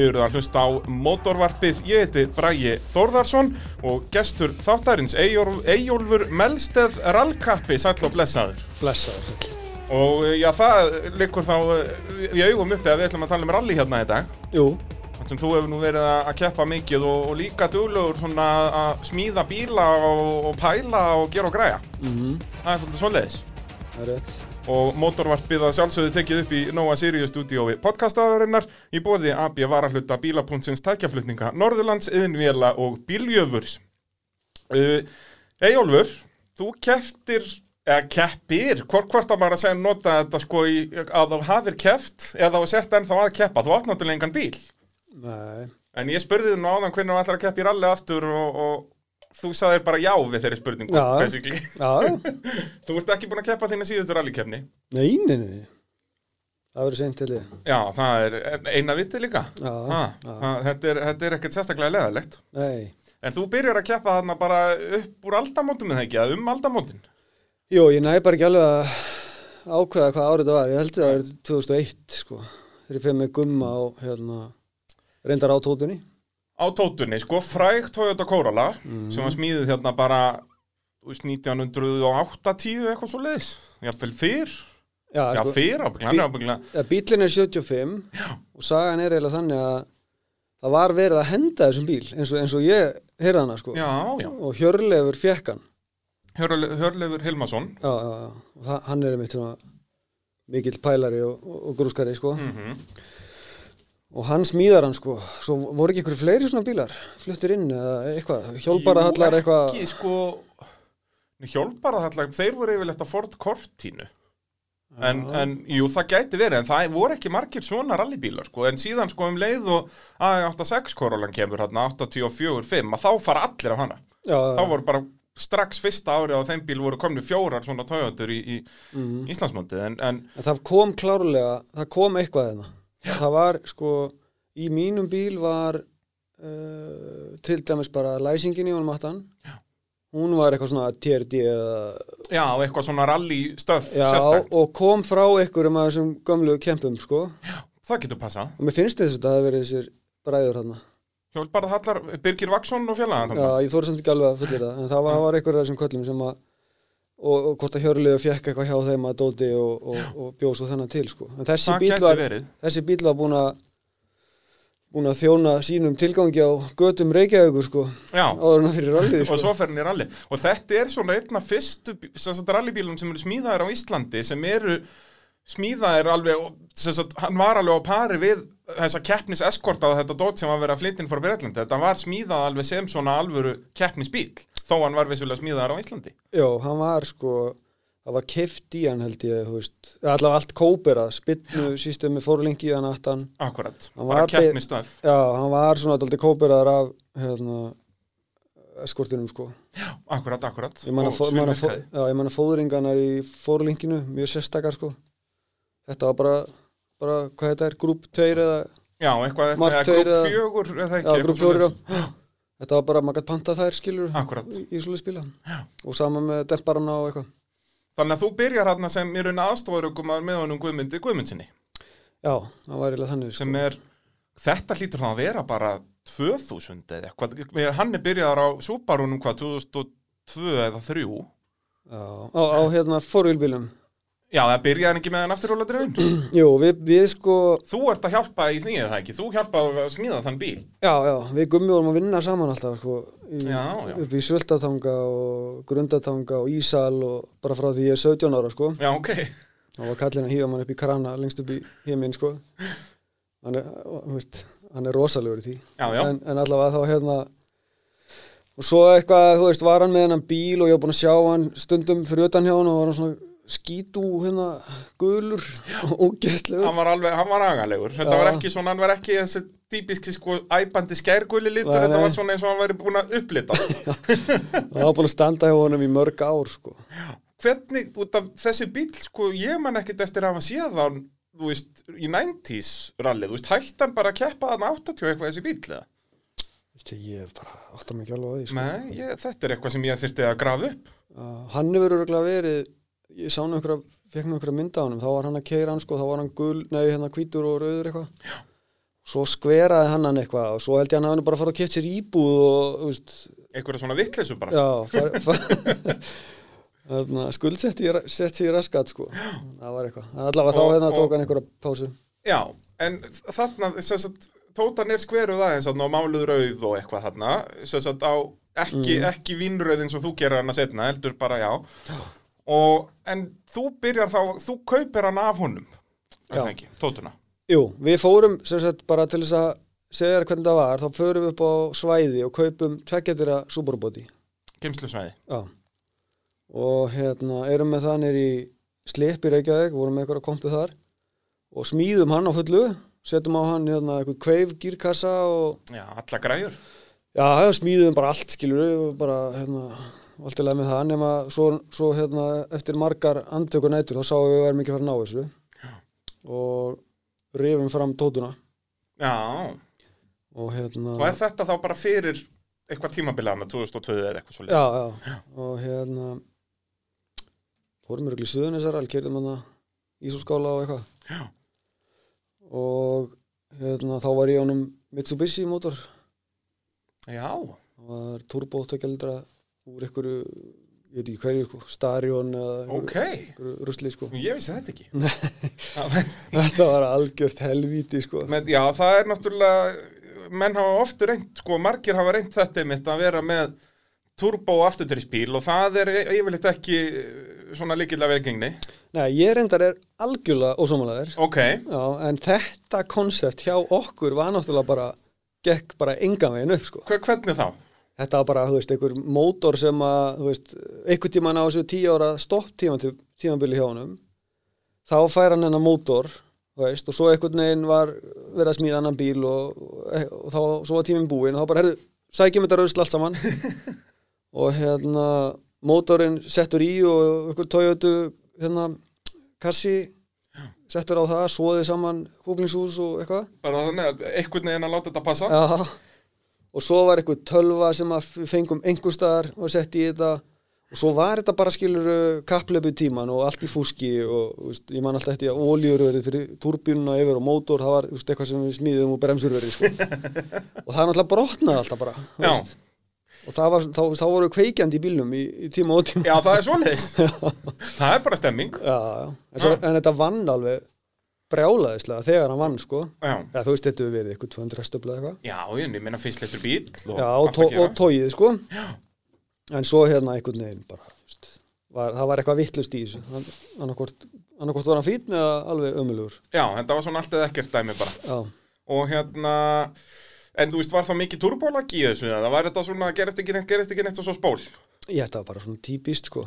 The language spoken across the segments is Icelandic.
Þið eruð að hlusta á mótorvarpið, ég heiti Bragi Þórðarsson og gestur þáttarins Eyjólfur Melsteð Rallkappi, sæll og blessaður. Blessaður. Og já, það likur þá eh, í augum uppi að við ætlum að tala um rally hérna í dag. Jú, Þannig sem þú hefur nú verið að keppa mikið og, og líka duglegur svona að smíða bíla og, og pæla og gera og græja. mhm, Það er svolítið svoleiðis. það er rétt. Og mótorvarpið að sjálfsögðu tekið upp í Nóa Sirius stúdíói podcastaðarinnar í bóði AB varahluta bílapuntsins tækjaflutninga Norðurlands, Yðinvéla og Bíljövurs. Uh, Eyjólfur, þú keftir, eða keppir, hvort, hvort að maður að segja nota þetta sko í, að þú hafir keft eða þú sért ennþá að keppa, þú átt náttúrulega engan bíl. Nei, En ég spurði þið nú áðan hvernig þú ætlar að keppa í ralli aftur og, og þú sagðir bara já við þeirri spurningu, basically. já, Þú ert ekki búin að keppa þína síðustu rallikeppni. nei, nei, nei. Það verður seint til því. Já, það er eina viti líka. Já, Ha, já. ha, þetta, er, þetta er ekkert sérstaklega leðalegt. Nei. En þú byrjar að keppa þarna bara upp úr aldamótum eða ekki, um aldamótin. Jú, ég næ bara ekki alveg að ákveða hvað árið það var. Ég held að það var 2001, sko. Þegar ég fyrir með gumma á, hérna, reyndar á tótunni. Á tótunni, sko, fræg Toyota Corolla, Mhm. sem var smíðið hérna bara þú veist, 1980 eitthvað svo leiðis. Jafnvel fyrr. Já, Já, sko, fyrr ábygglega, ja, bílinn er 75 Já. og sagan er eiginlega þannig að það var verið að henda þessum bíl eins og, eins og ég heyrði hana, sko. Já. Og Hjörlefur fekk hann. Hjörle- Hjörleifur Hilmason. Og það, hann er einmitt svona mikill pælari og, og, grúskari, sko. Mm Og hann smíðar hann sko, svo voru ekki ykkur fleiri svona bílar, fluttir inn eða eitthvað, hjólbarahallar eitthvað, Ekki, sko, hjálparahallar, þeir voru yfirleitt að Ford Cortinu. En, en jú, það gæti verið, en það voru ekki margir svona rallybílar, sko, en síðan sko um leið og A86 Corolla kemur hérna 84-5, að þá fara allir af hana. já, Þá voru bara strax fyrsta árið á þeim bíl voru komni fjórar svona Toyotur í, í mm. Íslandsmótið, en, en en það kom klárlega, það kom eitthvað þeirna. Það var sko, í mínum bíl var uh, til dæmis bara læsingin í honum Já. hún var eitthvað svona TRD eða, já, eitthvað svona rally stöf já, og kom frá einhverjum af þessum gömlu kempum sko, það getur passað. og mér finnst þess að það hafi verið þessir bræður þarna. Hjálparahallar, Birgir Vaksson og fjallaðan Já, ég þóri samt ekki alveg að fullir það en það var, það var einhver af þessum köllum sem að og, og hvort að Hjörlegu fekk eitthvað hjá þeim að dóti og, og, og bjóð svo þennan til sko. en þessi bíl, var, þessi bíl var búin að búin að þjóna sínum tilgangi á götum Reykjavíkur sko, áður en að fyrir rallið og sko. svo fer hann í rally og þetta er svona einna fyrstu bí- sem eru smíðaðir á Íslandi sem eru smíðaðir alveg og sagt, hann var alveg á pari við þessa keppnis eskorta þetta dót sem var verið að flytja inn frá Breitlandi þetta var smíðað alveg sem svona alvöru keppnisbíl þó hann var vissulega smíðaðir á Íslandi. Já, hann var sko það var keft í hann held ég allavega allt kóperað spinnu sístum með fórlengi í hann aftan akkurat, Hann bara var be- keppnistöf Já, hann var svona dálítið kóperaðar af hérna, eskortinum sko. Akkurat, akkurat Ég man Og að, fó, man að, fó, svínvirkaði. já, ég man að fóðringarnar í fórlinkinu, mjög sérstakar sko. Þetta var bara, bara hvað þetta er, grúp 2 eða, já, eitthvað, grúp eða- fjögur eða ekki, já, grúp 4 svoleiðis. já. Þetta var bara, maður gætt panta þær skilur Akkúrat. í, í svoleið spila. Og sama með demparana og eitthvað. þannig að þú byrjar hérna sem í raun aðstofarugum með honum Guðmundi Guðmundsinni Já, það var eiginlega þannig sko. sem er, þetta hlýtur þá að vera bara 2000 eða eitthvað, hann er byrjaðar á Subarunum hvað, 2002 eða 3 Já, á, á hérna fórvílbílum. Já, það byrjaði ekki með hann afturróla dreifin Jú, við, við sko, Þú ert að hjálpa í því eða ekki, þú hjálpaði að smíða þann bíl. Já, já, við gummi vorum að vinna saman alltaf sko, í, Já, já. upp í Svöldatanga og Grundatanga og Ísal og bara frá því ég er 17 ára sko. Já, ok, og var kallin að hýða mann upp í krana lengst upp í heiminn sko. Hann er, veist, hann er rosalegur í því. Já, já. En, en allavega þá hérna og svo eitthvað, þú veist, var hann með hennan bíl og ég var búin að sjá hann stundum fyrir utan hjá hann og var hann svona skítu hérna gulur og ógeðslegur. Hann var alveg, hann var agalegur. Þetta Já. var ekki svona, hann var ekki þessi típiski sko æpandi skærguli litur. Nei, Þetta var svona eins og hann væri búin að upplita. Það var búin að standa hjá honum í mörg ár sko. Hvernig, út af þessi bíl, sko, ég man ekkit eftir að hafa séð hann þú veist, í 90s rallið, þú veist, hætti hann bara að keppa hann 80 eitthvað þessi bíl, eða? Ég bara átta mig ekki alveg á því sko. Nei, ég, þetta er eitthvað sem ég þyrfti að grafa upp. uh, hann hefur örgulega verið ég sá nú einhverja, fekk nú einhverja mynda á honum. Þá var hann að keira hann sko, þá var hann gul, nei hérna hvítur og rauður eitthvað. Svo skveraði hann hann eitthvað og svo held ég hann að hann bara að fara að kett sér íbúð og, veist, einhverja svona vittleysu bara. Já far, far, þarna, skuldsett í, sett sér raskat sko. Það var eitthvað, allavega þá Og- hérna og- tók hann einhverja pásu. Já, en þarna sem tótan er skveruð aðeins og máluð rauð og eitthvað þarna. Sem sagt á ekki, Mm. ekki eins og þú gerir hana setna, heldur bara já og, en þú byrjar þá þú kaupir hana af honum. Er Já. það ekki, tótuna. Jú, við fórum sem sagt bara til þess að segja þér hvernig það var, þá förum við upp á svæði og kaupum tveggjadira Subaru-bóti geimslusvæði Já. Og hérna erum með það nýr í Slip í Reykjavík, vorum með eitthvað kompu þar og smíðum hann á fullu setjum á hann hérna eitthvað kveif gírkassa og Já, alla græjur. Já, smíðum bara allt skilur við bara hérna allt í leið með það nema svo, svo hérna eftir margar andtökur nætur þá sáum við að við erum ekki að fara að ná þessu. Og rifum fram tótuna. Já, og hérna og er þetta þá bara fyrir eitthvað tímabilaðna 2002 eða eitthvað svo já, já, og hérna fórum við í Suðunisar alveg kerðum hann Ísúskála og eitthvað. Já. og hérna þá var ég ánum Mitsubishi mótor Já, það var turbo tökjaldra úr einhverju ég veit ekki hverju, Starion eða einhverju, ok. einhverju rusli sko. Ég vissi þetta ekki. Þetta var algjört helvíti sko. Men, já, það er náttúrulega menn hafa oft reynt, sko, margir hafa reynt þetta einmitt að vera með turbo afturtryspíl og það er y- yfirleitt ekki eh, svona líkilega velgengni Nei, ég reyndar er algjörlega ósámálaðir Ok, Já, en þetta konsept hjá okkur var náttúrulega bara gekk bara engan veginn upp sko. Hver, hvernig þá? Þetta var bara, þú veist, einhver mótor sem að, þú veist, einhver tíman á þessu tíu ára stopp tímanbili hjá honum. Þá fær hann hennar mótor veist, og svo einhvern veginn var verið að smíða annan bíl og, og, þá, svo var tíminn búinn. Og þá bara, herðu, sækjum þetta rausl allt saman. Og hérna mótorinn settur í og einhver Toyota hérna, kassi settur á það, svoðið saman kúklingshús og eitthvað. Bara þannig að einhvern veginn að láta þetta passa. Já, og svo var eitthvað tölva sem að við fengum einhver staðar og sett í þetta. Og svo var þetta bara skilur kapplöpu tíman og allt í fúski og veist, ég man alltaf eftir að óljurverið fyrir turbínuna yfir og mótor, það var veist, eitthvað sem við smíðum úr bremsurverið sko. og það er náttúrulega brotnaði alltaf bara og það var, þá, þá voru kveikjandi í bílnum í, í tíma og tíma. Já, það er svoleiðis. Það er bara stemming. Já, já. En, svo, en þetta vann alveg brjálaðislega þegar hann vann sko. Já, Já, þú veist, þetta hefur verið eitthvað 200 stöfla eitthvað. Já ég meina fyrst leittur bíl og Já, og, og tóið, sko. En svo hérna einhvern veginn bara var, Það var eitthvað vittlust í þessu. Annarkvort, annarkvort var hann fínn eða alveg ömulugur Já, þetta var svona allt eða ekkert dæmi bara. Já, Og hérna En þú veist, var það mikið turbólagi í þessu eða var þetta svona, gerist ekki neitt, gerist ekki neitt og svo spól? Ég ætti að bara svona típist sko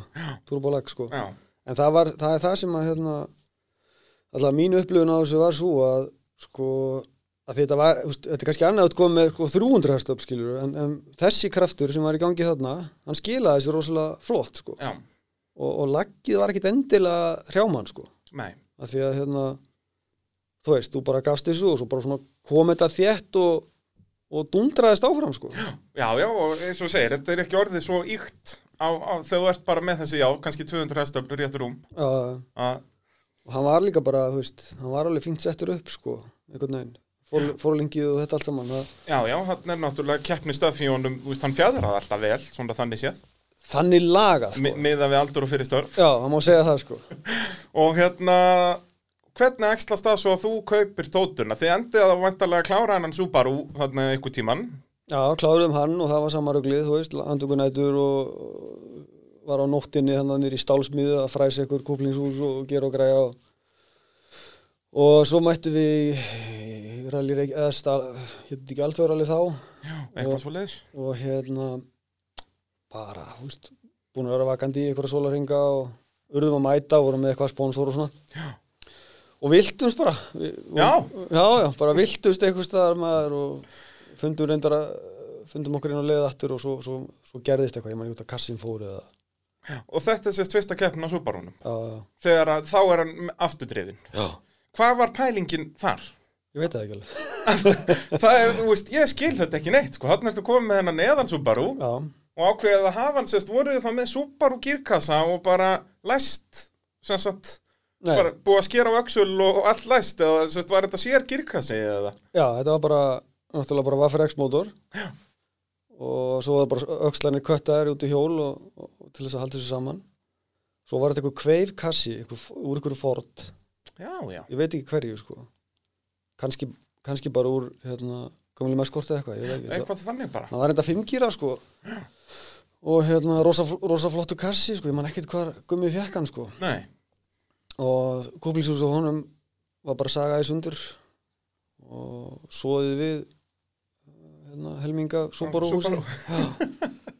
Turbolag sko. Já, En það, var, það er það sem að hérna Alltaf mín upplifun á þessu var svo að sko að þetta var, þetta er kannski annað að koma með sko, 300 hestöp skilur en, en þessi kraftur sem var í gangi þarna hann skilaði þessu rosalega flott sko. Já, og, og laggið var ekkit endilega hrjáman sko. Nei. Af því að hérna þú veist, þú bara gafst þessu og svo bara svona kom þetta þétt og, og dundraðist áfram sko. Já, já, og eins og segir, þetta er ekki orðið svo ykt á, á, þú ert bara með þessi, já, kannski 200 hestöflur réttur rúm. Uh, að, og hann var líka bara, þú veist hann var alveg fínt settur upp sko einhvern veginn, Fór, fórlingið og þetta allt saman það, Já, já, hann er náttúrulega keppni stöf í honum, þú veist, hann fjæðraði alltaf vel, svona þannig séð, þannig lagað sko. miða við aldur og fyrir störf. Já, það má segja það sko. Og hérna, hvernig ekslast það svo að þú kaupir tótuna? Þið endið að vantarlega klára hennan Subaru, þarna einhver tíman já, kláruðum hann og það var samaröglið þú veist, andökunætur og, og var á nóttinni þannig nýr í stálsmiðu að fræsa ykkur kúplingshús og gera og græja og, og svo mættu við reik eða stál, hérna ekki alþjóðrally þá. Eitthvað svo leiðis og hérna bara, veist, búin að vera vakandi í einhverja sólarhinga og urðum að mæta, vorum með eitthvað sponsor og svona. Já. og viltumst bara. Við, Já. já, já, bara viltumst eitthvað staðar maður og fundum reyndar að fundum okkur inn á leiða aftur og svo, svo, svo gerðist eitthvað, ég man ekki út að kassin fór eða Og þetta er sérst fyrsta keppnin á Subarunum. Já, Þegar að, þá er hann afturdrifin já. Hvað var pælingin þar? ég veit það ekki alveg. Það er, þú veist, ég skil þetta ekki neitt sko. Þannig ertu komið með hennan neðan Subaru já, og ákveðið að hafa hann sérst voruð það með Subaru gírkassa og bara læst sem sagt Nei. bara búið að skera á öxul og, og allt læst eða sérst, var þetta sér girkassi eða? Já, þetta var bara, náttúrulega bara Vaffer X mótor og svo var bara öxlanir köttaðir út í hjól og, og til þess að halda þessu saman. Svo var þetta eitthvað kveifkassi eitthvað, úr einhverju Ford já, já, ég veit ekki hverju sko. Kannski, kannski bara úr hérna, gömuli meskorti eitthvað ég veit ekki. Eitthvað þannig bara. Það var þetta fimmgýra sko. Og hérna rosa, rosa flottu kassi sko. Ég man ekkert hvað gummi fjekk hann sko. Og kúplísús og honum var bara saga í sundur. Og svoðið við hérna, helminga Subaru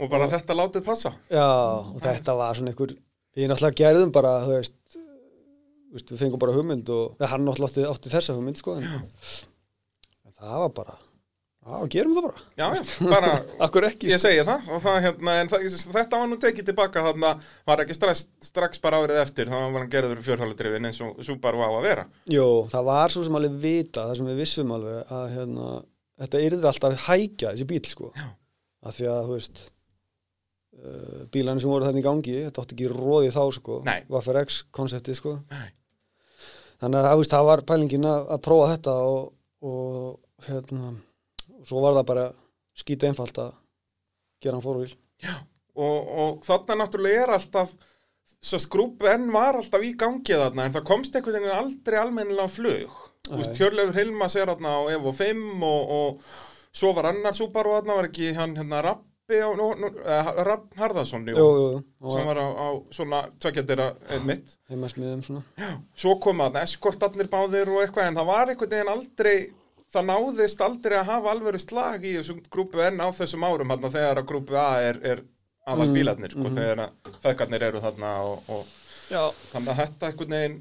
og bara þetta látið passa já, og þetta var svona einhver við náttúrulega gerðum bara þú veist, veist við fengum bara hugmynd og hann náttúrulega átti, þessa hugmynd sko en, en það var bara já, gerum það bara, já, já, bara akkur ekki Ég sko. segi það, og það, hérna, en það, þetta var nú tekið tilbaka þarna, var ekki strax, strax bara árið eftir, þá var hann gerður fjörhaldrifin eins og Subaru á að vera. Jú, það var svo sem alveg vita það sem við vissum alveg að hérna, þetta yrði alltaf hækja þessi bíl sko Já. af því að þú veist bílarnir sem voru þannig í gangi þetta átti ekki róði þá sko Nei. Vaffer X konseptið sko Nei. þannig að það var pælingin að, að prófa þetta og, og hérna og svo var það bara skýta einfalt að gera hann fórvíl Og, og þarna náttúrulega er alltaf, skrúpu enn var alltaf í gangi þarna, en það komst einhvern veginn aldrei almennilega flug. Hjörleifur Hilmas er þarna á Evo 5 og, og svo var annar Subaru þarna, var ekki hann hérna eh, Rapp Harðarsson, jú, Jú, jú, sem var á, á svona heimasmiðum svona. Svo koma þarna eskortarnir báðir og eitthvað en það var einhvern veginn aldrei það náðist aldrei að hafa alvöru slag í þessum grúpu N á þessum árum þarna, þegar að grúpu A er, er aðal Mm, bílarnir sko, mhm. þegar að feðgarnir eru þarna og, og þannig að þetta einhvern veginn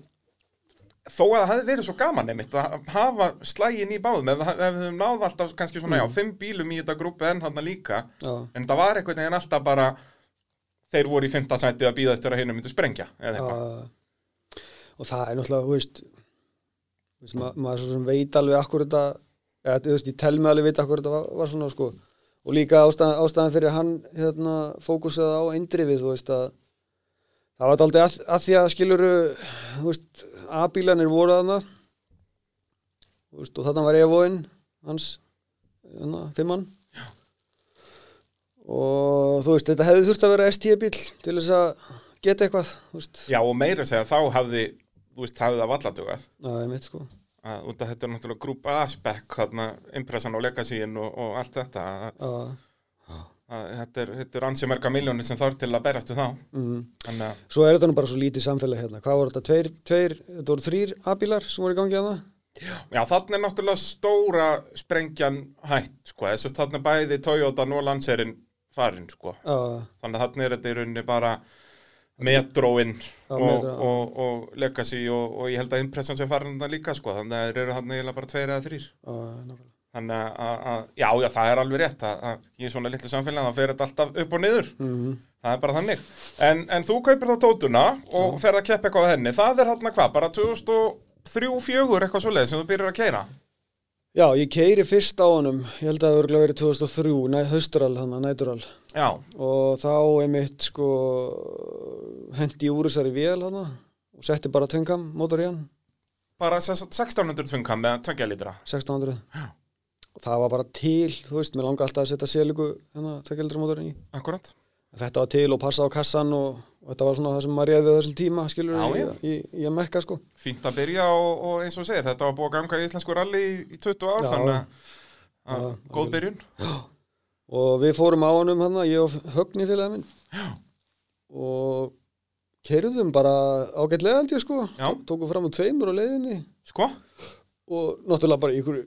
þó að það hefði verið svo gaman einmitt að hafa slægin í báðum ef, við höfum náð alltaf kannski svona já, fimm bílum í þetta grúpu N þarna líka. Já, en það var einhvern veginn alltaf bara þeir voru í fymta sæti að býða eftir að hinn myndi sprengja eitthvað. Já, og það er náttúrulega, þú veist, ma maður svo sem veit alveg akkur þetta eða, þú veist, ég tel mig alveg vita akkur þetta var, var svona, sko, og líka ástæðan, ástæðan fyrir hann, hérna, fókusaði á eindrifið, þú veist, að það var aldrei að, að því að skiluru, þú veist, A-bílanir voru þarna. Veist, og þarna var Evoinn hans, hérna, fimmann og þú veist, þetta hefði þurft að vera ST-bíl til þess að geta eitthvað, veist, Já, og meira segja, þá hafði, þú veist, hafði það vallatugað. Já, ég veit sko. Að, þetta er náttúrulega grúp hérna, impressan og legacyinn og, og allt þetta. Já, að, þetta er, þetta er ansi marga miljónir sem þarf til að berast við þá. mm. Þannig að, Svo er þetta nú bara svo lítið samfélag hérna Hvað voru þetta? Tveir, tveir, þetta voru þrýr A-bílar sem voru í gangi að það? já, þarna er náttúrulega stóra sprengjan hætt, sko. Þess að þarna er bæði Toyota og Lancerinn farin, sko. Já, Þannig að þarna er þetta í rauninni bara Metroinn Já, og, já. og, og Legacy og, og ég held að impressan sem farin þarna líka, sko. Þannig að þeir eru eiginlega bara tveir eða þrýr. já, nákvæmlega Þannig að, já, já, það er alveg rétt að, að er svona litlu samfélag, þá fer þetta alltaf upp og niður. mm Það er bara þannig. En, en þú kaupir þá tótuna og ferð að keppa eitthvað á henni. Það er hérna hvað, bara 2003-2004 eitthvað svoleið sem þú byrjar að keira. Já, ég keiri fyrst á honum Ég held að það voru verið 2003 næ, Haustural, hann nætural Já, Og þá einmitt sko Hendi úr þessari vél hann Og setti bara tvingam mótor í hann bara sem sagt 1600 tvunga með 2 litra. 1600 Og það var bara til, þú veist, mér langa alltaf að setja sélugu hérna, tvekjaldra mótorinn í Akkurat. Þetta var til og passa á kassan og, og þetta var svona það sem maður á þessum tíma skilur Já, í, í, í, að mekka sko Fínt að byrja og, og eins og segir, þetta var búið að ganga í íslensku rally í, í 20 ár, Já. þannig að- að Já, góð byrjun. og við fórum á honum hann ég og Högni félagið minn já. og keirðum bara ágætlega held ég sko Já. Tó- tókum fram á tveimur á leiðinni Sko? og náttúrulega bara ykkur,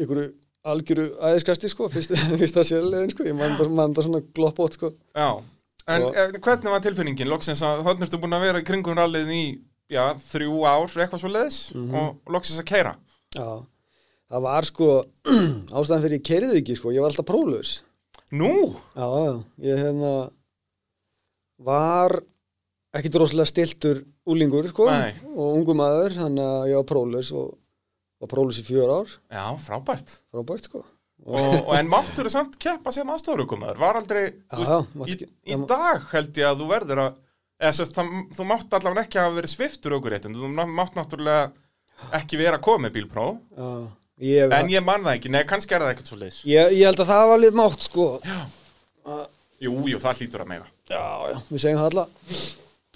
ykkur algjöru æðiskasti sko fyrst, fyrsta sérleiðin sko ég man bara, man bara svona gloppót sko Já. En Og- og... hvernig var tilfinningin? Loksins að þannig ertu búin að vera í kringum rallið í, já, þrjú ár, eitthvað svo leiðis Mhm. og, og loksins að keira. já það var sko ástæðan fyrir ég keirði ekki sko ég var alltaf próflaus Nú? Já, ég hefna var ekki droslega stiltur úlingur sko, Nei. og ungu maður þannig að ég var próflaus og var próflaus í fjör ár. Já, frábært. frábært sko. Og, og en máttur þú samt keppa sem aðstofarukumaður var aldrei, Já, þú já, veist, í, í dag held ég að þú verður að eða sérst, það, þú mátt allavega ekki hafa verið sviftur aukuréttin, þú ná- mátt náttúrulega ekki vera að koma með bílpróf ég, en ég man það ekki, nei, kannski er það ekkert svo leis ég, ég held að það var lið mátt sko. Jú, jú, það hlýtur að mega. Já, já, við segjum það alla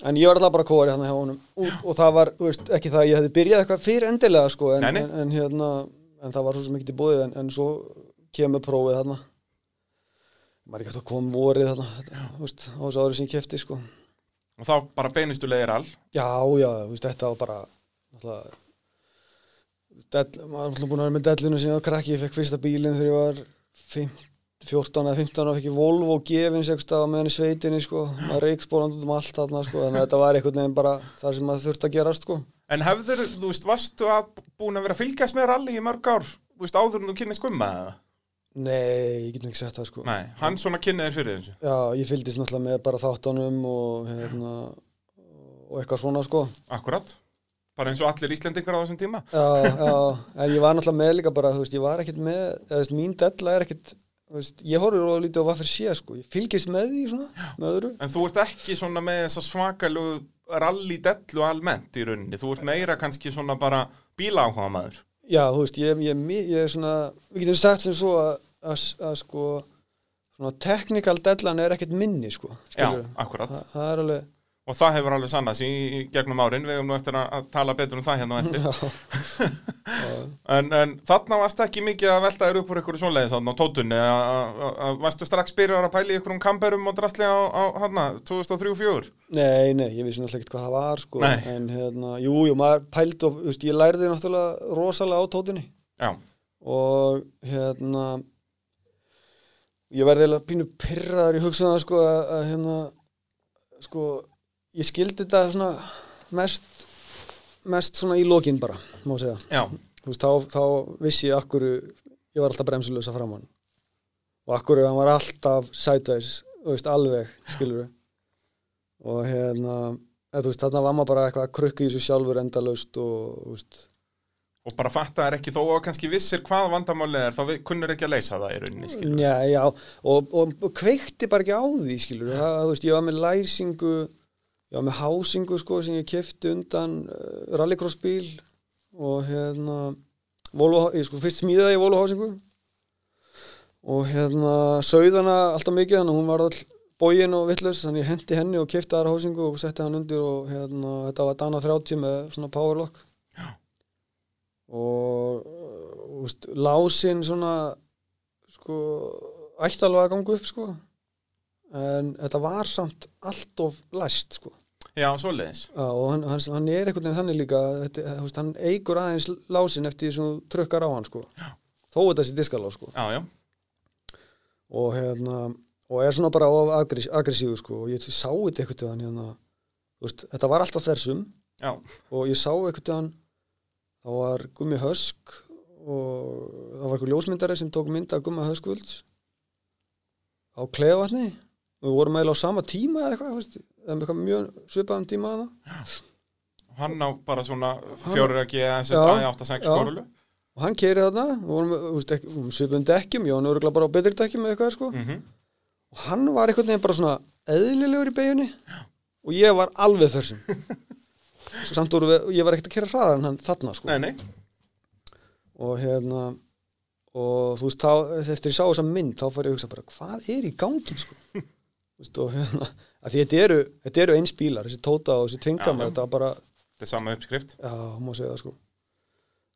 En ég var alltaf bara kóri hann hjá honum. Og, og það var, þú veist, ekki það að ég hefði byrjað eitthvað fyrir endilega sko en, Nei, nei. En, en hérna, en það var svo sem ekki til bóðið en, en svo kemur prófið þarna. Maður er ekki hægt að koma vorið þarna þetta, þú veist, á þessu ári sem ég kefti sko. Og þá bara beinustu leiðir all? Já, já, þú veist, þetta var bara alltaf dell, maður var alltaf búin að vera með dellinu sem ég var krakki, ég fekk fyrsta bílinn þegar ég var 15, 14 eða 15 og fekk ég Volvo gefins eitthvað meðan í sveitinni sko, maður reikspólandi út um allt þarna sko, að þetta var einhvern veginn bara það sem maður þurfti að gerast sko. En hefður, þú veist, varstu að búin að vera að fylgjast með rally í mörg ár þú veist, áður en þú kynnið skumma eða? Nei, ég get ekki sett það sko. Nei, hann svona kynnið þér fyrir þessu? Já, ég fylgdist náttúrulega með bara þáttunum og hérna og eitthvað svona sko. Akkurat, bara eins og allir Íslendingar á þessum tíma. Já, já, en ég var náttúrulega með líka bara, þú veist, ég var ekkert með, eða, þú veist, mín della er ekkert, veist, ég horfir og lítið á hvað fyrir sé, sko, ég fylgist með því svona, með öðru. En þú ert ekki svona með þessa svakalu rally dellu almennt í rauninni. Þú ert meira kannski svona bara bíláhuga maður. Já, þú veist, ég, ég, ég, er svona, við getum sagt sem svo að, sko, svona technical dellan er ekkert minni, sko, Já, skilur. akkurat. Þa, það er alveg, Og það hefur alveg sannast í, í gegnum árin. Við hefum nú eftir að, að tala betur um það hérna á eftir. En, en þarna varst ekki mikið að velta þér upp úr ykkur svoleiðis þarna á tótunni að- Varstu strax byrjar að pæla í ykkur um kamperum og drastli á, á hérna 2003-04 nei, nei, ég vissi náttúrulega ekkert hvað það var, sko, Nei. en hérna, jú, jú, maður pælt og, þú veist, ég lærði náttúrulega rosalega á tótinni. Já, og hérna ég verði eiginlega pínu pyrraður í hugsaða sko að hérna sko ég skildi þetta svona mest mest svona í lokin bara má segja, veist þá, þá vissi ég akkur ég var alltaf bremsulösa fram hann og akkur hann var alltaf sideways, veist alveg skilur og hérna eða, veist þarna var maður bara eitthvað að krukka í þessu sjálfur endalaust og og bara fatta þær ekki þó að kannski vissir hvað vandamálið er þá kunnur ekki að leysa það í rauninni skilur Já, já, og, og, og kveikti bara ekki á því, skilur það, þú veist, ég var með læsingu, ég var með hásingu, sko, sem ég kefti undan uh, rallycross bíl og hérna, Volvo, ég sko, fyrst smíðaði Volvo hásingu og hérna, sauðana alltaf mikið, þannig að hún var all bógin og vittlaus, þannig ég hendi henni og kefti aðra hásingu og setti hann undir og hérna, þetta var Dana 30 með svona powerlock og uh, þú veist, lásin svona sko, ætti alveg að ganga upp sko en þetta var samt allt of læst sko. Já, svoleiðis. Já, og hann, hann, hann er einhvern veginn þannig líka þetta, hann eigur aðeins lásin eftir því sem þú trukkar á hann sko. Já. þó þetta sé diskalá sko. Já, já, og hérna og er svona bara of aggress, aggressífur sko. Og ég sá þetta einhvern veginn hérna veist, þetta var alltaf þessum já, og ég sá einhvern veginn þá var Gummi Hösk og það var eitthvað ljósmyndari sem tók mynd af Gummi Höskvölds á Klefavatni og við vorum eiginlega á sama tíma eða eitthvað, eitthvað mjög svipaðum tíma hana hann á bara svona fjórir að geða Já, staði 8-6 já. korulu og hann keiri þarna, við vorum um svipaðum dekkjum, ég var nörgulega bara á betri dekkjum eða eitthvað sko, mm og hann var einhvern veginn bara svona eðlilegur í beginni og ég var alveg þessum samt voru við, ég var ekkert að kera hraðar en hann þarna sko. Nei, nei, og hérna og þú veist, þá, eftir ég sá þessa mynd þá fór ég að hugsa bara, hvað er í gangi sko? Þetta eru, þetta eru eins bílar, þessi tóta og þessi Já, tvingamar, já. þetta var bara þetta er sama uppskrift. Já, má segja það sko.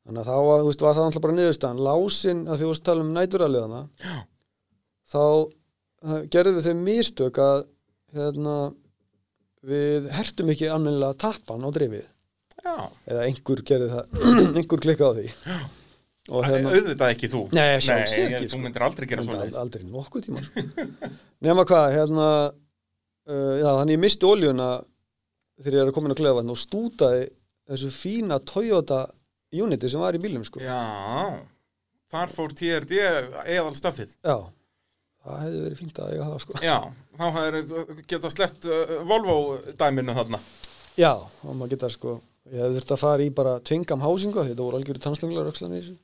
Þannig að þá, veist, var það alltaf bara niðurstaðan. Lásin, að því veist tala um næturaliðana þá uh, gerðum við þau mistök að hérna við hertum ekki annarlega tappan á drifið. Já, eða einhver gerði það einhver klikkaði á því. Og hérna auðvitað ekki þú Nei, ég- ekki, Þú sko. myndir aldrei gera ald- aldrei nokkuð tíma sko. nema hvað, hérna uh, já, þannig ég misti oljuna þegar ég er komin á klefavatn og stútaði þessu fína Toyota Unity sem var í bílum sko. Já, þar fór TRD eðal stöfið já, það hefði verið fínt að eiga það sko. Já, þá hefur geta sleppt uh, Volvo dæminu þarna já, og maður geta sko ég hefði þurft að fara í bara tvingam hásingu því þetta voru þessu.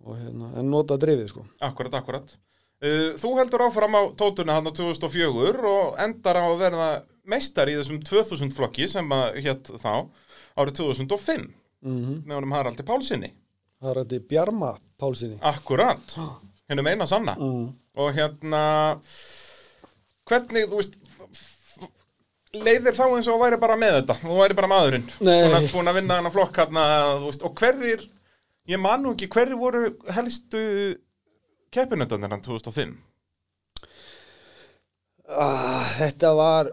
Og hérna, en nota drifið sko. Akkurat, akkurat. Uh, Þú heldur áfram á tótuna hann á 2004 og endar á að verða meistar í þessum 2000 flokki sem að hétt þá árið 2005 mm með honum Haraldi er þetta Bjarma Pálsinni Akkurat, hennum eina sanna. Mm. og hérna hvernig, þú veist leiðir þá eins og væri bara með þetta þú væri bara maðurinn. Nei. búin að, að vinna hana flokk hérna, þú veist, og hverjir ég man nú ekki, hverjir voru helstu keppinöndanir hann 2005 ah, Þetta var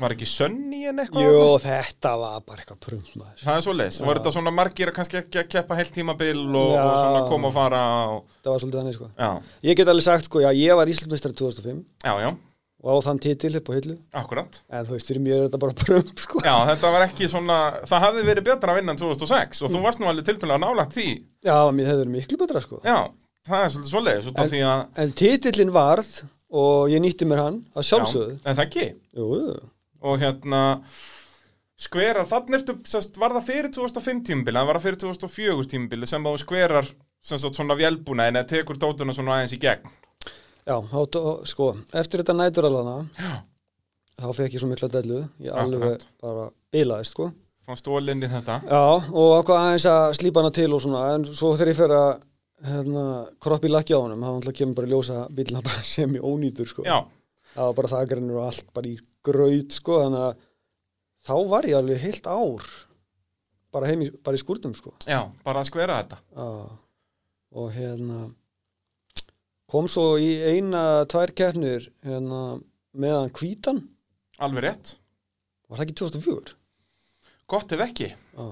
var ekki Sönni en eitthvað Jú, þetta var bara eitthvað prump maður. Það er svo leis, var þetta svona margir að kannski ekki að keppa heilt tímabil og, og svona koma og fara og, Það var svolítið þannig sko. Já, Ég get alveg sagt sko, já, ég var Íslandsmeistari 2005 já, já, og á þann titil upp á hillu. Akkurat. En þú veist, fyrir mér er þetta bara prump sko. Já, þetta var ekki svona, það hafði verið betra að vinna en 2006 og þú varst nú alveg tilfælega nálægt því. Já, mér hefur verið miklu betra sko. Já, það er svolítið svoleiðis út af því að En titillin varð og ég nýtti mér hann að sjálfsögðu. Já, en það ekki. Jú. Og hérna Skverar, þannig var það fyrir 2005 tímabili Það var það fyrir 2004 tímabili sem þú skverar sem sagt svona vélbúna en að tekur dótuna svona aðeins í gegn Já, þá, sko, eftir þetta næturalana Já. þá fekk ég svo mikla dellu ég alveg Akkurat. bara bilaðist sko Frá stólinni þetta Já, og ákvað aðeins að slípa hana til og svona, en svo þegar ég fer að hérna, kroppi lakki á honum, þá kemur bara ljósa bílina bara sem ég ónýtur, sko. Já, Það var bara þakarinn og allt bara í graut, sko, þannig að þá var ég alveg heilt ár bara heim í, bara í skúrnum, sko. já, bara að skvera þetta Já, og hérna kom svo í eina, tvær keppnir hérna, meðan hvítan, Alveg rétt, var það ekki 2004? gott ef ekki. Já,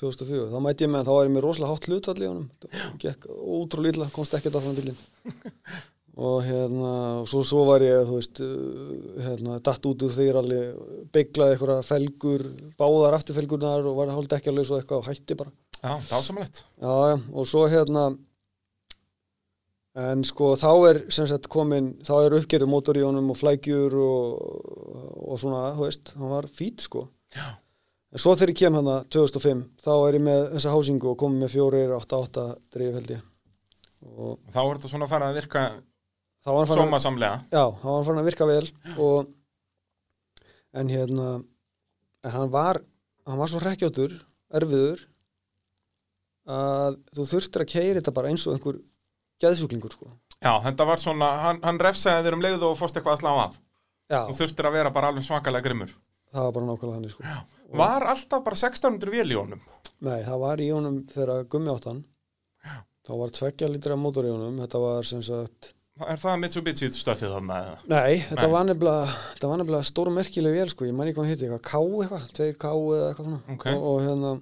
2004, þá mætti ég með þá var ég með rosalega hátt honum. Það gekk ótrúlega illa, komst ekkert af hann bílinn. Og hérna og svo, svo var ég, þú veist uh, hérna, datt út úr þeir alveg beiglaði einhverja felgur báðar afturfelgurnar og var hálfði ekki alveg svo eitthvað og hætti bara. Já, dásamlegt. Já, og svo hérna en sko þá er sem sagt komin, þá er uppgerðu mótor í honum og flækjur og, og svona, þú veist, hann var fít sko Já. En svo þegar ég kem hana 2005, þá er ég með þessa hásingu og komið með 4-8-8 dreif held ég. Og Þá er þetta svona að fara að virka var hann farin, sómasamlega já, þá var hann farin að virka vel og en hérna, en hann var, hann var svo hrekkjóttur, erfiður, að þú þurftir að keira þetta bara eins og einhver geðsjúklingur sko. Já, þetta var svona, hann, hann refsaði þér um leiðu og fórst eitthvað að slá af Já, Þú þurftir að vera bara alveg svakalega grimmur það var bara nákvæmlega hann sko. Var alltaf bara 1600 vél í honum Nei, það var í honum þegar gummi áttan, þá var tveggja litra mótor í honum, þetta var sem sagt Er það Mitsubishi stöfið þarna? Nei, þetta Nei. var nefnilega, nefnilega stór og merkileg vél sko, ég man ekki hvað heiti, eitthvað K eitthvað, tveir K eða eitthvað svona Ok. og, og hérna,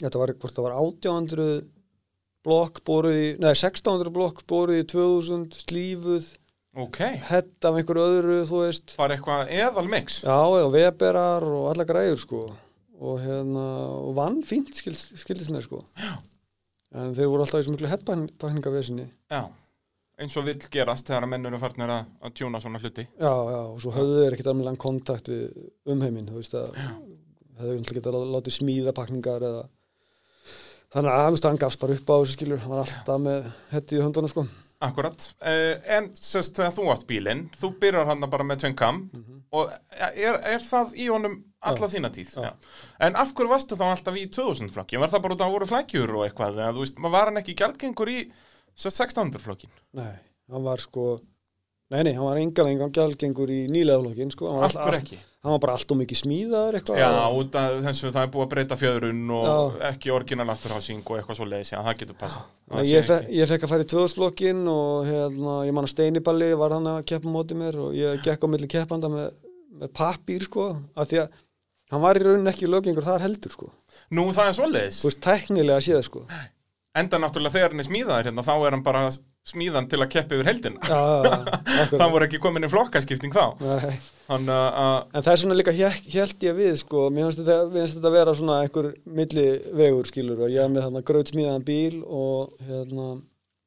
þetta var, hvort það var 1800 blokk boruð í, nei 1600 blokk boruð í 2000 slífuð, Ok, hett af einhverju öðru, þú veist, bara eitthvað eðal mix já, já, veberar og alla græður sko. Og hérna, og vann fínt skild, skildist mér sko. Já. En þeir voru alltaf í svo miklu hettbækningavesinni. Já, eins og vill gerast þegar að mennur er farnir að, að tjúna svona hluti. Já, já, og svo höfðu þeir ekkert alveg kontakt við umheiminn, þú veist að hefðu náttúrulega getað lá- látið smíða pakningar eða þannig að hann gafst bara upp á þessu skilur, hann var alltaf með hetti í höndunum sko. Akkurat, uh, en sérst þegar þú átt bílinn, þú byrjar hann bara með tveim kam og er, er það í honum alla þína tíð? Já. En af hverju varstu þá alltaf í 2000 flokki? Var það bara út að voru flækjur og eitthvað? Eða, þú veist, maður var hann ekki gjaldgengur í sérst 1600 flokkin? Nei, hann var sko Nei, nei, hann var engan engan gjaldgengur í nýleðaflokkin sko. hann, hann var bara allt og mikið smíðaður eitthvað Já, út af þessu það er búið að breyta fjöðrun og Já. ekki orginal afturhásing og eitthvað svo leiðis, já, það getur passað. Það ég, fe ég fekk að fara í tvöðsflokkin og hérna, ég man að steiniballi var hann að keppa móti mér og ég gekk á milli keppanda með, með pappír sko, af því að hann var í rauninni ekki lögengur þar heldur sko. Nú, það er svo leiðis. þú veist, tæknilega séð sko. Enda náttúrulega þegar hann er smíðaður hérna, þá er hann bara smíðan til að keppa yfir heldina. Það voru ekki komin í flokkaskipting þá. Þannig að, en það er svona líka held ég við sko, mér finnst þetta, að vera svona einhver milli vegur skilur og ég er með þarna gröð smíðan bíl og hérna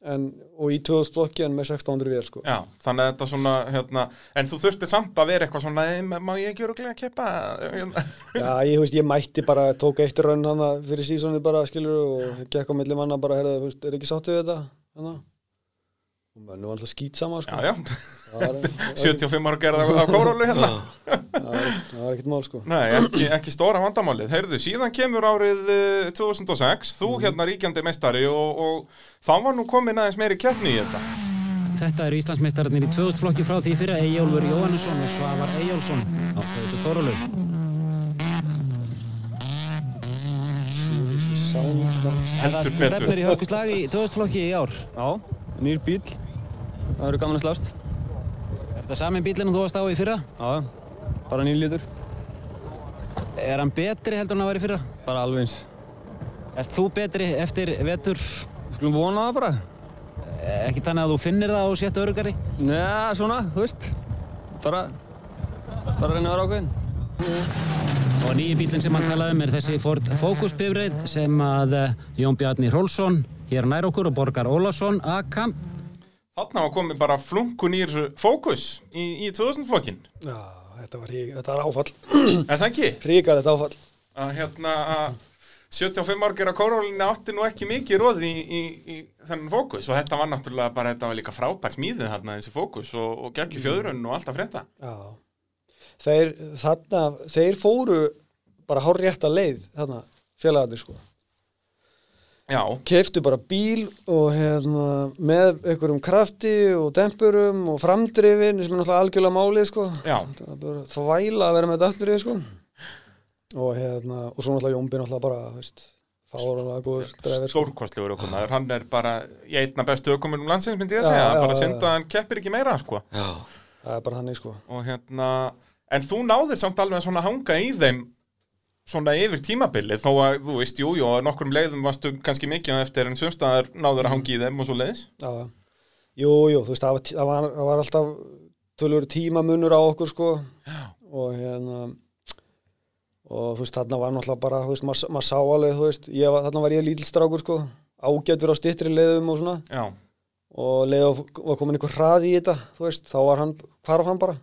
en, og í tvöðsflokki en með 1600 vél sko. já, þannig að þetta svona, hérna, en þú þurftir samt að vera eitthvað svona, "Ei, má ég ekki öruglega að keppa? Hérna. Já, ég, veist, ég mætti bara, tók eitt raun hana fyrir sísonið bara, skilur, og gekk á milli manna bara, veist, er ekki sáttu við þetta, hana? Og mönnu var alltaf skýt sama sko. Já, já, það, var, það, 75 ára gerða á kórólu hérna. það var ekkert mál sko. Nei, ekki, ekki stóra vandamálið. Heyrðu, síðan kemur árið eh, 2006, þú hérna ríkjandi meistari og, og þá var nú komin aðeins meiri keppni í þetta. Þetta eru Íslandsmeistararnir í 2000 flokki frá því fyrir Eyjólfur Jóhannesson og Svavar Eyjólfsson á Stöðu. Sound, Heldur Stefnir betur. í hörkuslag í 2000 flokki í ár. já, nýr bíl það verður gaman að slást Er þetta sami bílinn og þú varst á í fyrra? já, bara nýr lítur Er hann betri heldur en hann var í fyrra? bara alveg eins Ert þú betri eftir vetur? skulum vona það bara Eh, Ekki þannig að þú finnir það og sett örugari? neða, svona, þú veist bara bara reyna að vera ákveðin Og nýji bílinn sem hann talaði um er þessi Ford Focus bifreið sem að eh, Jón Bjarni Rólfsson hér nær okkur og Borgar Ólafsson AK Þarna var komið bara flunkunýr fókus í, í 2000-flokkin. já, þetta var, hrík- þetta var áfall Er það ekki? ríkar þetta áfall Að hérna að 75 ára gera kórólinni átti nú ekki mikið róð í, í, í þennan fókus og þetta var náttúrulega bara, þetta var líka frábært smíðið þarna þessi fókus og, og geggi fjöðrun og alltaf frétta. já þeir, þarna, þeir fóru bara hár rétta leið þarna, félagarnir sko keftu bara bíl og hérna, með einhverjum krafti og dempurum og framdrifin sem er náttúrulega algjörlega málið sko. já, það er bara þvæla að vera með þetta allir í sko. og hérna og svo náttúrulega Jómbi náttúrulega bara veist, sko. stórkostlegur ökumaður, hann er bara í einna bestu ökumunum landsins, myndi ég að Já, segja, já, bara já, synda að hann keppir ekki meira, sko. það er bara þannig sko. Og hérna, en þú náðir samt alveg að hanga í þeim svona yfir tímabilið, þó að, þú veist, jú, jú, nokkrum leiðum varstu kannski mikið eftir en sumstaðar náður að hanga í þeim og svo leiðis. já, já. jú, þú veist það var, það var, það var alltaf tölur tímamunur á okkur sko. og hérna og þú veist þarna var náttúrulega bara þú veist, maður mað sá alveg, þú veist var, þarna var ég lítilstrákur sko, ágætur á stittri leiðum og svona Já, og leið og var komin einhver hraði í þetta þú veist, þá var hann, hvarf hann bara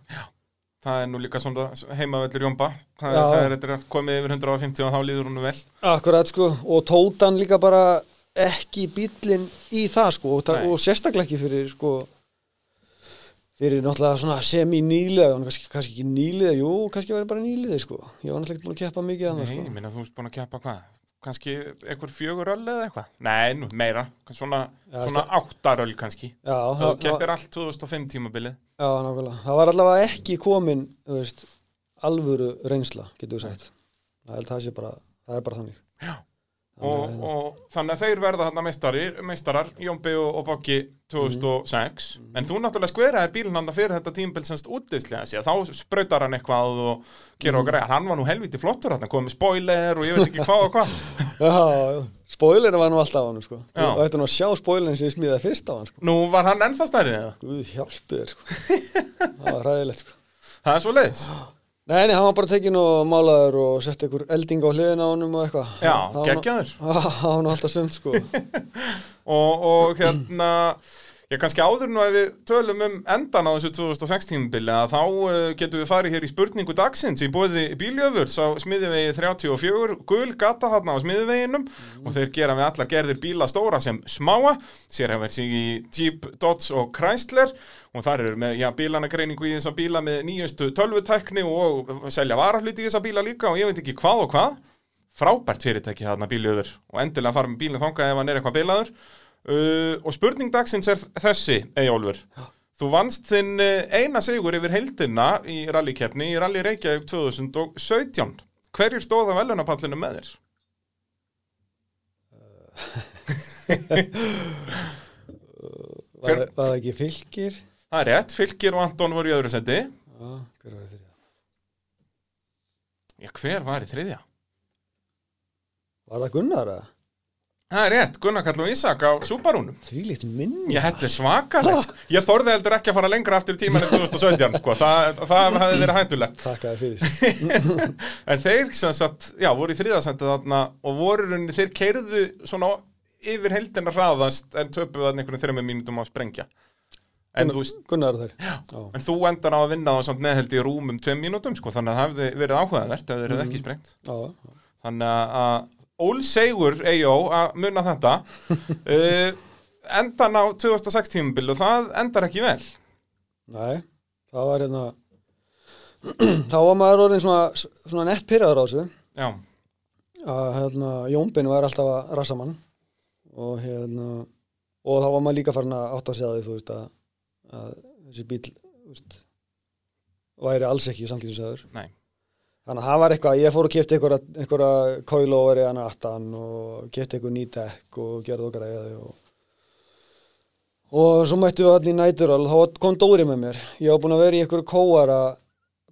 það er nú líka svona heimavellur Jómba, það er, það er, er komið yfir 150 og þá líður hún vel. akkurat sko, og tótan líka bara ekki bílinn í það sko, og, Nei. og sérstaklega ekki fyrir sko fyrir náttúrulega svona semi-nýliða. Kannski, kannski ekki nýliða, jú, kannski ég bara nýliði sko, ég var náttúrulega ekki búin að keppa mikið Nei, annað ég sko, minna þú ert búin að keppa hvað? Kannski einhver fjögur öll eða eitthvað? Nei, nú, meira, svona, Já, svona áttar öll kannski. já, það, keppir allt 2005 tímabilið. já, nákvæmlega það var allavega ekki komin, þú veist alvöru reynsla, getur við sagt það er, það bara, það er bara þannig Já. Og, og þannig að þeir verða þarna meistari, meistarar, Jómbi og, og Boggi 2006 en þú náttúrulega skveraðir bílinn hann fyrir þetta útlislega sér, þá sprautar hann eitthvað og gera og greiða, hann var nú helviti flottur hann komið með spoiler og ég veit ekki hvað og hvað Já, spoilerin var nú alltaf á hann sko. Og ætti nú að sjá spoilerin sem ég smíðaði fyrst á hann sko. Nú var hann ennþá stærri eða? Guð hjálpi þér sko. það var ræðilegt sko. Það er svo leiðis Nei, nei, hann var bara tekinn og málaður og sett einhver elding á hliðina á honum og eitthvað Já, var geggjaður. Það var nú alltaf sumt sko. og, og hérna ég kannski áður nú að við tölum um endan á þessu 2006 tímabili að þá uh, getum við farið hér í spurningu dagsins í bóði bíljöfurs á smiðivegi 34 gul gata þarna á smiðiveginum og þeir gera við allar gerðir bíla stóra sem smáa sér hefur sig í Jeep, Dodge og Chrysler. Og þar eru með já, bílanagreiningu í þessa bíla með nýjustu tölvutækni og selja varahluti í þessa bíla líka og ég veit ekki hvað og hvað. Frábært fyrirtæki þarna bíljöfur. Og endilega fara með bílinn þangað ef hann er eitthvað bilaður uh, og spurning dagsins er þessi Eyjólfur þú vannst þinn uh, eina sigur yfir heildina í rallykefni í Rally Reykjavík 2017 hverjir stóða velunapallinu með þér? Hver- var það ekki fylgir? Það er rétt, Fylkir og Anton voru í öðru sendi Já, hver var þetta? Já, hver var í þriðja? Var það Gunnar eða? Það er rétt, Gunnar Karl og Ísak á Subarúnum. Því líkt minni. Ég hætti svakalegt. Ég þorði heldur ekki að fara lengra aftur tíman en 2017 sko. það, það hefði verið hættulegt. Takk að þér fyrir. En þeir sem sagt, já, voru í þriðasendi þarna og voru rauninni, þeir keirðu svona yfir heldina hraðast en töpuðu þarna einhvern þreymur mínútum á að sprengja. En þú, veist, Gunnar Já, en þú endar á að vinna á samt neðheldi í rúmum tveim mínútum, sko, þannig að það hefði verið áhugavert ef þeir eru ekki sprengt. já, Þannig að- að Ól Segur, Eyjó, að munna þetta. uh, endan á 2006 tímabil og það endar ekki vel. Nei, það var hérna þá var maður orðin svona, svona nett pyrraður á þessu. Já, að hérna, Jónbin var alltaf að rassa mann. Og hérna og þá var maður líka farin að átta sig að því þú veist að, að þessi bíl veist, væri alls ekki samkynnsæður Nei. Þannig að það var eitthvað, ég fór og kefti einhverja, einhverja coiloveri hann aftan og kefti einhver ný dekk og gerði og græði og og svo mættu við allir í nætural þá kom Dóri með mér. Ég var búin að vera í einhverju kóara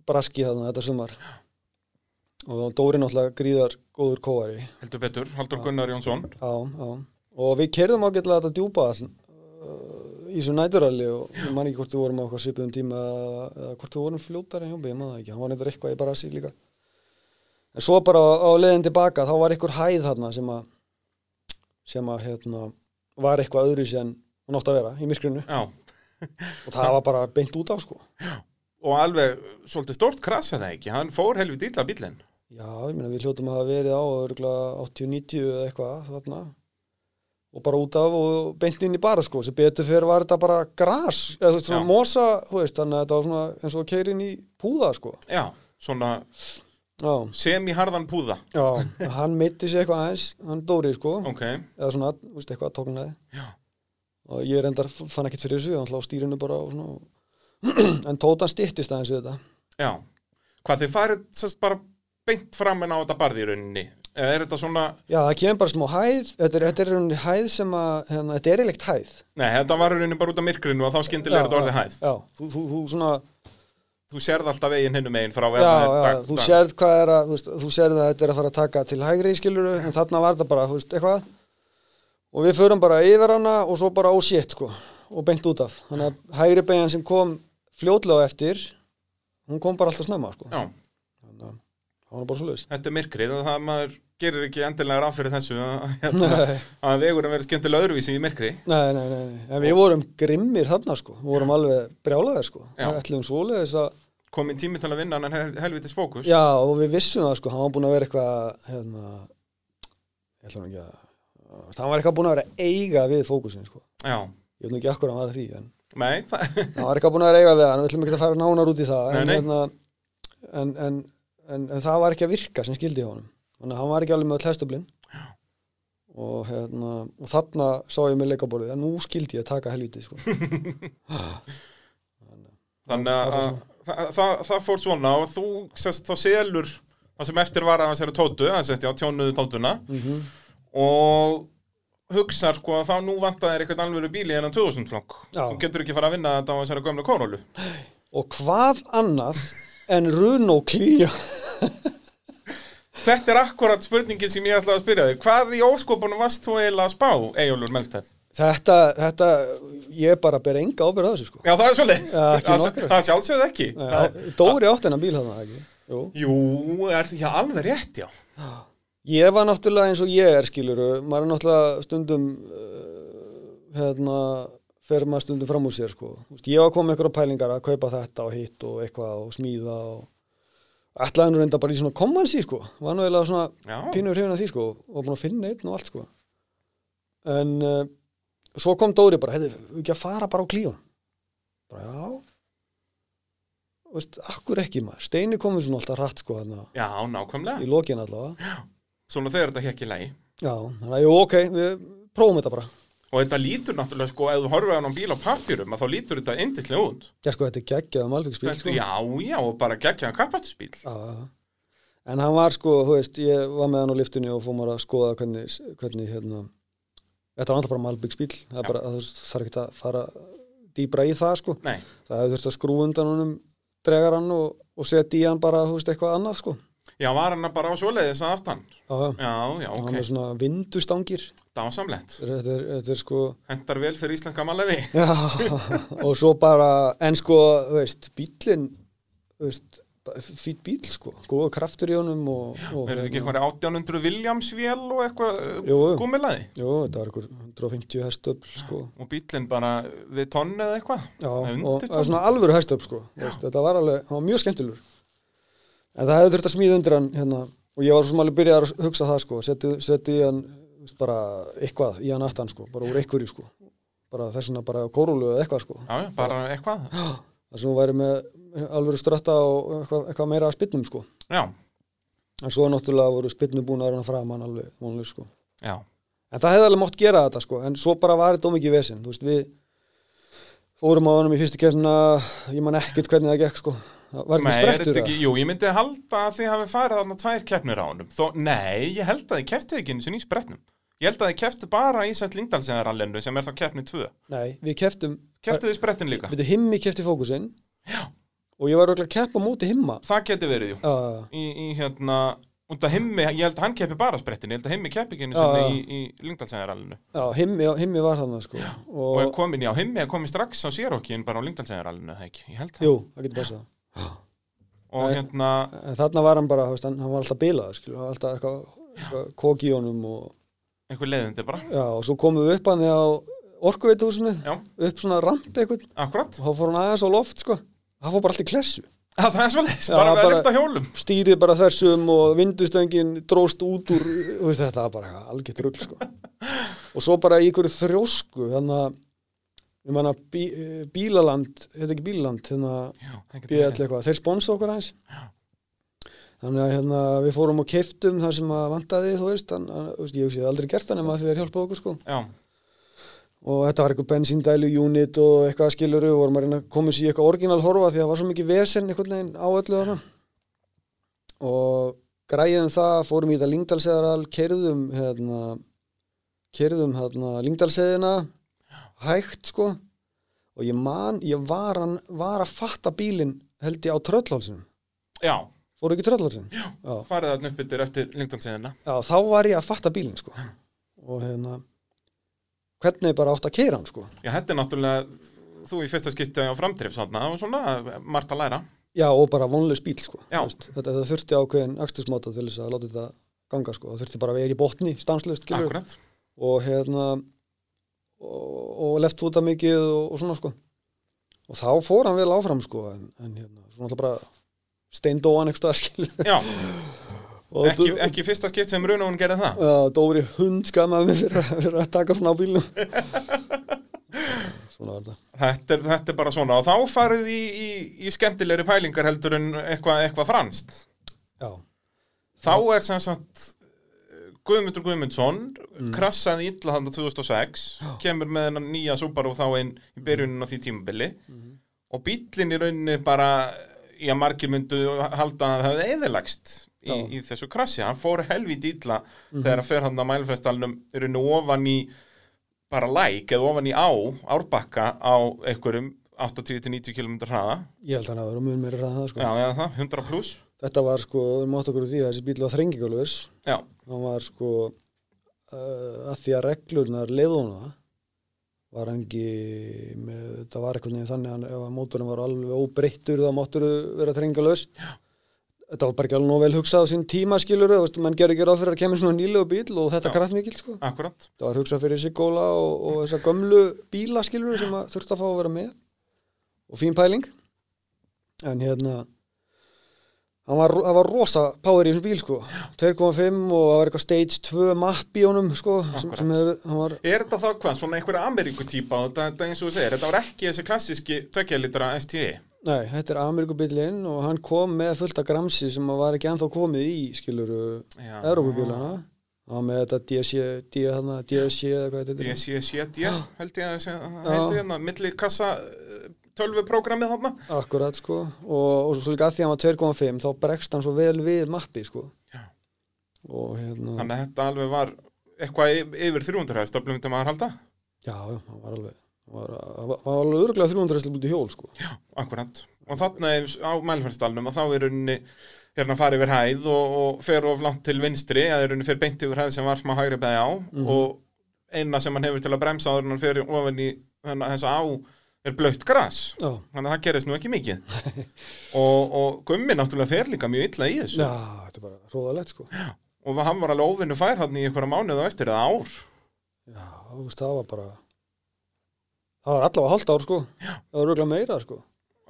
braski þarna þetta sumar. Og Dóri náttúrulega gríðar góður kóari. Heldur betur, Haldur Gunnar Jónsson. Já, já. Og við kerðum ágætlega þetta djúpa all, uh, í þessu næturalli og ég man ekki hvort við vorum á svipuðum tíma eða, eða hvort við vorum fljótari hjá ég man það ekki, hann var neitt eitthvað í Barassi líka. En svo bara á, á leiðin tilbaka þá var einhver hæð þarna sem að sem að hérna var eitthvað öðru sem hún átti að vera í myrkrinu. Já, og það var bara beint út á sko. og alveg svolítið stórt krasa það ekki, hann fór helvið illa bílinn. Já, ég meina við hljótum að hafa verið á örugglega 80-90 eða eitthvað þarna. Og bara út af og beint inn í bara sko. Sem betur fyrir var þetta bara gras eða þú veist svona Já. mosa þú veist þannig að þetta var svona eins og inn í púða sko. Já, svona já, semi-harðan púða. Já hann mitti sig eitthvað aðeins hann Dóri sko. Ok, eða svona, þú veist eitthvað tóknaði. Og ég reyndar fann ekkert fyrir þessu hann hlá stýrinu bara og svona. En tótan stýttist aðeins við þetta. Já. Hvað þið farið sérst bara beint fram en á þetta barði í rauninni? Eða er þetta svona, já það kemur bara smá hæð. Þetta er, þetta er rauninni hæð sem að hérna, þetta er eiginlegt hæð. Nei, þetta var í rauninni bara út af myrkrinu og þá skyndilega er þetta orðið hæð. Já, þú, þú, þú svona Þú sérð alltaf veginn hinnum megin frá já, já, þú sérð hvað er að þú, veist, þú sérð að þetta er að fara að taka til hægri skiluru, en þarna var þetta bara, þú veist, eitthvað. Og við förum bara yfir hana og svo bara ó shit, sko, og beint út af. Þannig að hægri beigjan sem kom fljótlega á eftir, hún kom bara alltaf snemma, sko, Já, þannig að það var bara svo leiðis þetta er myrkrið það maður gerir ekki endilega ráð fyrir þessu að, hérna, að vegurinn verður skemmtilega öðruvísi í myrkri. Nei, nei, nei, en við vorum grimmir þarna, sko, við vorum alveg brjálaðir, sko, ætlum svoleiðis að komin tími til að vinna hann hel helvitis fókus Já, og við vissum það sko, hann var búinn að vera eitthvað hérna, ég ætla nú ekki að hann var eitthvað búinn að vera eiga við fókusin sko, Já. ég veit nú ekki akkur hann var því, en Nei, það, hann var eitthvað búinn að vera eiga við hann, við ætlum ekki að fara nánar út í það Nei, en, nei. Hérna, en, en, en, en það var ekki að virka sem skildi honum þannig að hann var ekki alveg með öll hestublin og, hérna, og þarna sá ég með leikaborðið, en nú skildi ég að taka helviti sko. þannig að að- það, það, það fór svona og þú sest, þá selur það sem eftir var að þessari tótu, það sést já, tjónuðu tótuna. Mm og hugsar sko að þá nú vantar þér eitthvað alvöru bíli en 2000 flokk þú getur ekki fara að vinna þetta á þessari gömlu kórólu og hvað annað en Runo Clio? Þetta er akkurat spurningin sem ég ætlaði að spyrja þig. Hvað í óskopunum varst þú eiginlega að spá, Eyjólfur Melsteð? Þetta, þetta, ég bara ber enga ábyrð að þessu sko. Já, það er svolítið. Ekki Það það sjálfsögð ekki. Nei, Dóri átti hennar bíl þarna ekki? Jú. Jú, er því að alveg rétt, já. Ég var náttúrulega eins og ég er skiluru maður er náttúrulega stundum uh, hérna fer maður stundum fram úr sér sko. Ég var komið einhverja pælingar að kaupa þetta og hitt og eitthvað og smíða og ætlaði nú reynda bara í svona kommansi sko. Var nú eiginlega svona Já, pínur hrifin af því sko og búin að finna einn og allt sko. En uh, svo kom Dóri bara, hefði, ekki að fara bara á klíun bara já Þú veist, akkur ekki maður Steini komið svona alltaf rætt sko þarna já, nákvæmlega í lokin allavega Svona þegar þetta hekk í lagi Já, þannig að jú, ok, við prófum þetta bara. Og þetta lítur náttúrulega sko, ef þú horfir á á bíl á pappjurum, að þá lítur þetta indislega út. Já, sko, þetta er geggjað malbyggsbíl, Þetta, sko. Já, já, og bara. Já, já. En hann var, sko, þú veist, ég var með hann á liftunni og fór maður að skoða hvernig, hvernig, hérna, þetta var alltaf bara malbyggsbíl. Það er ekki að fara dýbra í það, sko. Nei, Það hefur þurft að skrúa undan honum dregar hann og, og setja í hann bara, þú veist, eitthvað annað, sko. já, var hann bara á svoleiðis að aftan. Já, já. Já, já, Hann ok. er svona vindustangir. Það var samlegt. Þetta er, þetta er, sko, Hendar vel fyrir íslenska mannlefi. Já, og svo bara, en sko, þú veist, bílinn, þú veist, fýtt bíl, sko, góða kraftur í honum og... og Verður ekki eitthvað 1800 Williams-vél og eitthvað jú. gúmilaði? Jú, þetta var eitthvað 150 hestöfl, sko. Og bílinn bara við tonn eða eitthvað? Já, og það er svona alvöru hestöfl, sko. Veist, þetta var alveg, hann var mjög skemmtilegur. En það hefði þurft að smíða undir hann, hérna, og ég var svo alveg byrjað að hugsa það, sko, setja, í hann, bara eitthvað í hann aftan, sko, bara úr einhverju, sko. bara þess vegna bara kórulu eða eitthvað sko Já, já, bara eitthvað alvöru strötta og eitthvað, eitthvað meira að spinnum sko. Já, en svo náttúrulega voru spinnum búin að reyna framan alveg vonlega sko. Já, en það hefði alveg mátt gera þetta sko. En svo bara var þetta ómikið vesinn þú veist við fórum á honum í fyrstu kefna ég man ekkert hvernig það gekk sko. Það var ekki sprettur það jú, ég myndi halda að þið hafi farið þarna tvær keppnir á honum. Þó, nei, ég held að þið keftu ekki einu sinni í spretnum. Ég held að þið keftu bara í Sætt Lingdalsengarallinu sem er þá keppni 2 nei, við keftum Keftu þið sprettin líka? við himmi kefti fókusinn. Já og ég var örugglega að keppa á móti himma. Það geti verið, jú. Já, Í, í hérna, út af himmi, ég held að hann keppi bara sprettin Ég held að himmi keppi ekki já. í, í Lingdalsengarallinu já himmi, himmi var þannig sko. Og og, komin, já, himmi komin strax á sérokkin bara á Lingdalsengarallinu, það ekki? Ég held það. Jú, það getur passað. Og Nei. hérna, en þarna var hann bara, veist, hann, hann var alltaf bilað skilur, alltaf eitthvað, eitthvað kók í honum og, einhver leiðindi bara. Já, og svo komum við upp hann á orkuveituhúsinu Já, upp svona ramp eitthvað og þá fór hann aðeins á loft sko það fór bara allt í klessu. Já, það er svolítið, bara að lyfta hjólum. stýrið bara þessum og vindustöngin dróst út úr veist, þetta var bara algjört rugl sko. og svo bara í ykkur þrjósku þannig að ég manna bí, bílaland, þetta ekki bílaland hérna þeir sponsa okkur aðeins. Þannig að hérna, við fórum og keiftum þar sem að vantaði þú veist, þann, að, ég hef aldrei gert það nema að þeir hjálpaði okkur sko. Já, og þetta var eitthvað bensíndælu unit og eitthvað skiluru og vorum að reyna að koma sér í eitthvað orginal horfa því að það var svo mikið vesen einhvern veginn á öllu þarna. Og græðum það, fórum í þetta Lingdalseðaral, kerðum hérna, kerðum hérna Lingdalseðina hægt sko. Og ég man, ég var, hann, var að fatta bílinn held ég á tröllhálsinum. Já, fóru ekki tröllhálsin? Já. Já, farið upp yfir eftir Lingdalsíðina já, þá var ég að fatta bílinn sko. Og hérna hvernig bara átt að keira hann sko Já, þetta er náttúrulega, þú í fyrsta skipti á framdrif svona, og svona, margt að læra Já, og bara vonlegs bíl, sko. Veist, þetta, þetta þurfti ákveðin axtursmáta til þess að láta þetta ganga, sko. Það þurfti bara að vera í botni. Akkurat, Og hérna, og, og left fúta mikið og, og svona, sko. Og þá fór hann vel áfram, sko. En, en hérna, svona alltaf bara steindóan ekki staðar, skilur. já, ekki, ekki fyrsta skipt sem Runóun gerði það Já, Dóri hund skammaði fyrir, að- að taka svona á bílnum. svona var þetta. þetta er, þetta er bara svona, og þá farið í, í, í skemmtilegri pælingar heldur en eitthvað eitthva franskt Já, Þá er sem sagt Guðmundur Guðmundsson Mm. krassaði illa hann 2006 kemur með hennan nýja Subaru þá inn í byrjunin á því tímabili Mhm. og bíllinn í rauninni bara já, margir myndu halda að það hefði eðilagst í, Já. í þessu krassi hann fór helvít illa Mhm. þegar hann fer hann að mælfestalnum í rauninni ofan í bara læk eða ofan í á, árbakka á einhverjum 80-90 km hraða ég held að hann að vera mun meira það, sko. já, eða það, 100 pluss Þetta var, sko, við mátt okkur úr því að þessi bíl var þrengingalus. já, hann var sko uh, að því að reglurnar leiðuna það var ekki með, það var eitthvað þannig að ef að mótorinn var alveg óbreyttur þá máttur vera þrengalös þetta var bara ekki alveg nóg vel hugsað á sín tíma skilur veist, mann gerði ekki ráð fyrir að kemur svona nýlegu bíl og þetta kraftmikil sko. Akkurat. Það var hugsað fyrir Sigóla og, og þessa gömlu bíla skilur sem þurfti að fá að vera með. Og fín pæling. En hérna hann var, það var rosa power í þessum bíl sko. 2.5 og það var eitthvað stage 2 mapp í honum sko sem, sem hann var Er þetta þá hvað, svona einhverja Ameríkutýpa þetta, þetta eins og þú segir, þetta var ekki þessi klassíski 2 litra STI Nei, þetta er Amerikubílinn og hann kom með fullt af gramsi sem að var ekki ennþá komið í, skilur, Já. Európubílana. Hann var með þetta DSC, hana, DSC eða hvað þetta heitir. DCCD held ég að segja- heiti hérna, millikassa tölvuprógrammið þarna Akkurat, sko. Og, og svo líka að því að hann var 2.5, þá bregst hann svo vel við mappi, sko. Já. Og hérna, Þannig að þetta alveg var eitthvað yfir 300 hæð stöflum til maður halda já, hann var alveg, hann var, var- alveg örgulega 300 hestil bútið hjól, sko. Akkurat. Og þarna er á mælferðstalnum og þá er rauninni hérna farið yfir hæð og, og fer of langt til vinstri eða er rauninni fer beint yfir hæð sem var smá hægri beði á. Og eina sem hann hefur til að bremsa áður en hann fer ofan í þessa á er blöytt gras. Já, þannig að það gerist nú ekki mikið. Og, og gummi náttúrulega fer líka mjög illa í þessu. Já, þetta er bara hróðalegt, sko. og hann var alveg óvinnu fær hann í einhverja mánuð á eftir eða ár. Já, það var bara, það var allavega hálft ár, sko. Já. Það var örgulega meira, sko.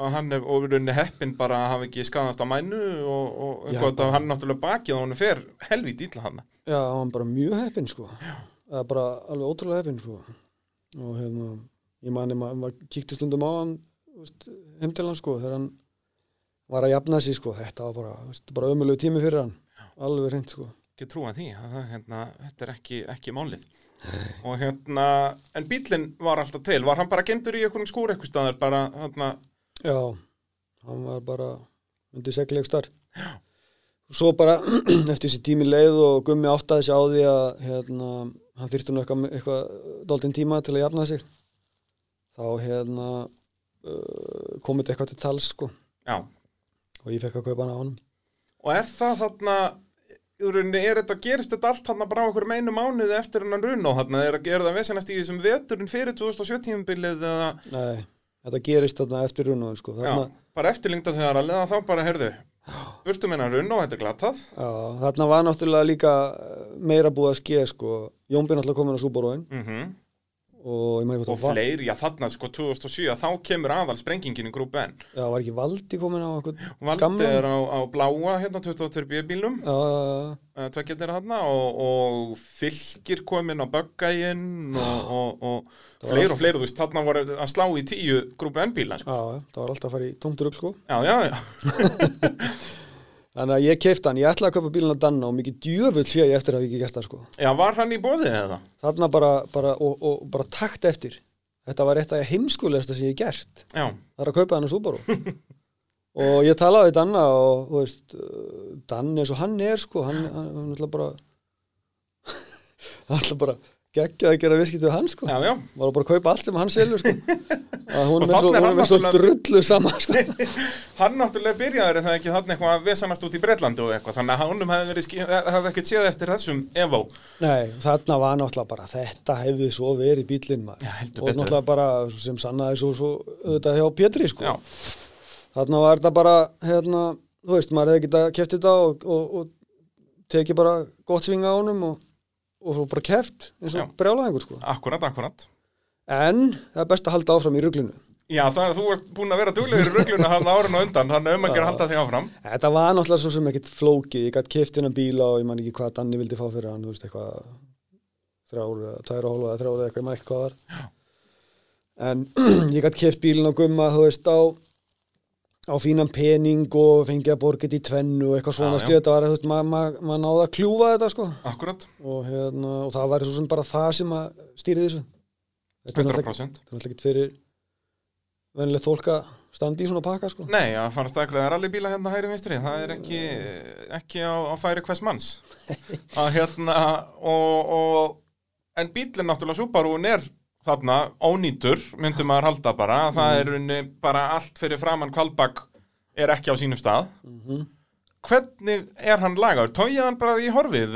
og hann er rauninni heppin bara að hafa ekki skadast á mænu og, og Já, eitthvað hann náttúrulega bakið og hann fer helvít illa hann Já, hann var bara mjög heppinn sko. Það er bara alveg ótrúlega heppinn sko. Og hérna, ég mani, maður ma kíkti stundum á hann veist, heim til hann sko þegar hann var að jafna sig sko þetta var bara, veist, bara ömulegu tími fyrir hann alveg reynd sko ekki trúa því, það, hérna, þetta er ekki, ekki málið og hérna, en bílinn var alltaf til, var hann bara gemdur í einhverjum skúr eitthvað staðar, bara, hérna, Já, hann var bara undir segleik starf og svo bara eftir þessi tími leið og Gummi áttaði sig á því að hérna, hann þyrfti nú eitthvað, eitthvað dóltinn tíma til að jafna sig. Þá hérna uh, komið eitthvað til tals sko. Já. Og ég fekk að kaupa hann á honum. Og er það þarna er þetta, gerist þetta allt hann bara á einhverjum einu mánuði eftir hennan runn og hann er, er það vesenast í þessum veturinn fyrir 2017 bilið eða, Nei, þetta gerist þarna eftir runnaðum sko já, þarna, bara eftirlingta þegar að leða þá bara, heyrðu, burtu minna runn og þetta er glatað. Já, þarna var náttúrulega líka meira búið að skeið sko. Jónbi náttúrulega komin á Súboróin mm og og fleiri, já þarna sko 2007 þá kemur aðal sprengingin í grúp N. Já, var ekki Valdi komin á Valdi er á, á bláa hérna 22 bílum já, tvekket er þarna og, og fylgir komin á böggægin og, og, og var fleiri og allt- fleiri, þú veist, þarna voru að slá í tíu grúpu N-bíla, sko. já, það var alltaf að fara í tómtur sko. Já, já, já, Þannig að ég keipti hann, ég ætlaði að kaupa bílinn á Danna og mikið djöfull sé ég eftir að hafa ekki gert það sko. já, var hann í bóðið eða? Þarna bara, bara og, og bara takt eftir. Þetta var eitt af heimskulegasta sem ég gert. Já, Það er að kaupa hann á Subaru. og ég talaði við Danna og þú veist, uh, Dan eins og hann er sko, hann, hann, hann ætla bara hann ætla bara geggjað að gera viskið við hann sko. já, já, Var að bara kaupa allt sem hann selur sko. Að hún Og er svo, er hún er svo náttúrulega- drullu saman sko. hann náttúrulega byrjaður en það ekki þarna eitthvað að vesanast út í Breitlandi og eitthvað, þannig að hannum hefði skí- hefði ekkert séð eftir þessum Evo. Nei, þarna var náttúrulega bara þetta hefði svo verið bílinn maður Já, og betur. náttúrulega bara sem sannaði svo, svo auðvitað hjá Pétri sko þarna var þetta bara hérna, þú veist, maður hefði getað keft þetta og, og, og tekið bara gott svinga á honum og, og svo bara keft eins Já. og brjálaðingur sko akkurat, akkurat. en það er best að halda áfram í ruglunu Já, það er þú ert búin að vera duglegur í rugluna hann árun og undan, þannig um að gera að halda því áfram. þetta var náttúrulega svo sem ekkit flókið ég gætt keft hennar bíla og ég man ekki hvað Danni vildi fá fyrir hann, þú veist, eitthvað þrjár, tvær og hálfa eða þrjár eða eitthvað, ég man ekki hvað var en ég gætt keft bílinn á gumma, þú veist, á á fínan pening og fengið að borga þetta í tvennu og eitthvað svona skrið, þetta var, þú veist, maður ma ma náði að kljúfa þetta sko. Akkurat, og, hérna, og það var svo sem bara það sem að stýri þessu. Þetta er náttúrulega 100%. þetta er náttúrulega ekki fyrir venilegt fólk að standa í svona pakka sko. Nei, að fara staklega rallybíla hérna hægri vinstri, það er ekki, ekki á, á færi hvers manns. Að hérna, og, og, en bílinn náttúrulega Subaruun er þarna ónýtur, myndi maður halda bara, það er unni bara allt fyrir framann kvalbak er ekki á sínum stað. mm Hvernig er hann lagaður? Tóið hann bara í horfið?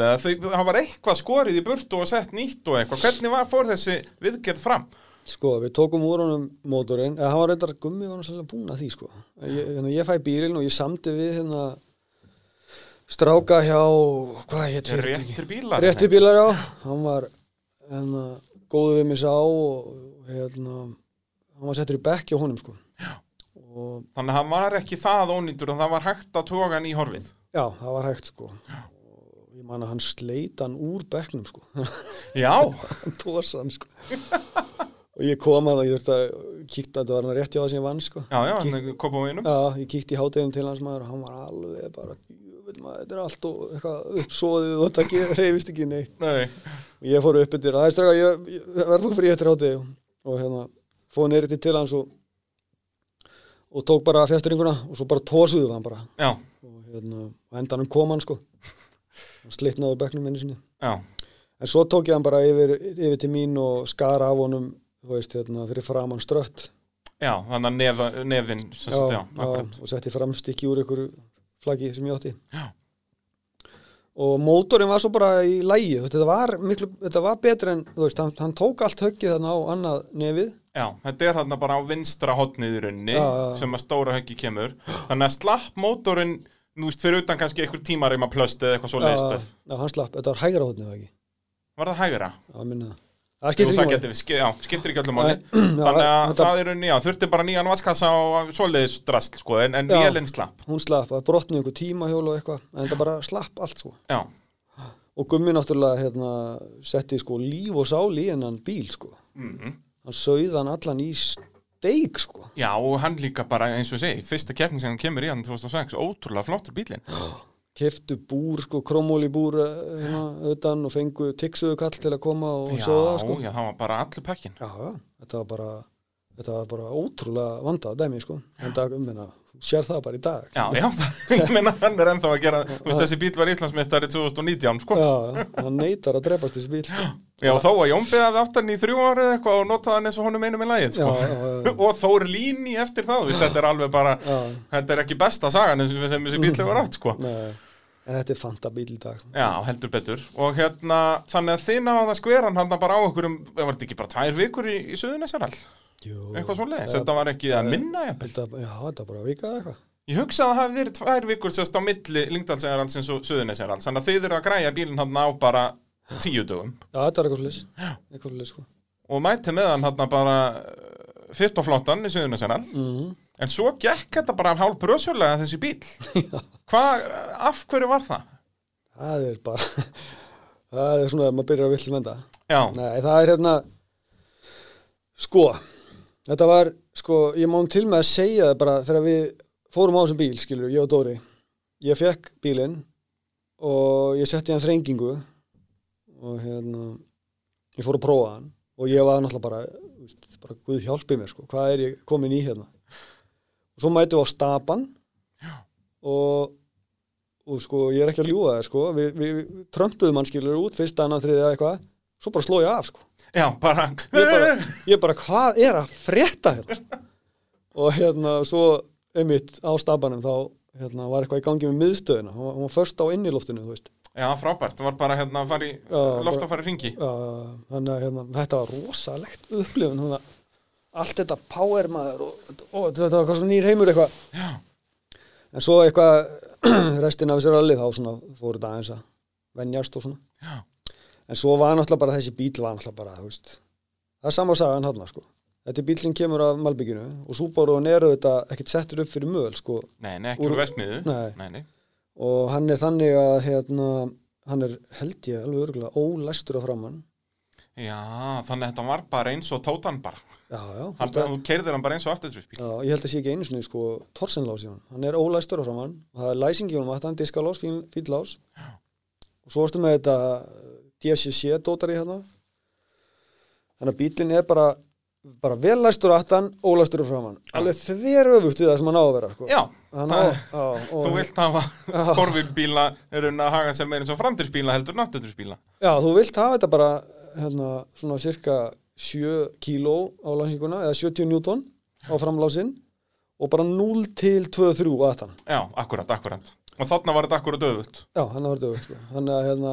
hann var eitthvað skorið í burtu og sett nýtt og eitthvað. Hvernig var, fór þessi viðgerð fram? Sko, við tókum úr honum mótorinn, eða hann var reyndar gummi var hann svolítið búin að því, sko. Ég, hérna, ég fæ bílinn og ég samdi við hérna stráka hjá, hvað hétt Réttir bílar? Réttir bílar, já. Hann var hérna, góðu við mig sá og hérna, hann var settur í bekk hjá honum, sko. Já. Og Þannig að hann var ekki það ónýtur og það var hægt að toga hann í horfið. já, það var hægt, sko. Og ég man að hann sleit hann úr bekknum, sko. Já, hann tósa hann, sko. og ég kom að það, ég þurfti að kíkta, þetta var hann rétt hjá það sem ég vann, sko. já, já, hann kom á einum. Já, ég kíkti í hátegum til hans maður og hann var alveg bara, þetta er allt og eitthvað uppsóðið og þetta hreyfist ekki neitt. Nei, Og ég fór upp yfir, það er straka, ég, ég verður fyrir eftir hátegi og hérna, fóð neyri til hans og, og tók bara fjæsturinguna og svo bara tósuðu hann bara. já, Og hérna, endanum kom hann sko. Hann slitnaði úr bekknum minni sinni. já, En svo tók ég hann bara yfir, yfir til mín og skara af honum, veist, hérna, fyrir framann strött. já, þannig að nef, nefin, sem sagt, já, akkurat. og setti framstykki úr ykkur flaggi sem ég átti Já. og mótorinn var svo bara í lægi þetta var, miklu, þetta var betur en veist, hann, hann tók allt höggið þarna á annað nefið Já, þetta er þarna bara á vinstra hotnið í já. sem að stóra höggi kemur. Þannig að slapp mótorinn, nú veist, fyrir utan kannski einhver tímarima plöst eða eitthvað svo leiðstöf. já, hann slapp, þetta var hægra hóðnið ekki Var það hægra? já, minna það það skiptir það ekki já, skiptir ekki öllum máli. Þannig að það er rauninni, já, þurfti bara nýjan vaskassa og svoleiðis drasl, sko, en, en vélinn slapp. hún slapp, það brotnið einhver tímahjól og eitthvað en þetta bara slapp allt sko. Já, og gummi náttúrulega hérna, setti sko líf og sál í hennan bíl sko. Mm hann sauð hann allan í steik sko. Já, og hann líka bara, eins og segi, fyrsta keppning sem hann kemur í hann 2006, ótrúlega flottur bílinn. keftu búr sko, krómóli búr eh, hérna, utan og fengu tiksuðu kall til að koma og Já, það sko já, það var bara allur pakkin. já, þetta var bara þetta var bara ótrúlega vandað dæmi sko en dag, menna, þú sér það bara í dag Já, já, ég meina, hann er ennþá að gera, þú veist, þessi bíl var Íslandsmeistari 2019, sko. já, hann neytar að drepast þessi bíl sko. Já, þó að Jónbi hafði átt hann í þrjú ára eða eitthvað og notaði hann eins og honum einum í lagið, sko. já, já, og Þór Líni eftir það, veist, þetta er alveg bara, þetta er ekki besta sagan sem þessi bíl hefur átt, sko. nei, en þetta er fanta bíl í dag. Já, heldur betur. Og hérna, þannig að þið náða að skvera hann bara á okkur um, var þetta ekki bara tvær vikur í, í Suðunesarall? Jú, Eitthvað svo leiðis, þetta var ekki að minna, jafnvel. þetta, já, þetta er bara vikað eitthvað. Ég hugsa að það hafi verið tvær vikur sérst á milli Lyngdalsegjaralds og Suðunesjaralds, þannig að þið eru að græja bílinn hann á bara tíu dögum. já, þetta er eitthvað slis eitthvað slis sko En svo gekk þetta bara hálf bröðsjörlega þessi bíl. Hvað, af hverju var það? það er bara það er svona að maður byrjar að vill venda Já, Nei, það er hérna sko, þetta var sko, ég má til með að segja það bara þegar við fórum á þessum bíl, skilur, ég og Dóri. Ég fekk bílinn og ég setti hann þrengingu og hérna ég fór að prófa hann og ég var náttúrulega bara, bara Guð hjálpi mér sko, hvað er ég komin í hérna og svo mætum við á stapan. Og og sko, ég er ekki að ljúga það sko. Við, við, trömpuðum hann skilur út fyrsta, annan, þriðja eitthvað. Svo bara sló ég af sko. Já, bara, ég bara, ég bara hvað er að frétta hérna? Og hérna svo einmitt á stabanum þá hérna, var eitthvað í gangi með miðstöðina. Hún var, var först á inniloftinu þú veist. Já, frábært, það var bara hérna að fara í, Já, loft að fara í ringi. uh, þannig að hérna, þetta var rosalegt upplifun þannig að allt þetta power maður og, og þetta var hvað svo nýr heimur eitthvað en svo eitthvað restin af þessi ralli þá svona fóru þetta aðeins að venjast og svona já, en svo var náttúrulega bara þessi bíl var náttúrulega bara, veist það er sama sagan hann sko þetta er bíl sem kemur af Malbygginu og Subaru er auðvitað ekkert settur upp fyrir möl sko nei, nei, ekki Úr- vestmiðu. Nei. nei, nei. og hann er þannig að hérna, hann er held ég alveg örgulega ólæstur á framann Já, þannig að þetta var bara eins og tótan bara. Já, já, Hann, þú keirðir hann bara eins og afturstryksbíl. já, ég held að sé ekki einu sinni sko torsenlás í hann, hann er ólæstur á framann og það er læsing í honum að hann diskalás, fín, fín lás. Og svo erstu með þetta DSCC dótar í hérna. Þannig að bílinn er bara bara vel læstur aftan, ólæstur á framann alveg þver öfugt við það sem hann á að vera sko. Já, hann á, það- á, og, þú vilt hafa forvilbíla er að haga sér meira eins og framdýrsbíla heldur náttúrdursbíla. já, þú vilt hafa þetta bara hérna, svona cirka 7 kíló á læsinguna eða 70 njúton á framlásinn og bara 0 til 2-3 aftan Já, akkurat, akkurat. Og þarna var þetta akkurat öfut. Já, hann var döfugt sko. Þannig að hérna,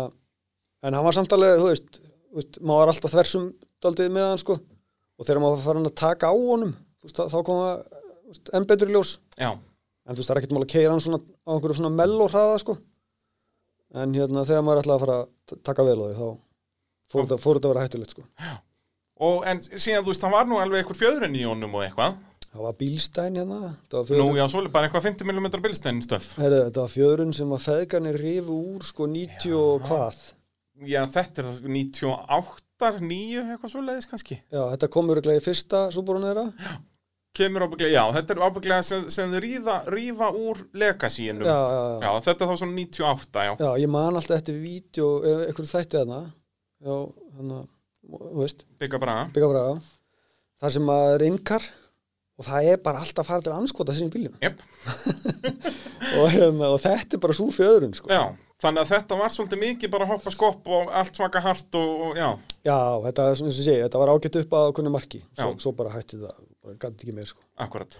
en hann var samtalið, þú veist, veist, maður var alltaf þversum daldið með hann sko og þegar maður var farin að taka á honum, þú veist, þá- þá kom það þú veist, enn betur í ljós. Já, En þú veist, það er ekkert mál að keira hann svona á einhverju svona mello hraða sko. En hérna, þegar maður ætlaði að fara að taka vel á því, þá fór þetta, þetta að vera hættulegt sko. Og en síðan þú veist, það var nú alveg eitthvað fjöðurinn í honum og eitthvað. Það var bílstæn hérna, var Nú, fjöðrun, já, svo bara eitthvað 50 mm bilstein stöf. Heyrðu, þetta var fjöðrun sem að feðgarnir rifu úr sko 90 og hvað. Já, þetta er það 98, 9, eitthvað svo leiðis kannski. Já, þetta komur ekki í fyrsta súborun þeirra. Kemur ábygglega, já, þetta er ábygglega sem, sem þau rífa úr legacyinum. Já, já, já. Já, þetta er þá svona 98, já. Já, ég man alltaf eftir vídeo, eitthvað þætti þarna já, hann að, byggja braga þar sem að er innkar og það er bara alltaf að fara til anskota sinni bílum Jep. og, hérna, og þetta er bara svo fjöðurinn sko. Já, þannig að þetta var svolítið mikið bara hoppa skopp og allt svaka hart og, og já. Já, þetta sé, þetta var ágætt upp að kunni marki, svo, svo bara hætti það bara gæti ekki meir sko. Akkurat.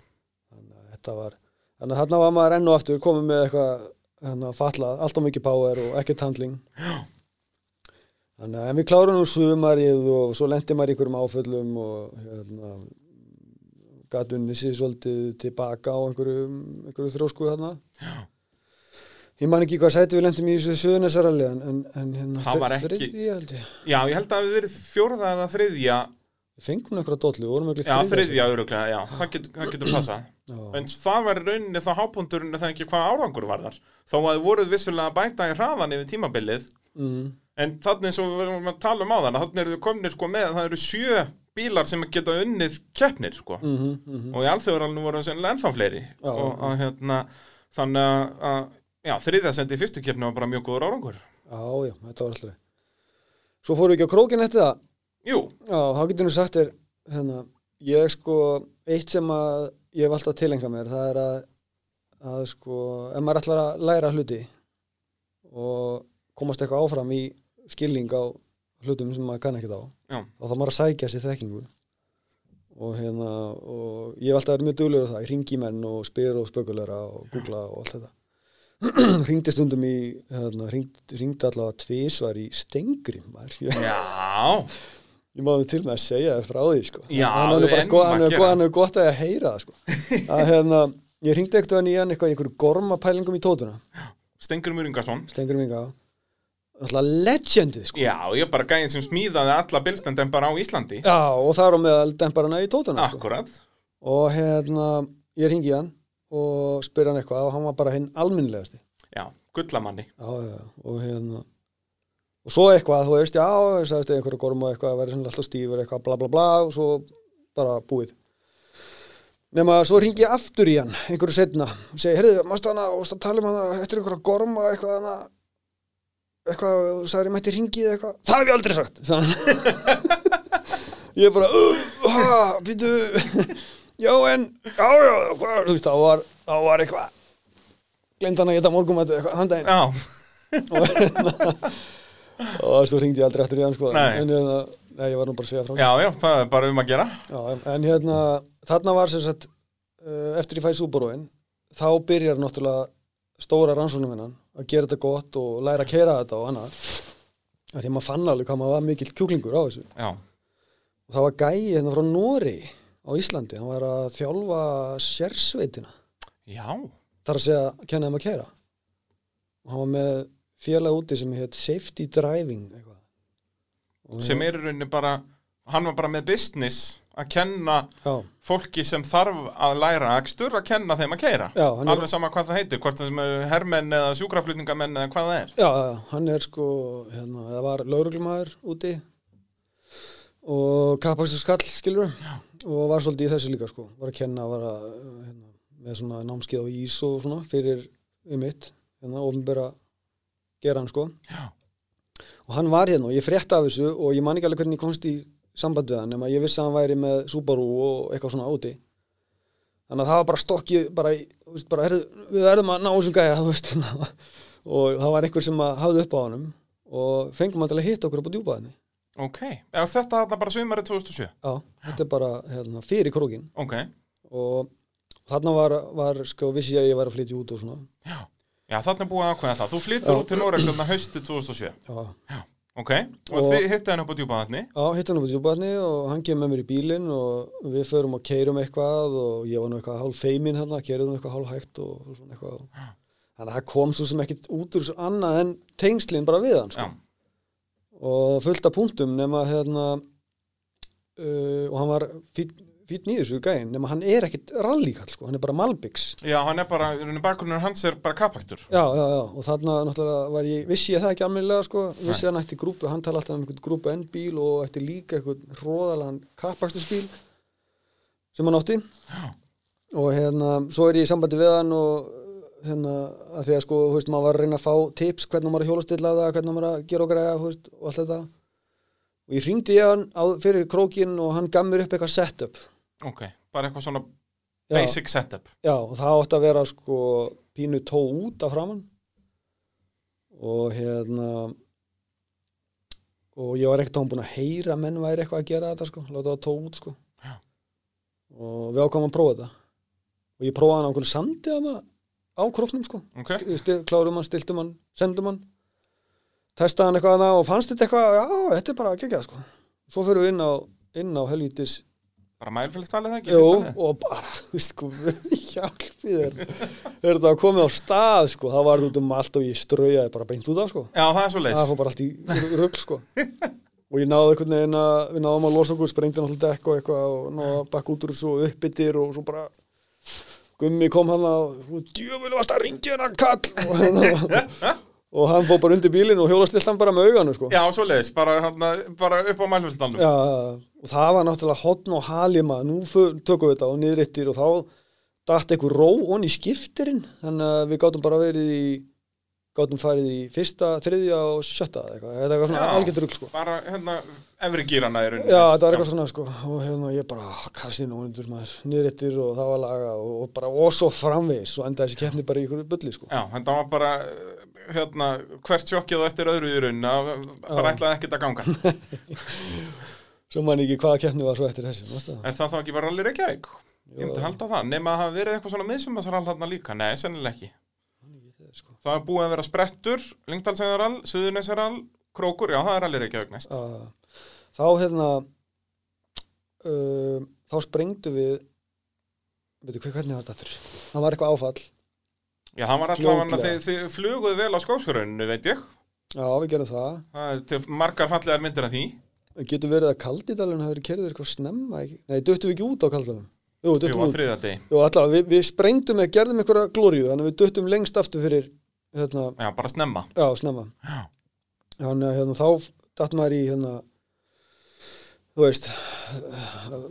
þannig að þetta var þannig að þarna var maður enn og aftur komið með eitthvað hérna, fallað, alltaf mikið power og ekkert handling Já. Þannig að við klárum nú sumarið og svo lendi maður í einhverjum áföllum og hérna gatunni sér svolítið tilbaka á einhverju, einhverju þrósku þarna Já. ég man ekki hvað sæti við lendum í þessu suðunesaralli en, en, hérna Það var þri- ekki- þriðja held ég Já, ég held að hafi verið fjórða eða þriðja. við fengum einhverja dollu, við vorum ekki Já, þriðja öruglega, já. Það getur, það getur passað. En það var rauninni þá hápunturinn það ekki hvað árangur var þar. Þó að þið voruð vissulega bæta í hraðan yfir tímabilið. Mm, En þannig eins og við erum að tala um á þann, þannig eru þau komnir sko með, það eru sjö bílar sem geta unnið keppnir sko. mm -hmm, og í alþjóðaralinu voru ennþá fleiri. Já. og að, hérna, þannig að- að já, þriðja sendi í fyrstu keppni var bara mjög góður árangur. Já, já, þetta var alltaf Svo fórum við ekki á krókin eftir það? Jú, Já, þá getur nú sagt þér hérna, ég sko, eitt sem að ég hef alltaf tilenga mér, það er að að sko, ef maður ætlar að læra hluti og komast eitthvað áfram í skilning á hlutum sem maður kann ekkert á. Já, þá þá maður að sækja sér þekkingu. Og hérna og ég hef alltaf verið mjög duglegur á það, ég ringi menn og spyr og spökulera og googla og allt þetta. Ringdi stundum í hérna, ringdi, allavega tvisvar í stengri maður, ég, já, ég má til með að segja þér frá því sko. Já, hann nú bara en go- maður hann hann er gott að heyra það sko. að hérna, ég ringdi eitthvað í hann eitthvað í einhverju gormapælingum í tótuna. Stengur mig á alltaf legendið sko. Já, ég er bara gæðin sem smíðaði alla bilstendem bara á Íslandi. Já, og það er á meðal demparana í tótuna sko. Akkurat og hérna, ég ringi hann og spyr hann eitthvað og hann var bara hinn alminnilegasti Já, gullamanni. Já, já, og hérna og svo eitthvað, þú veist, já, ég sagðist einhverju gorm og eitthvað, að vera alltaf stífur eitthvað, bla bla bla og svo bara búið. Nema svo ringi ég aftur í hann einhverju setna og segi, heyrðu, mástu hana og tala um hana, eftir einhverja gorma eitthvað hana eitthvað, þú sagðir ég mætti ringið eitthvað. Það hef ég aldrei sagt. Ég bara, uh, ha, býtu já, en já, já, hvað, þú veist, þá var þá var eitthvað hann að geta morgum eitthvað, handaginn Já, og, hérna, og svo ringdi ég aldrei eftir í hann sko. En hérna, nei, ég var nú bara að segja frá já, já, það er bara um að gera. Já, en hérna, þarna var sem sagt uh, eftir ég fæði Subaruinn þá byrjar náttúrulega stóra rannsóknum hennan að gera þetta gott og læra að kera þetta og annað. Því að maður fann alveg hvað maður var mikill kjúklingur á þessu. Já, og það var gæi hérna frá Nóri á Íslandi, hann var að þjálfa sérsveitina. Já, þar að segja kenna þeim að kera og hann var með félag úti sem heit Safety Driving eitthvað. Sem er rauninni bara Hann var bara með business að kenna já, fólki sem þarf að læra akstur að kenna þeim að keira já, Alveg sama hvað það heitir, hvort það er hermenn eða sjúkraflutningamenn eða hvað það er. Já, já, hann er sko hérna, það var lauruglumæður úti og kappakstur skall skilur og var svolítið í þessu líka sko. Var að kenna, var að hérna, með svona námskeið á ís og svona fyrir um mitt, hérna, ofnbæra gera hann sko. Já. og hann var hérna og ég frétta af þessu og ég man ekki alveg hvernig ég komst í samband við hann nema ég vissi að hann væri með Subaru og eitthvað svona úti þannig að það var bara stokkið bara, veist, bara herðu, við erum að ná þessum gæja hérna. og það var einhver sem hafði upp á honum og fengum hann til að hitta okkur upp á djúpaðinni Ok, eða þetta þarna bara sumarið 2007 já, þetta er bara hérna, fyrir krókin Ok, og þarna var, var sko, vissi ég að ég var að flytja út og svona. Já Já, þarna er búið að ákveða það. Þú flyttur Já. út til Noregs þarna haustið 2007 já, Ok, og, Og- þið hittið hann upp á djúpaðarni Já, hitt hann upp á djúbarni og hann kemur með mér í bílinn og við förum og keirum eitthvað og ég var nú eitthvað hálf feimin hérna, keiriðum eitthvað hálf hægt og, og svona eitthvað. Þannig að það kom svo sem ekkit út úr þessu annað en tengslinn bara við hann, sko. Já, Og fullt af punktum nema hérna, uh, og hann var fýtt nýður þessu gæinn, nema hann er ekkit rallíkall, sko, hann er bara Malbix. já hann er bara, bakgrunnur hans er bara kapaktur Já, já, já, og þarna náttúrulega var ég, vissi ég það ekki almennilega, sko, vissi hann ætti grúpu, hann tala alltaf um einhvern grúpu N bíl og ætti líka einhvern róðalan kappakstusbíl sem hann átti. Já. og hérna, svo er ég í sambandi við hann og hérna, að því að sko, þú veist, maður var að reyna að fá tips hvernig maður að hjólastilla það, hvernig maður að gera og græða, þú veist, og allt þetta. Og ég hringdi ég hann á, fyrir krókin og hann gaf mér upp eitthvað setup Ok, bara eitthvað svona Já. basic setup. Já, og það átti að vera sko pínu tó út af framann og hérna og ég var ekkert án búin að heyra að menn væri eitthvað að gera þetta sko, láta það tó út sko. Já. og við ákvæmum að prófa þetta. Og ég prófaði hann á einhvern sandi hana á króknum sko. Ok, Sti- sti- klárum hann, stiltum hann, sendum hann testaði hann eitthvað hana og fannst þetta eitthvað, já, þetta er bara geggjað sko. Svo fyrir við inn á, inn á helvítis bara mælfélstalið það ekki? Jú, og bara, sko, hjálpi þér. Þegar þetta var komið á stað, sko, þá var út um allt og ég straujaði bara beint út af, sko. Já, það er svo leis það fór bara allt í rugl, sko. Og ég náði einhvern veginn að við náðum að losa okkur, sprengdi náttúrulega dekk og eitthvað og náði að bakka út úr þessu og uppbyttir og svo bara Gummi kom hann og djöfum varst að ringja hennar kall og, hérna, og hann fór bara undir bílinn og hjólastilt hann bara með auganu sko. Já, svo leiðis, bara, bara upp á mælfjöldalum Já, og það var náttúrulega hotn og halima, nú tökum við þetta og niðrittir og þá datt einhver ró onni í skiptirinn. Þannig að við gátum bara verið í gátum farið í fyrsta, þriðja og sjötta eitthvað, þetta er eitthvað svona rugl sko. Bara, hérna, efri gýrana er Já, þetta var eitthvað svona sko. Og hérna ég bara, kassi nú undur maður. Niðrittir og það var laga og, og bara og svo framvegis og enda þessi keppni bara í ykkur bulli sko. Já, þetta var bara, hérna, hvert sjokkið á eftir öðru í raun bara ætlaði ekkert að ganga svo man ekki hvaða keppni var svo eftir þessi það? Er það þá ekki bara allir Reykjavík? Ég myndi halda það, nema að hafa verið eitthvað svona miðsumasrall þarna líka, nei, sennilega ekki. Sko. Það er búið að vera sprettur, Lyngdalsæðarall, Suðurnesarall, Krókur, já, það er allir næst. Að þá hérna uh, þá sprengdu við veitu hvað hvernig var þetta það var eitthvað áfall. Já, það var alltaf að þið, þið fluguð vel á skópsfjöruninu, veit ég. Já við gerum það. Það er margar fallegar myndir af því getur verið að kaldidalun hafi verið kerður eitthvað snemma nei, duttum við ekki út á kaldidalun jú, Jú, duttum á við út. þriða degi jú, allavega, við, við sprengdum eða gerðum eitthvað glóriu þannig að við duttum lengst aftur fyrir hérna, Já, bara snemma. Já, snemma. Já. þannig að hérna, þá datt maður í hérna þú veist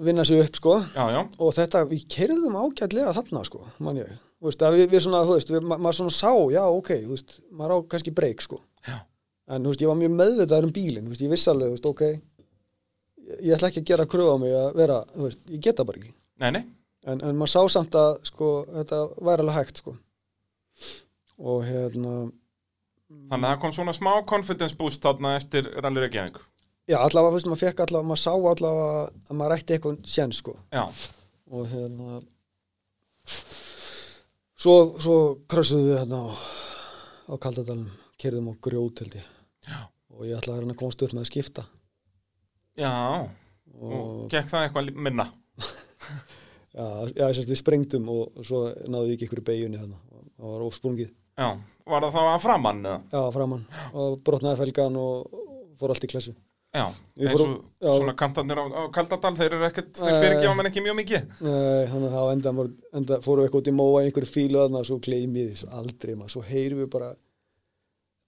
vinna sig upp sko. Já, já, og þetta, við kerðum ágætlega þarna sko, mann ég. Þú veist, að við, við svona, þú veist, við, ma maður svona sá já, ok, þú veist, maður á kannski breyk sko. Já. en þú veist, ég var mjög meðvitaður um bílinn, þú veist, ég viss alveg, þú veist, ok ég, ætla ekki að gera kröfu á mig að vera, þú veist, ég geta bara ekki. Nei, nei. En, en maður sá samt að, sko, þetta væri alveg hægt, sko. Og hérna Þannig að það kom svona smá confidence boost þarna eftir Rally Reykjavík. já, allavega, þú veist, maður fekk allavega, maður sá allavega að maður ætti eitthvað sén, sko. Já, og hérna svo, svo krössuðum við hérna á, á Kaldadalum kerðum á grjót held ég. Já. og ég ætlaði að hérna komast upp með að skipta já, og og gekk það eitthvað minna. Já, já þess að við sprengdum og svo náðu ég ekki ykkur í beigjunni hérna og það var ofsprungið Já, var það þá að framann eða? já, framann og brotnaði felgan og fór allt í klessu. Já, Við eins og fórum- já. svona kantarnir á, á Kaldadal, þeir eru ekkert, þeir fyrir ekki á menn ekki mjög mikið. Nei, þannig að þá enda, enda fórum við eitthvað út í móa í einhverju fílu og svo gleymið aldrei maður, svo heyrum við bara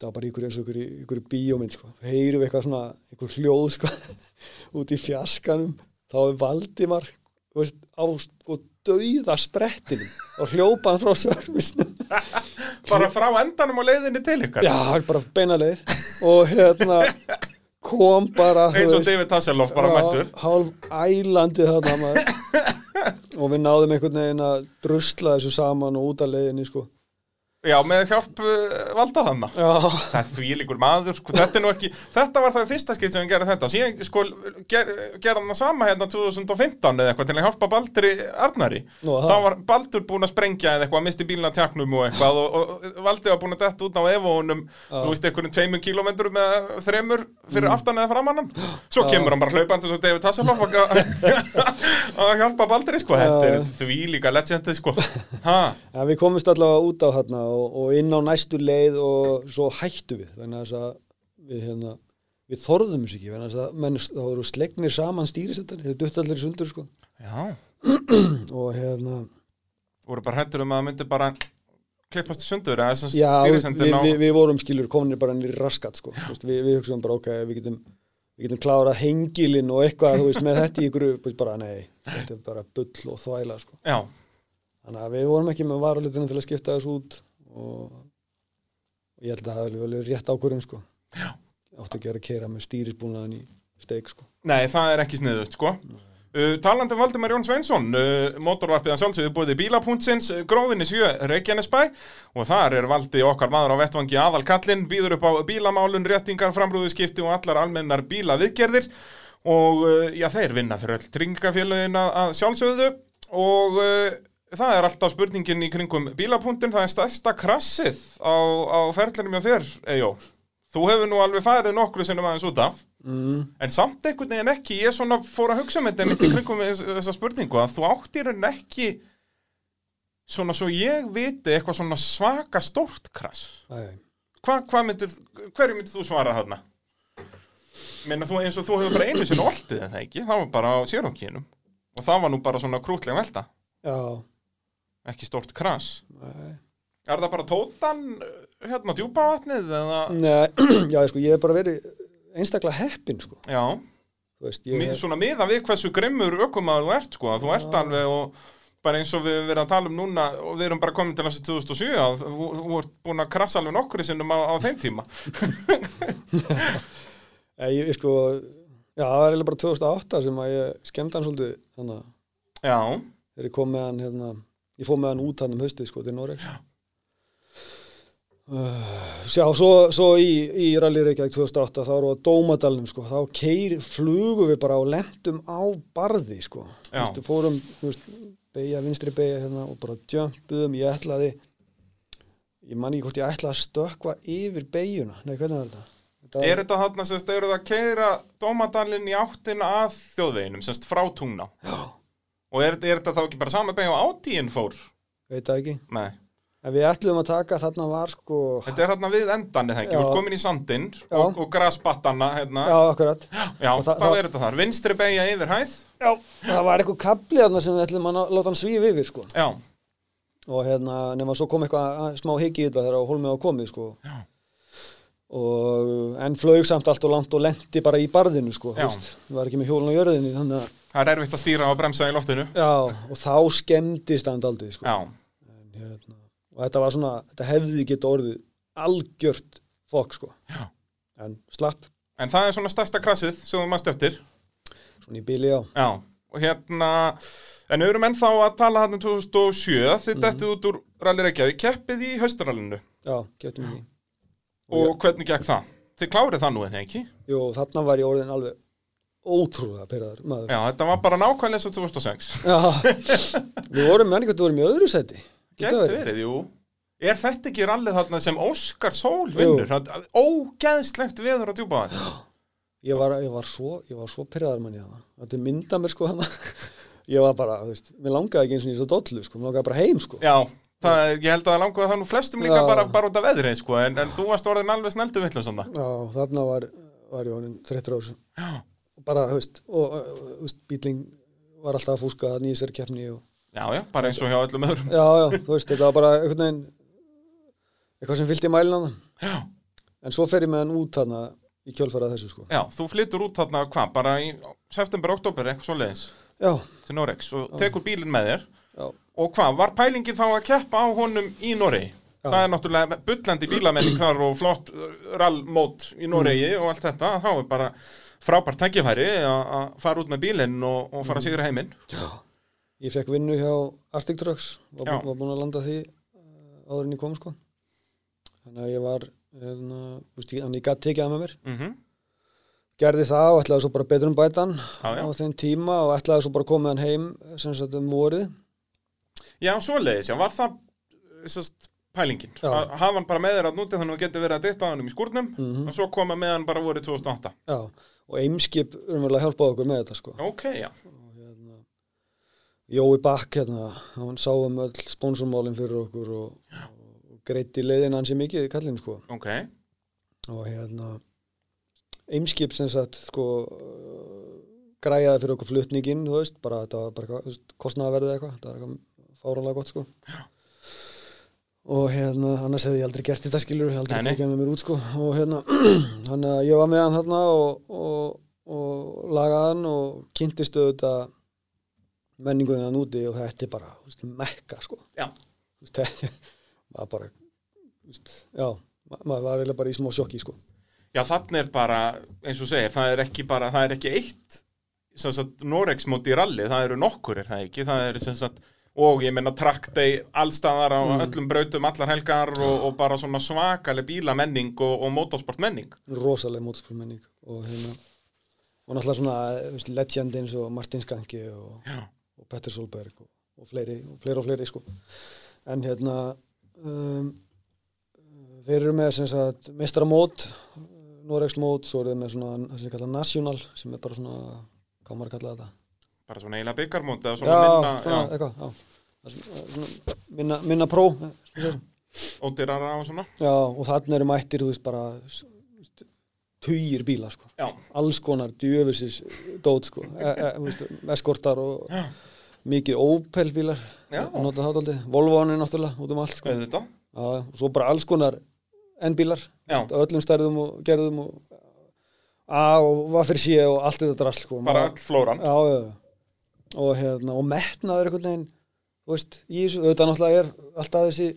það var bara einhverju eins og einhverju, einhverju bíómynd sko, heyrum við eitthvað svona einhver hljóð sko, út í fjarskanum. Þá er Valdimar veist, á sko dauða sprettinum og hljópaðan frá servisnum Bara frá endanum á leiðinni til ykkar? Já, bara beina leið. Og hérna kom bara Eins og David Hasselhoff bara mættur. hálf ælandi þarna og við náðum einhvern veginn að drusla þessu saman og út af leiðinni sko Já, með hjálp uh, valda þannig Það er því líkur maður, sko, þetta ekki Þetta var það í fyrsta skipt sem við gerðum þetta. Síðan, sko, ger, gerðum það sama hérna 2015 eða eitthvað til að hjálpa Baldri Arnari. Nú, Þá var Baldur búinn að sprengja eða eitthvað, misti bílina tjaknum og eitthvað og, og Valdi var búinn að detta út á evóunum Já. þú veist, einhverjum tveimur kílómetrum eða þremur fyrir aftan eða framann Svo kemur hann bara hlaupandi svo David Hasselhoff að, hjálpa Baldri, sko. Þetta er því líka legendið, og, og inn á næstu leið og svo hættu við þannig að við hérna við þorðum þessu ekki, þannig að menn þá voru slegnir saman stýrisettan þeir dutt allir í sundur sko. Og hérna, voru bara hættur um að það myndi bara klippast í sundur já, við, við, við, við vorum skilur kominir bara nýri raskat sko, Þú veist, við, hugsaum bara ok, við getum við getum klárað hengilinn og eitthvað þú veist, með þetta í veist, bara nei þetta er bara bull og þvæla sko. Þannig að við vorum ekki með varalitinu til að skipta þessu út og og ég held að það hefði rétt ákvörðun sko. Ekki að vera að keira með stýrisbúnaðan í steik sko. nei, það er ekki sniðut, sko. Uh, talandi um Valdimar Jón Sveinsson, uh, motorvarpið að sjálfsögðu búið bílapuntsins, uh, grófinni sjö Reykjanesbæ. Og þar er Valdi okkar maður á vettvangi aðalkallinn, býður upp á bílamálun, réttingar, framrúðuskipti og allar almennar bílaviðgerðir. Og uh, já, þeir vinna fyrir öll tryggingafélagin að að sjálfsögðu. Og uh, það er alltaf spurningin í kringum bílapunktin, það er stærsta krassið á, á ferðlunum hjá þér, Ejó. Þú hefur nú alveg farið nokkru sinnum aðeins út af. Mm. En samt einhvern veginn ekki, ég svona fór að hugsa um þetta mitt í kringum þess- þessa spurningu að þú átt í rauninni ekki svona svo ég viti eitthvað svona svaka stórt krass. Hva, hvað myndir, hverju myndir þú svara þarna? Meina þú eins og þú hefur bara einu sinni oltið þetta ekki, það var bara á sérókínum og það var nú bara svona krútlega velta, já, ekki stórt krass. æ, Er það bara tótan hérna djúpa vatnið eða, Nei, já, sko, ég hef bara verið einstaklega heppinn, sko. Já, veist, mi- svona miða við hversu grimmur ökumaður þú ert, sko, að þú ert alveg og bara eins og við verið að tala um núna og við erum bara komin til þessi 2007 að þú, þú ert búin að krassa alveg nokkru sinnum á, á þeim tíma. ég, ég, sko Já, það var eiginlega bara 2008 sem að ég skemmdi hann svolítið þannig að þegar ég kom með hann hérna, ég fór með hann út hann um haustið sko til Noregs. Uh, Sjá, svo, svo í, í Rally Reykjavík 2008 þá erum við á Dómadalnum sko. Þá keir, flugum við bara og lendum á barði sko. Vistu, fórum, veist, beigja, vinstri beigja hérna og bara jumpuðum, ég ætlaði ég man ekki hvort ég ætlaði að stökkva yfir beigjuna, nei hvernig var þetta? var- er þetta þarna semst, eru það að keira dómadalinn í áttina að þjóðveginum, semst frá tungna? Já, Og er, er þetta þá ekki bara sama beigja á átíinn fór? veit það ekki Nei, En við ætluðum að taka, þarna var sko þetta er þarna við endan, eða ekki, Já. þú ert komin í sandinn Já. og, og grasbattana, hérna. Já, akkurat Já, Og það- þá það- er þetta þar. Vinstri beigja yfir hæð. Já, það var eitthvað kapli þarna sem við ætlum að láta hann svífa yfir sko. Já, og hérna, nema svo kom eitthvað að- smá higgi í þetta þegar hólmið var komið sko. Já. og en flög samt allt og langt og lendi bara í barðinu sko, Já. veist, það var ekki með hjólun á jörðinni þannig að, það er erfitt að stýra og bremsa í loftinu. já, og þá skemmdist hann daldið sko. Já, en, hérna, og þetta var svona, þetta hefði geta orðið algjört fokk sko. Já. en slapp, en það er svona stærsta krassið sem þú mannst eftir. svona í bíli á Já, og hérna, en við erum ennþá að tala hann um 2007, þið Mhm. dettið út úr Rally Reykjavík, keppið í haustarallinu. já, getum við Og hvernig gekk það? Þið klárið það nú, eða ekki? Jú, þarna var ég orðin alveg ótrúlega pyrraður maður Já, þetta var bara nákvæmlega eins og 2006. Já, við vorum menningu að við vorum í öðru seti Gæti verið, jú. Er þetta ekki rallið þarna sem Óskar Sól vinnur? Ógeðslegt veður að djúpa það. Ég var, ég var svo, svo pyrraður manni hana. Þetta mynda mér sko hana. Ég var bara, þú veist, mér langaði ekki eins og í svo dollu sko, mér langaði bara heim sko. Já, það, er- ég held að það langur að það nú flestum líka Já. bara, bara út af veðrið, sko, en, en þú varst orðin alveg sneldu svona. Já, þarna var, var ég orðin 30 árs. Já. Bara, veist, og, veist, bíling var alltaf að fúska þarna í þessari keppni og, Já, já, bara eins og hjá öllum öðrum. já, já, þú veist, þetta var bara einhvern veginn, eitthvað sem fylgdi mælina hann. Já. En svo fer ég með hann út þarna í kjölfæra þessu sko. Já, þú flyttur út þarna, hvað, bara í september, oktober, eitthvað svo leiðis, Já, til Norex og tekur bílinn með þér. já, Og hvað, var pælingin þá að keppa á honum í Noregi? Það er náttúrulega bullandi bílamenning þar og flott uh, rallmót í Noregi og allt þetta. Þá er bara frábært tækifæri að að fara út með bílinn og, og fara að sigra heiminn. Ég fekk vinnu hjá Arctic Trucks, var, bú- var búin að landa því uh, áður en ég kom sko. Þannig að ég var, hérna, þú veist, ég- þannig ég gæti tekið að með mér. Mm Gerði það og ætlaði svo bara betur um bætan Já, já. á þeim tíma og ætlaði svo bara að koma með hann heim sem sagt um vorið. Já, svo leiðis, já, var það sest, pælingin? Já. Að hafa hann bara með þér að núti þannig að þú getur verið að ditta hann um í skúrnum Mhm. og svo koma með hann bara voru 2008. Já, og Eimskip umverulega hjálpaði okkur með þetta sko. Ok, já. Hérna, Jói Bakk hérna, hann sá um öll sponsormálinn fyrir okkur og, og greiti leiðin hans í mikið kallinn sko. Ok, og hérna Eimskip sem sagt sko græjaði fyrir okkur flutningin þú veist, bara þetta var bara kostnaðaverðið eitthvað, þetta var eitthvað fáranlega gott sko og hérna annars hefði ég aldrei gert þetta skilur ég aldrei Nei, nei. tekið með mér út sko og hérna, hann að ég var með hann þarna og, og, og lagaði hann og kynntist auðvitað menningunni hann úti og þetta er bara þú veist, mekka sko Já. Þú veist, þetta maður bara þú veist, já, ma- maður var eiginlega bara í smá sjokki sko já þannig er bara, eins og segir, það er ekki bara, það er ekki eitt sem sagt, Norex móti í rally, það eru nokkur er það ekki, það er sem sagt og ég meina track day allstaðar á Mm. öllum brautum allar helgar og, og bara svona svakaleg bílamenning og, og motorsportmenning. Rosaleg mótorspórmenning og hérna og náttúrulega svona legend eins og Martin Skanki og, Petter Solberg og, og fleiri og fleiri og fleiri sko. En hérna um, þeir eru með sem sagt meistaramót Noregs mót, svo eru þeir með svona það sem kalla national sem er bara svona hvað maður kalla þetta bara svona eiginlega byggarmóti eða já, svona minna, svona, já, eitthvað já. Svona, minna, minna pró eh, ódýrara og svona já, og þannig eru mættir þú veist bara tugir bíla sko já, alls konar djöfursis dót sko, e, e, eskortar og Já. mikið Opel bílar Já. nota það aldrei, Volvo hann er náttúrulega út um allt sko. Já, og svo bara alls konar en bílar Já. veist, á öllum stærðum og gerðum og A og hvað fyrir sé og allt þetta drast sko. bara öll flóran já, já, já. Og hérna og metnaður einhvern veginn veist, í þessu, auðvitað náttúrulega er alltaf þessi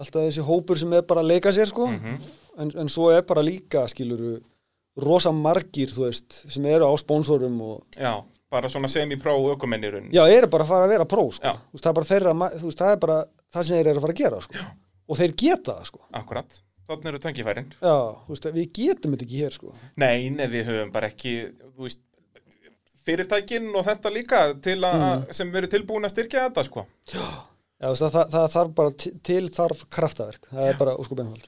alltaf þessi hópur sem er bara að leika sér sko Mhm. en, en svo er bara líka skiluru rosa margir þú veist sem eru á sponsorum og Já, bara svona semi-pro ökumennirun já, eru bara að fara að vera pró sko. Já. veist, það er þeirra, veist, það er bara það sem þeir eru að fara að gera sko. og þeir geta það sko. Akkurat, þannig eru tengifærin já, veist, við getum þetta ekki hér sko. Nei, nei, við höfum bara ekki þú veist, fyrirtækin og þetta líka Mm. sem verið tilbúin að styrkja þetta sko. já, veist, það, það, það þarf bara til, þarf kraftaverk það er bara óskup einfald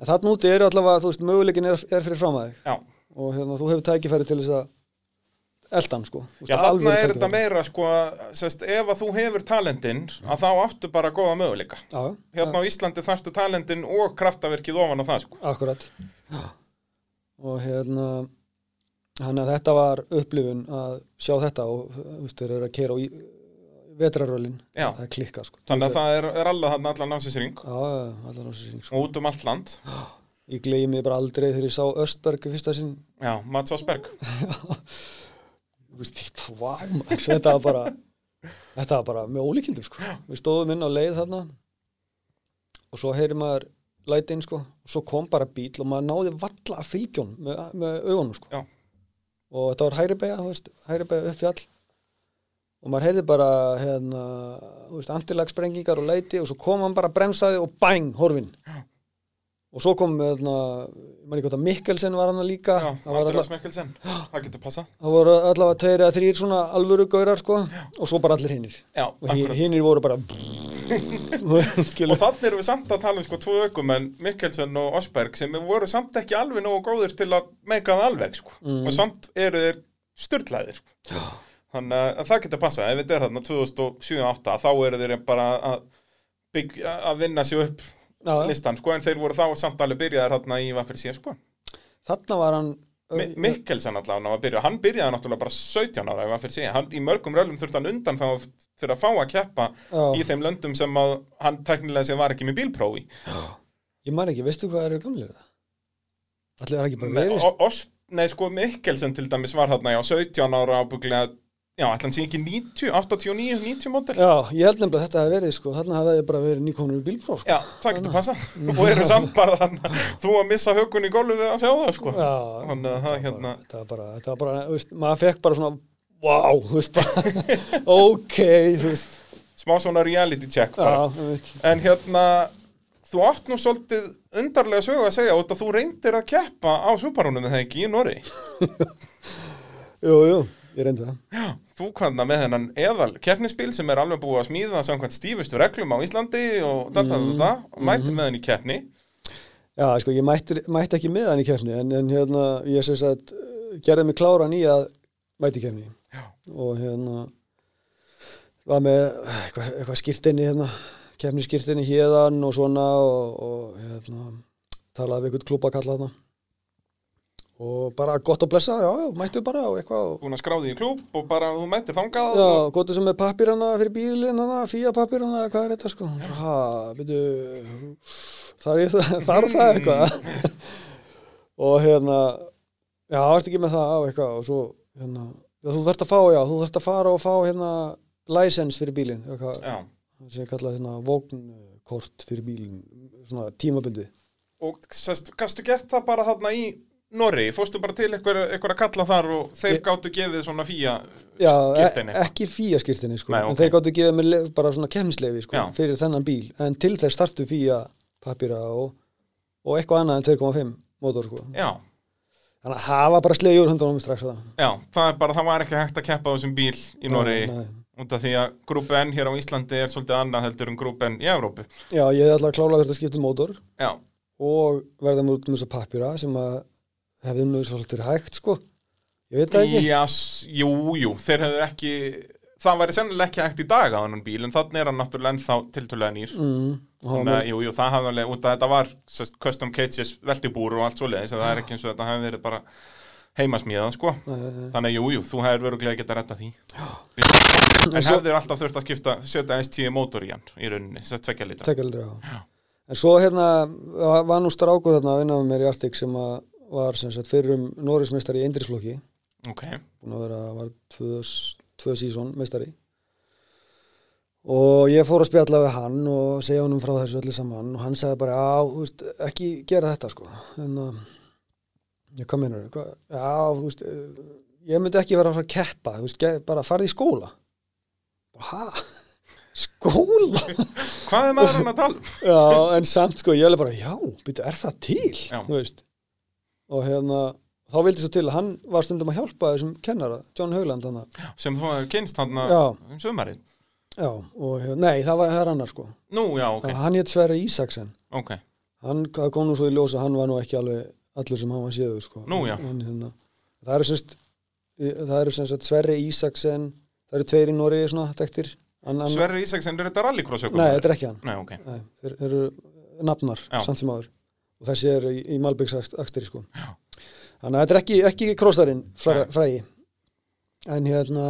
en þarna úti eru allavega, þú veist, möguleikin er, er fyrir fram að þig. Já, og hérna, þú hefur tækifæri til þess að eldan sko. Veist, Já þarna er þetta meira sko, sest, ef að þú hefur talentinn að þá áttu bara góða möguleika. Já, já, Hérna á Íslandi þarftu talentinn og kraftaverkið ofan á það sko. Akkurat. Og hérna hann að þetta var upplifun að sjá þetta og þú veist þeir eru að keira á í- vetrarölin Já. það er klikka sko Þannig að það er, er allan násinsring já, já, á sér sko. út um allt land ég gleymi bara aldrei þegar ég sá Östberg fyrsta sinn Já, Mats Ásberg Þú veist, vá, maður, þetta var bara þetta var bara með ólíkindum sko. við stóðum inn á leið þarna og svo heyri maður lætin sko, og svo kom bara bíl og maður náði valla að fylgja honum með, með augunum sko. Já. Og þetta var hæri beigja, þú veist, hæri beigja upp fjall og maður heyrði bara hérna, antilagssprengingar og læti og svo kom hann bara bremsaði og bang, horfin og svo kom hérna, að Mikkelsen var hann líka. Já, Andreas Mikkelsen. Það getur passa Það voru allavega tveir eða þrýr svona alvöru gaurar sko. Og svo bara allir hinnir Já, og hinnir voru bara Og þannig erum við samt að tala um sko tvo ökumenn, Mikkelsen og Osberg sem voru samt ekki alveg nógu góðir til að meika það alveg sko. Mm. og samt eru þeir styrlaðir sko. þannig að það getur passað. Ef þetta er þarna 2007-2008 þá eru þeir bara að, byggja, að vinna sér upp Já, listan sko, en þeir voru þá samt alveg byrjaðir þarna í hvað fyrir síðan sko. þarna var hann Mi Mikkelsen allavega var að byrja, hann byrjaði náttúrulega bara 17 ára að fyrir síðan, hann, í mörgum rölum þurfti hann undan þá fyrir að fá að keppa Já. í þeim löndum sem að hann teknilega sér var ekki með bílprófi ég man ekki, veistu hvað eru gamlir það? Allir er ekki bara verið nei, sko, Mikkelsen til dæmis var þarna, já, 17 ára ábygglega, já, ætla hann sé ekki 90, 89, 90 mótel? Já, ég held nefnilega að þetta hefði verið sko, þarna hefði bara verið nýkonur í bílpróf sko. Já, það getur passa. og eru samt bara þannig, þú að missa hökun í gólfið við að sjá það, sko. Já, Þannig að það hérna, þetta var bara, þetta var bara, veist, maður fekk bara svona wow, þú veist bara ok, þú veist smá svona reality check Já, bara. veist En hérna, þú átt nú svolítið undarlega sögu að segja út að þú reyndir að keppa á Subarunum með það ekki í Norri. Jú, jú, ég reyndi það. Já, þú kannar með þennan eðal keppnisbíl sem er alveg búið að smíða samkvæmt stífustu reglum á Íslandi og þetta, Mhm, þetta, og mæti með henni keppni. Já, sko, ég mætti, mætti ekki með hann í kefni en, en hérna, ég sem sagt uh, gerði mig kláran í að mæti kefni Já. og hérna var með eitthvað, eitthvað skýrtinni hérna, kefni skýrtinni hérðan og svona og, og hérna talaði við eitthvað klúpa kalla þarna og bara gott að blessa, já, já, mættu bara og eitthvað og búin að skráði í klúb og bara þú mættir þangað Já, og, gott sem með pappirana fyrir bílinn hana, fía pappirana, hvað er þetta sko? Ha, byrju, þarf það, eitthvað? og hérna, já, varst ekki með það á eitthvað og svo, hérna, já, þú þarft að fá, já, þú þarft að fara og fá hérna license fyrir bílinn, eitthvað, já. sem ég kalla hérna vóknkort fyrir bílinn, svona tímabundi. og sest, gastu gert það bara þarna í Norri, fórstu bara til einhver að kalla þar og þeir Ég- gáttu gefið svona fía Já, skírteini. e ekki fía skýrtinni sko, Nei, en ok. þeir gáttu gefið le- bara svona kemsleifi sko, Já. fyrir þennan bíl, en til þess þarftu fía pappira og, og eitthvað annað en 2,5 mótor sko. Já, Þannig að hafa bara slegið úr höndunum strax það. já, það er bara, það var ekki hægt að keppa á þessum bíl í Norri út af því að grúpu N hér á Íslandi er svolítið annað heldur en grúpu N í Evrópu Já, ég hef alltaf þurft að skipta um mótor Já, og verða mér út um þessa pappira sem að hefði nú svolítið hægt sko. Ég veit það ekki. Já, s- jú, jú, þeir hefðu ekki það væri sennilega ekki hægt í dag á þennan bíl en þannig er hann náttúrulega ennþá tiltölulega nýr. Mm, Þannig að, jú, jú, það hafði alveg, út að þetta var sest, custom cages veltibúr og allt svoleiðis en það er ekki eins og þetta hafi verið bara heimasmíðað, sko. Þannig að, jú, jú, þú hefur verið að geta retta því En svo- hefðir alltaf þurft að skipta setja S10 mótor í hann, í rauninni, þess að tvekja litra en svo hérna var, nú strákur þarna að vinna með mér í Arctic sem að var sem sagt fyrir um Norrismeistari í Eindrisflokki ok, búin að vera, var tvö, tvö sísón meistari og ég fór að spjalla við hann og segja honum frá þessu öllu saman og hann sagði bara, já, þú veist, ekki gera þetta sko, en að ég kom inn og, já, þú veist eh, ég myndi ekki vera að fara að keppa þú veist, bara farið í skóla hæ? Skóla? hvað er maður hann að tala? um? já, en samt sko, ég er bara, já, byrju, er það til? Já. þú veist og hérna, þá vildi svo til að hann var stundum að hjálpa þessum kennara, John Haugland hann sem þú hefur kynst hann um sumarið Já, og nei, það var er annar sko. nú, já, ok, Okay. Hann hétt Sverri Ísaksen. ok Hann kom nú svo í ljósa, hann var nú ekki alveg allur sem hann var séður sko. Nú. Hann, hérna, það eru semst, það eru semst Sverri Ísaksen, það eru tveir í Nóri svona hann, Sverri Ísaksen, er þetta rallycross Nei, þetta er ekki hann. Nei, ok, Nei, þeir, eru nafnar, samt sem áður. Og þessi er í, í Malbyggs akstri sko. Þannig að þetta er ekki, ekki krossarinn fræ, frægi. En hérna,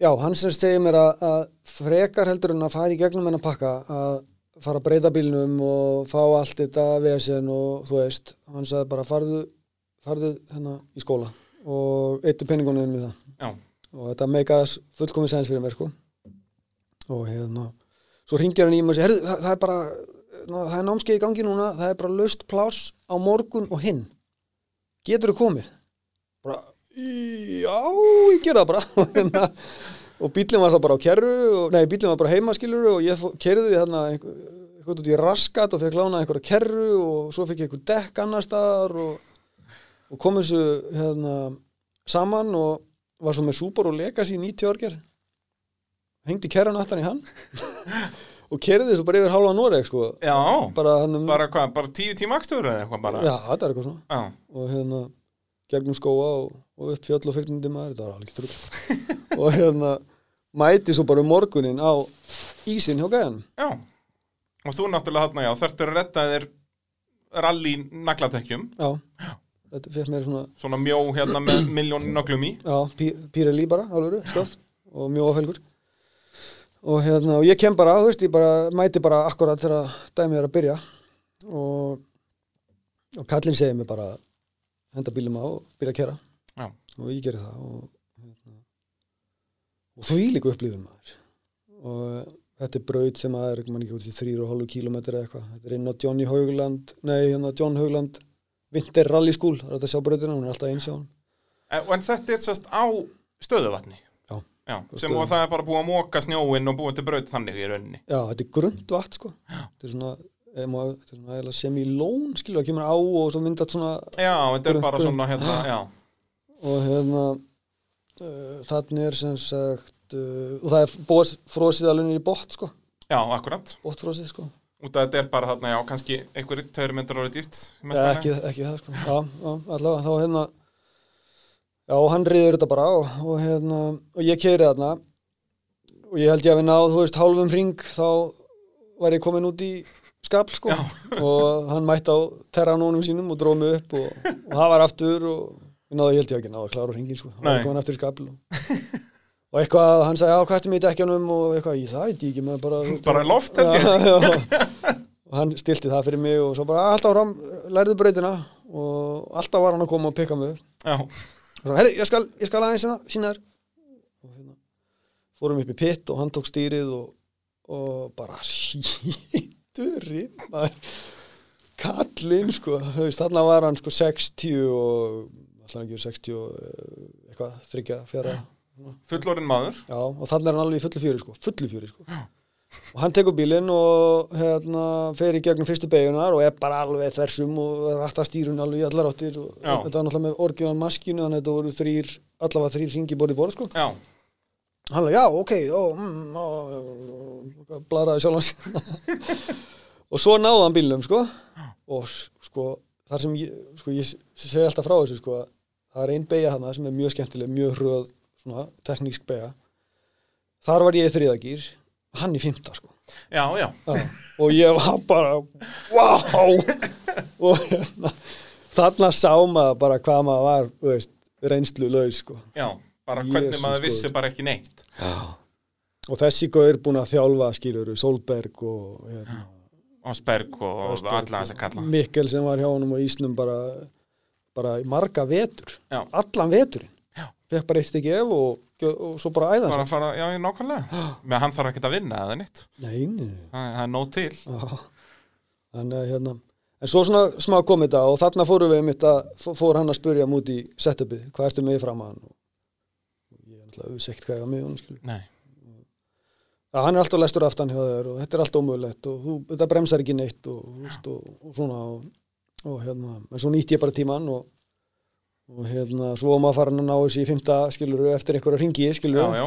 já, hann sem segir mér að, að frekar heldur en að fara í gegnum hennar pakka að fara að breyta bílnum og fá allt þetta vesen og þú veist, hann sagði bara farðu, farðu hérna í skóla og eittu penningunum við það. Já, og þetta meikaðas fullkomið sens fyrir mér sko. Og hérna svo ringir hann í mig og segir, herðu, það, það er bara ná, það er námskeið í gangi núna það er bara löst pláss á morgun og hinn. Getur þú komið? Bara, já, ég gera það bara. Og, hérna, og bílinn var það bara á kerru og, nei, bílinn var bara heimaskilur og ég kerði þarna eitthvað út í raskat og fekk lána einhverja kerru og svo fekk ég einhver dekk annar staðar og, og kom þessu hérna, saman og var svo með Subaru Legacy 90 orger hengdi kerran aftan í hann og kerði svo bara yfir halva Noreg sko. já. Bara hann um bara hvað, bara tíu tíma akstur eða eitthvað bara? Já, þetta er eitthvað svona. Já, og hérna gegnum skóa og, og upp fjöll og maður þetta var alveg trúl og hérna mæti svo bara um morgunin á ísinn hjá gæðan já. og þú náttúrulega þarna, já, þurftur að redda þér rally naglatekjum já, þetta fyrir mér svona svona mjó hérna með miljónin nöglum í. Já, pí, Pírelí bara, alveg stöf og mjóa felgur og hérna, og ég kem bara, þú veist, ég bara mæti bara akkurat þegar dæmið er að byrja. Og og kallinn segir mér bara henda bílum á og byrja að kera Já. og ég geri það og, hérna, og því líka upplýðum maður. Og þetta er braut sem að er mann ekki út í þrýr og hálfu kílómetri eða eitthvað. Þetta er inn á Johnny Haugland nei, hérna John Haugland Winter Rally School, er þetta að sjá brautina, hún er alltaf eins hjá hann En, en þetta er sérst á stöðuvatni Já. Já, sem og það er bara búið að móka snjóinn og búið til braut þannig í rauninni. Já, þetta er grund vatn sko. Þetta er svona, þetta er svona sem í lón skilur, það kemur á og svo myndat svona Já, þetta er bara svona hérna, já, og hérna uh, þannig er sem sagt uh, og það er bóðs frósið alveg niður í bótt sko, já, akkurat. Bóttfrósið sko. Út af þetta er bara þarna, já, kannski einhverjir tveir metrar árið dýrt ekki, ekki það sko, já, já, allavega þá hérna já, hann reyður þetta bara og, og hérna, og ég keiri þarna. Og ég held ég að við náð, þú veist, hálfum ring þá var ég komin út í skapl sko. Og hann mætti á terranónum sínum og dróð mig upp og, og það var aftur og við náðu, ég held ég ekki náðu að klára hringin sko, hann var komin aftur í skapl og, og eitthvað, hann sagði, já, hvað ertu mig í dekkjanum og eitthvað, ég það ég ekki, maður bara Bara loft, held ég. Já, já. og hann stilti það fyrir mig og svo bara alltaf lærðu breytina og alltaf var hann að koma og pikka mig Já, herri, ég skal, ég skal aðeins hérna, sína þér. Og hérna, fórum upp í pitt og hann tók stýrið og, og bara síturinn kallinn sko, þarna var hann sko 60 og alltaf ekki 60 og eh, eitthvað, þryggja, fjara. Fullorinn maður. Já, og þannig er hann alveg í fullu fjöri sko, fullu fjöri sko. Og hann tekur bílinn og hérna fer í gegnum fyrstu beigunar og er bara alveg þversum og rætta stýrun alveg í allar áttir og Já. þetta var náttúrulega með orginal maskinu þannig að þetta voru þrýr, allavega þrýr ringi borði borð sko. Já, Hann alveg, já, ok, ó, mm, ó, ó, blaraði sjálf hans. og svo náði hann bílnum sko og sko þar sem ég, sko ég segi alltaf frá þessu sko það er ein beigja hana sem er mjög skemmtileg, mjög hröð svona teknísk beigja þar var ég í þriðagýr hann í fymta sko. Já, já, Já, og ég var bara wow og hérna, þarna sá maður bara hvað maður var veist, reynslu laus sko. Já bara hvernig Jesús, maður góður. vissi bara ekki neitt. Og þessi gaur búin að þjálfa skilur Solberg og hérna, Ásberg og Ásberg alla þess að kalla. Mikkel sem var hjá honum og Ísnum bara, bara marga vetur. Allan veturinn. Fekk bara eitt ekki ef og, og svo bara æða bara fara, já, nákvæmlega. Með hann þarf ekki að vinna eða nýtt Nei, nei, nei. það það er nóg til. Að hérna En svo svona smá kom þetta og þarna fórum við mitt að fór hann að spurja mút í setupið, hvað ertu með fram að hann og ég er náttúrulega auðsekt hvað ég var með hann skilur. Nei. að hann er alltaf lestur aftan hjá þér og þetta er alltaf ómögulegt og þú, þetta bremsar ekki neitt og, og, og svona og, og hérna, en svo nýtti ég bara tíman og, og hérna svo var maður farin að ná þessi í fymta skilur eftir einhverja ringi skilur já, já,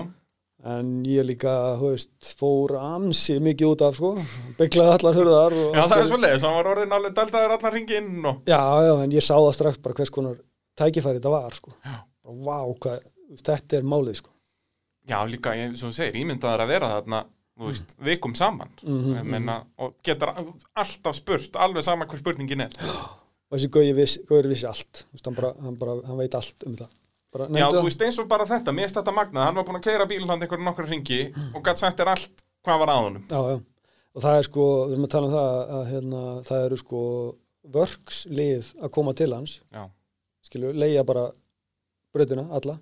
en ég líka, þú veist, fór ansi mikið út af sko, bygglaði allar hurðar og já það er allt- svo leiðis hann var orðin alveg daldaður allar ringi inn og Já, já, en ég sá það strax bara hvers konar tækifæri þetta var, sko. Bara, Vá, hvað, þetta er málið, sko. já, líka, ég, svo þú segir, ímyndaður að vera þarna þú veist, vikum saman. Mhm, Ég meina, og getur alltaf spurt alveg sama hver spurningin er Og þessi Gauði viss, vissi allt, veist, hann, bara, hann, bara, hann veit allt um það. Bara, Já, þú veist eins og bara þetta, mér finnst þetta magnað, hann var búin að keira bílhand einhverjum nokkra ringi og gætt sagt þér allt hvað var að honum. Já, já. Og það er sko, við erum að tala um það að hérna, það eru sko vörkslið að koma til hans, Já, skilju, leia bara brautina, alla,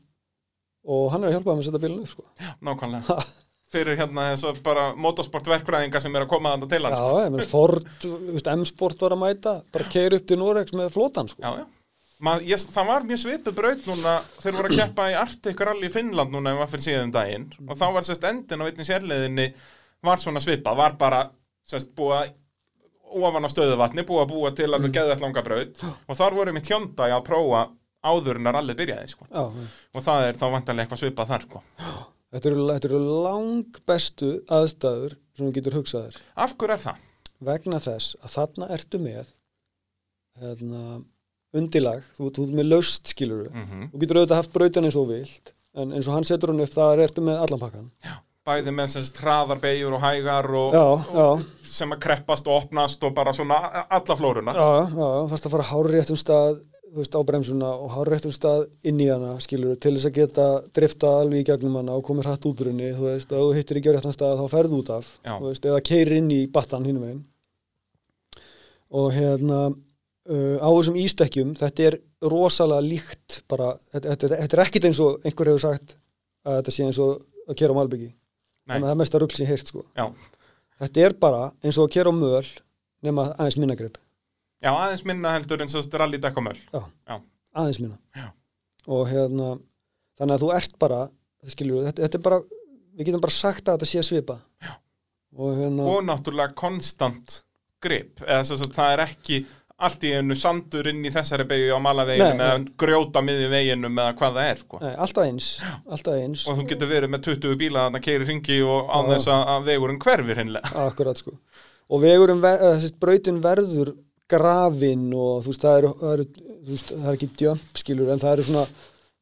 og hann er að hjálpa þeim að setja bílun upp, sko. nákvæmlega. Fyrir hérna þess að bara motorsportverkfræðinga sem er að koma þarna til hans. Já, ég menn Ford, M-Sport var að mæta, bara keir upp til Norex með flotan, sko. Já, já. Ma, ég, það var mjög svipuð braut núna þeir voru að keppa í Arctic Rally í Finnland núna ef maður fyrir síðan daginn og þá var sérst endin á einnig sérleðinni var svona svipað, var bara sérst búið að ofan á stöðuvatni, búið að búa til alveg geðvægt langa braut og þar voru mitt hjónda að prófa áður en að rallið byrjaði sko. Já, og það er þá vantarlega eitthvað svipað þar sko. Þetta eru, þetta eru lang bestu aðstæður sem þú getur hugsaðir Af hverju er það? vegna þess að þarna ertu með hérna, undilag, þú, þú ert með laust skilur við, Mm þú getur auðvitað haft brautan eins og þú vilt, en eins og hann setur hann upp þar ertu með allan pakkan Bæði með sérst hraðar beigur og hægar og Já, já, sem að kreppast og opnast og bara svona alla flóruna. Já, já, þarfst að fara hárréttum stað þú veist, á bremsuna og hárréttum stað inn í hana, skilur til þess að geta drifta alveg í gegnum hana og komið hratt út úr henni, þú veist, ef þú hittir ekki á réttan stað þá ferðu út af, veist, eða keirir inn í battan hínum veginn og hérna uh, á þessum ístekkjum, þetta er rosalega líkt bara, þetta, þetta, þetta er ekkit eins og einhver hefur sagt að þetta sé eins og að kera á Malbyggi Nei. þannig að það er mesta rugl sem ég heyrt sko. Já. þetta er bara eins og að kera á möl nema aðeins minna grip Já, aðeins minna heldur eins og þetta rally dekkamöl aðeins minna. Já. og hérna þannig að þú ert bara skilur, þetta, þetta er bara, við getum bara sagt að þetta sé svipa Já. og hérna og náttúrulega konstant grip. Eða þess að það er ekki allt í einu sandur inn í þessari beigju á malaveginum eða grjóta miði veginum eða hvað það er sko. nei, alltaf eins alltaf eins, og þú getur verið með 20 bíla að það keiri ringi og Já. þess að vegurinn hverfir hinnlega akkurat sko. Og vegurinn, brautin verður grafin og þú veist, það eru, það eru veist, það er ekki djömp skilur en það eru svona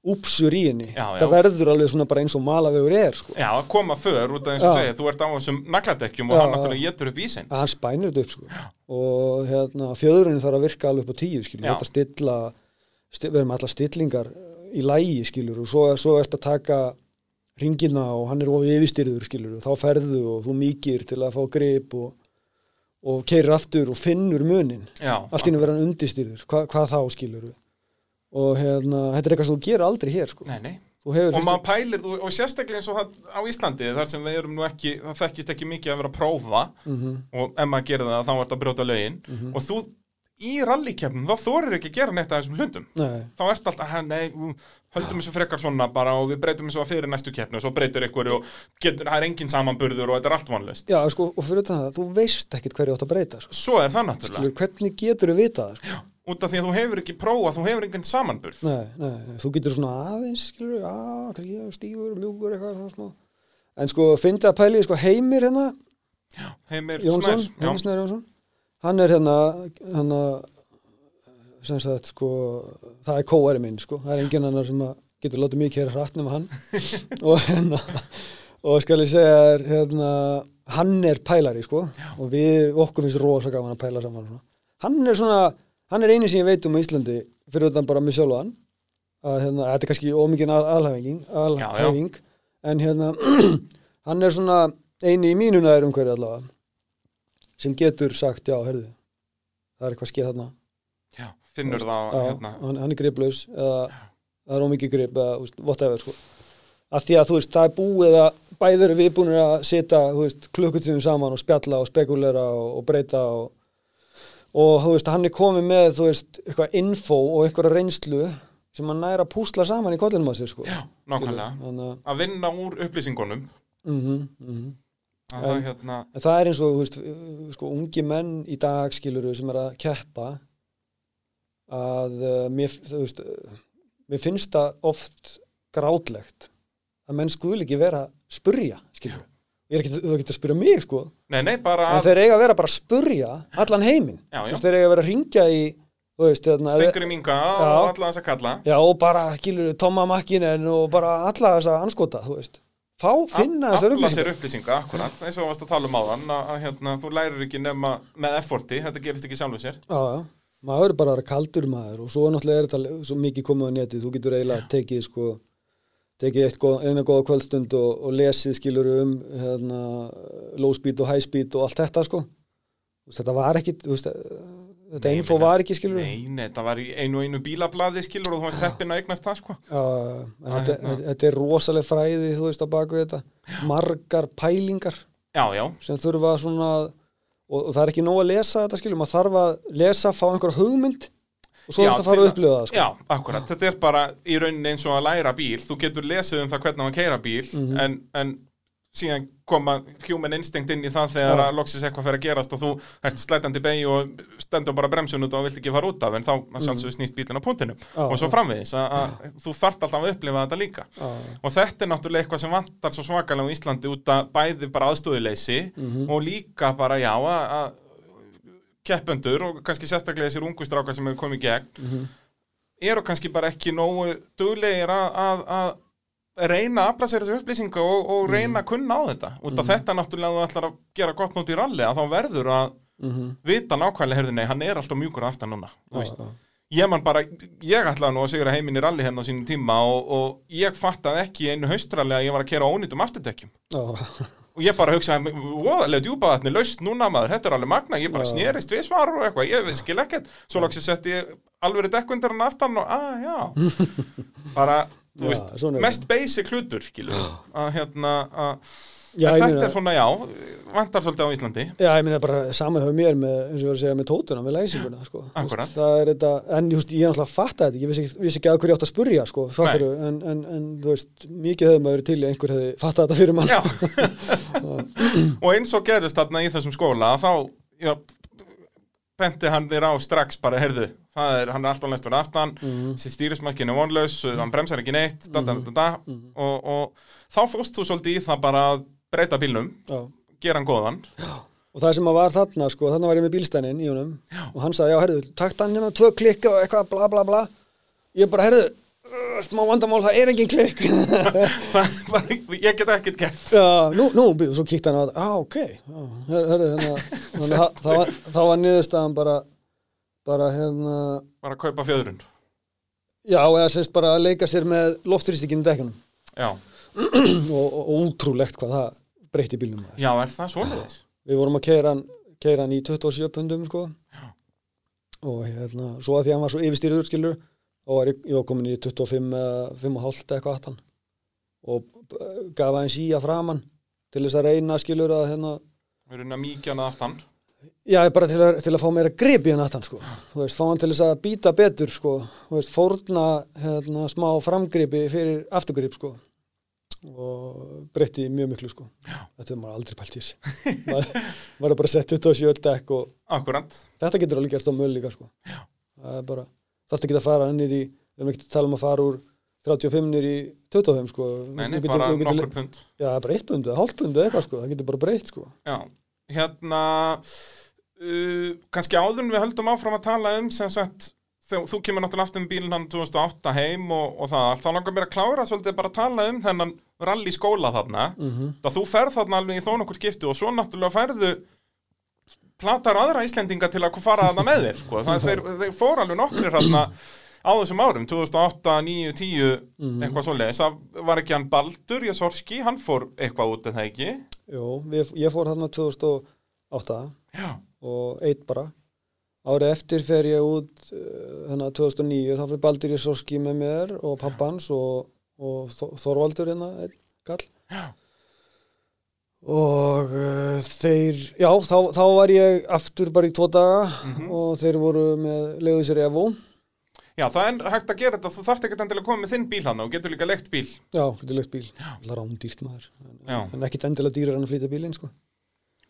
úpsur í henni. Já, já. það verður alveg svona bara eins og malavegur er sko. Já, að koma för út af eins og segja þú ert á þessum nagladekkjum og hann náttúrulega getur upp ísinn. Að hann spænir þetta upp sko. og hérna, fjöðurinn þarf að virka alveg upp á tíu skilur, þetta stilla sti, við erum allar stillingar í lægi skilur og svo, svo ert að taka ringina og hann er ofið yfirstyrður skilur og þá ferðu og þú mýkir til að fá grip og, og keirir aftur og finnur munin. Já, allt í einu verður hann undistyrður, Hva, hvað þá skilur og hérna, þetta er eitthvað sem þú gerir aldrei hér sko. nei, nei. Og maður pælir, þú- og sérstaklega eins og það á Íslandi þar sem við erum nú ekki, það þekkist ekki mikið að vera að prófa. Mm og ef maður gerir það þá ert að brjóta lögin. Mhm. og þú í rallykefnum þá þorir ekki að gera neitt af þessum hlutum Nei, þá ert alltaf, "Ha, nei, mm, höldum þessu frekar svona bara og við breytum þessu að fyrir næstu keppni og svo breytur ykkur og getur, það er engin samanburður og þetta er allt vonlust já sko, og fyrir það, þú veist ekkit hverju átt að breyta sko. svo er það náttúrulega, Skilur, hvernig getur þú vitað það sko? út af því að þú hefur ekki prófað þú hefur engin samanburð Nei, nei, þú getur svona aðeins, skilur, já, kannski ég stífur, mjúkur, eitthvað svona smá. En sko, fyndi að pæli, sko, Heimir hérna, Heimir Jónsson, Snær, já, Heimir Snær Jónsson, hann er hérna, hérna, sem sagt, sko, það er kóari minn, sko, það er enginn annar sem að getur látið mikið hér hratt nema hann. og hérna, og skal ég segja þér, hérna, hann er pælari, sko, og við, okkur finnst rosa gaman að pæla saman, svona. Hann er svona, hann er eini sem ég veit um á Íslandi, fyrir utan bara mig sjálfan, að hérna, þetta er kannski ómikinn al alhæfing, en hérna hann er svona eini í mínu næður umhverju allavega sem getur sagt, já, herðu það er eitthvað skeið þarna. Já, finnur það hérna. hann, er griplaus eða það er ómikið grip eða whatever sko. að því að þú veist, það er búið að bæður eru viðbúinir að setja klukkutíðum saman og spjalla og spekulera og, og breyta og, og veist, hann er komið með þú veist, eitthvað info og eitthvað reynslu sem hann næra að púsla saman í kollinum á sér sko. Já, nákvæmlega. Að Að vinna úr upplýsingunum. Mhm, mhm. Að það En- hérna En það er eins og, veist, sko, ungi menn í dag skiluru sem er að keppa að uh, mér, veist, uh, mér finnst það oft grátlegt að menn skul ekki vera að spurja, skiluru. Ég er ekki, þú ekki að spyrja mig, sko. Nei, nei, bara En að þeir eiga að vera bara að spurja allan heiminn. Þeir eiga að vera að ringja í, stengur í minga og alla þess að kalla já, og bara, skiluru, Tomma Makkinen og bara alla þessa anskota, þú veist. Fá, finna þessar Afla sér upplýsingar. upplýsinga, akkurat eins og þú varst að tala um áðan að, að hérna, þú lærir ekki nema með efforti, þetta gerist ekki sjálfur sér Já, já, maður er bara að vera kaldur maður og svo náttúrulega er þetta svo mikið komið á netið, þú getur eiginlega tekið sko, tekið eina góða kvöldstund og, og lesið skilur um hérna, low speed og high speed og allt þetta sko. Þetta var ekki, þú veist, þetta Nei, info var ekki skilur Nei, nei, þetta var einu einu bílablaði skilur og þú varst heppin að eignast það sko. Já, þetta, hérna. þetta er rosaleg fræði þú veist á baku þetta. Margar pælingar Já, já, sem þurfa svona og, og það er ekki nóg að lesa þetta skilur maður þarf að lesa, fá einhver hugmynd og svo Já, þetta að fara að upplifa það sko. já, akkurat Þetta er bara í rauninni eins og að læra bíl þú getur lesið um það hvernig maður keira bíl Mhm. en, en síðan koma human instinct inn í það þegar Já. að loksis eitthvað fer að gerast og þú ert slætandi beig og stendur bara bremsun út og vilt ekki fara út af en þá mm. snýst bílinn á punktinu Mhm. Já, og svo framvegis að, að þú þart alltaf að upplifa þetta líka og þetta er náttúrulega eitthvað sem vantar svo svakalega á Íslandi út að bæði bara aðstöðuleysi Mhm. og líka bara já að, keppendur og kannski sérstaklega þessir ungu strákar sem hefur komið gegn Mhm. eru kannski bara ekki nógu duglegir að reyna að afla sér þessu upplýsinga og, og Mhm. reyna að kunna á þetta. Út af þetta náttúrulega þú ætlar að gera gott nót í ralli að þá verður að mhm. vita nákvæmlega, heyrðu nei, hann er alltaf mjúkur aftan núna, þú veist. ég man bara, ég ætlaði nú að sigra heiminn í ralli hérna á sínum tíma og, og ég fattaði ekki einu haustralli að ég var að kera ónýtum afturdekkjum. Og ég bara hugsaði, voðalega djúpaðatni laust núna maður, þetta er alveg magna, ég bara Já. snerist við svar og eitthvað, ég skil ekkert. Svo setti ég alveg dekkundar hann aftan og, að já. Bara, þú Já, veist, mest basic hlutur skilur, að hérna að, já, þetta meina, er svona, já vantar svolítið á Íslandi. Já, ég meina bara saman hjá mér með, eins og ég var að segja, með tótuna, með læsinguna, sko. Þú Akkúrat. veist, Það er þetta, en just, ég er náttúrulega að fatta þetta, ég vissi ekki, vissi ekki að hverju ég átt að spurja, sko, en, en, en, þú veist, mikið hefði maður verið til í að einhver hefði fattað þetta fyrir mann. Og eins og gerðist þarna í þessum skóla að þá já, benti hann þér á strax bara, heyrðu, það er, hann er alltaf lestur aftan, Mhm. þessi stýrismækkin er vonlaus, hann bremsar ekki neitt, da, da, da, da, Mhm. og, og þá fórst þú svolítið í það bara að breyta bílnum, Já. gera hann góðan. Og það sem að var þarna, sko, þarna var ég með bílstænin í honum og hann sagði, já, herðu, takt hann hérna tvö klikka og eitthvað, bla, bla, bla. Ég bara, herðu, uh, smá vandamál, það er engin klikk. Ég get ekkert gert. Já, nú, nú, svo kíkti hann þetta, á, ok, já, her- herðu, hérna, þannig að það var niðurstaðan bara, bara, hérna, Bara að kaupa fjöðrun. já, eða sérst bara að leika sér með loftrýstikinn í dekkunum Já, og, og, útrúlegt hvað það breytti bílnum já, er það svoleiðis? Við vorum að keira hann, keira hann í 27 pundum, sko, og hérna, svo að því að hann var svo yfirstýrður, skilur, og var ég, var komin í 25 eða 5,5 eitthvað aftan og gaf aðeins í að framann til þess að reyna, skilur, að hérna, Við erum að mýkja hann aftan. Já, bara til að, til að fá meira grip í hann aftan, sko. Þú veist, fá hann til þess að býta betur, sko. Þú veist, fórna hérna, smá framgripi fyrir afturgrip, sko. Og breytti mjög miklu, sko. Já. Þetta er maður aldrei pælt í þessi. maður er bara sett 27 dekk og Akkurant. þetta getur alveg gert á möl líka, sko. Já. Það er bara, þarf ekki að fara nýr í, við erum ekki að tala um að fara úr 35 nýr í 25, sko. Nei, nei, bara nokkur pund. Já, bara eitt pundu, hálft pundu eitthvað, sko. Það getur bara breytt, sko. Já, hérna uh, kannski áður en við höldum áfram að tala um sem sagt, þegar þú kemur náttúrulega aftur um bílinn hann 2008 heim og, og það allt, þá langar mér að klára svolítið bara að tala um þennan rally skóla þarna. Mm það þú ferð þarna alveg í þó nokkur skipti og svo náttúrulega færðu platar aðra Íslendinga til að fara þarna með þér sko. það, þeir, þeir fór alveg nokkrir þarna á þessum árum, 2008, 9, 10 Mhm. eitthvað svoleiðis, það var ekki hann Baldur Jasorski, hann fór eitthvað út það ekki? Jú, við, ég fór þarna 2000 og átta. Já, og eitt bara. Árið eftir fer ég út þannig að 2009 þá fyrir Baldur Jósorski með mér og pappans og, og Þor- Þorvaldur hérna gall Já. og uh, þeir já þá, þá var ég aftur bara í tvo daga Mhm. og þeir voru með leiðu sér Evo. Já, það er hægt að gera þetta, þú þarft ekkert endilega að koma með þinn bíl hann og getur líka leikt bíl. já, getur leikt bíl. Það er rándýrt maður. En, en ekkit endilega dýrar en að flytja bílinn sko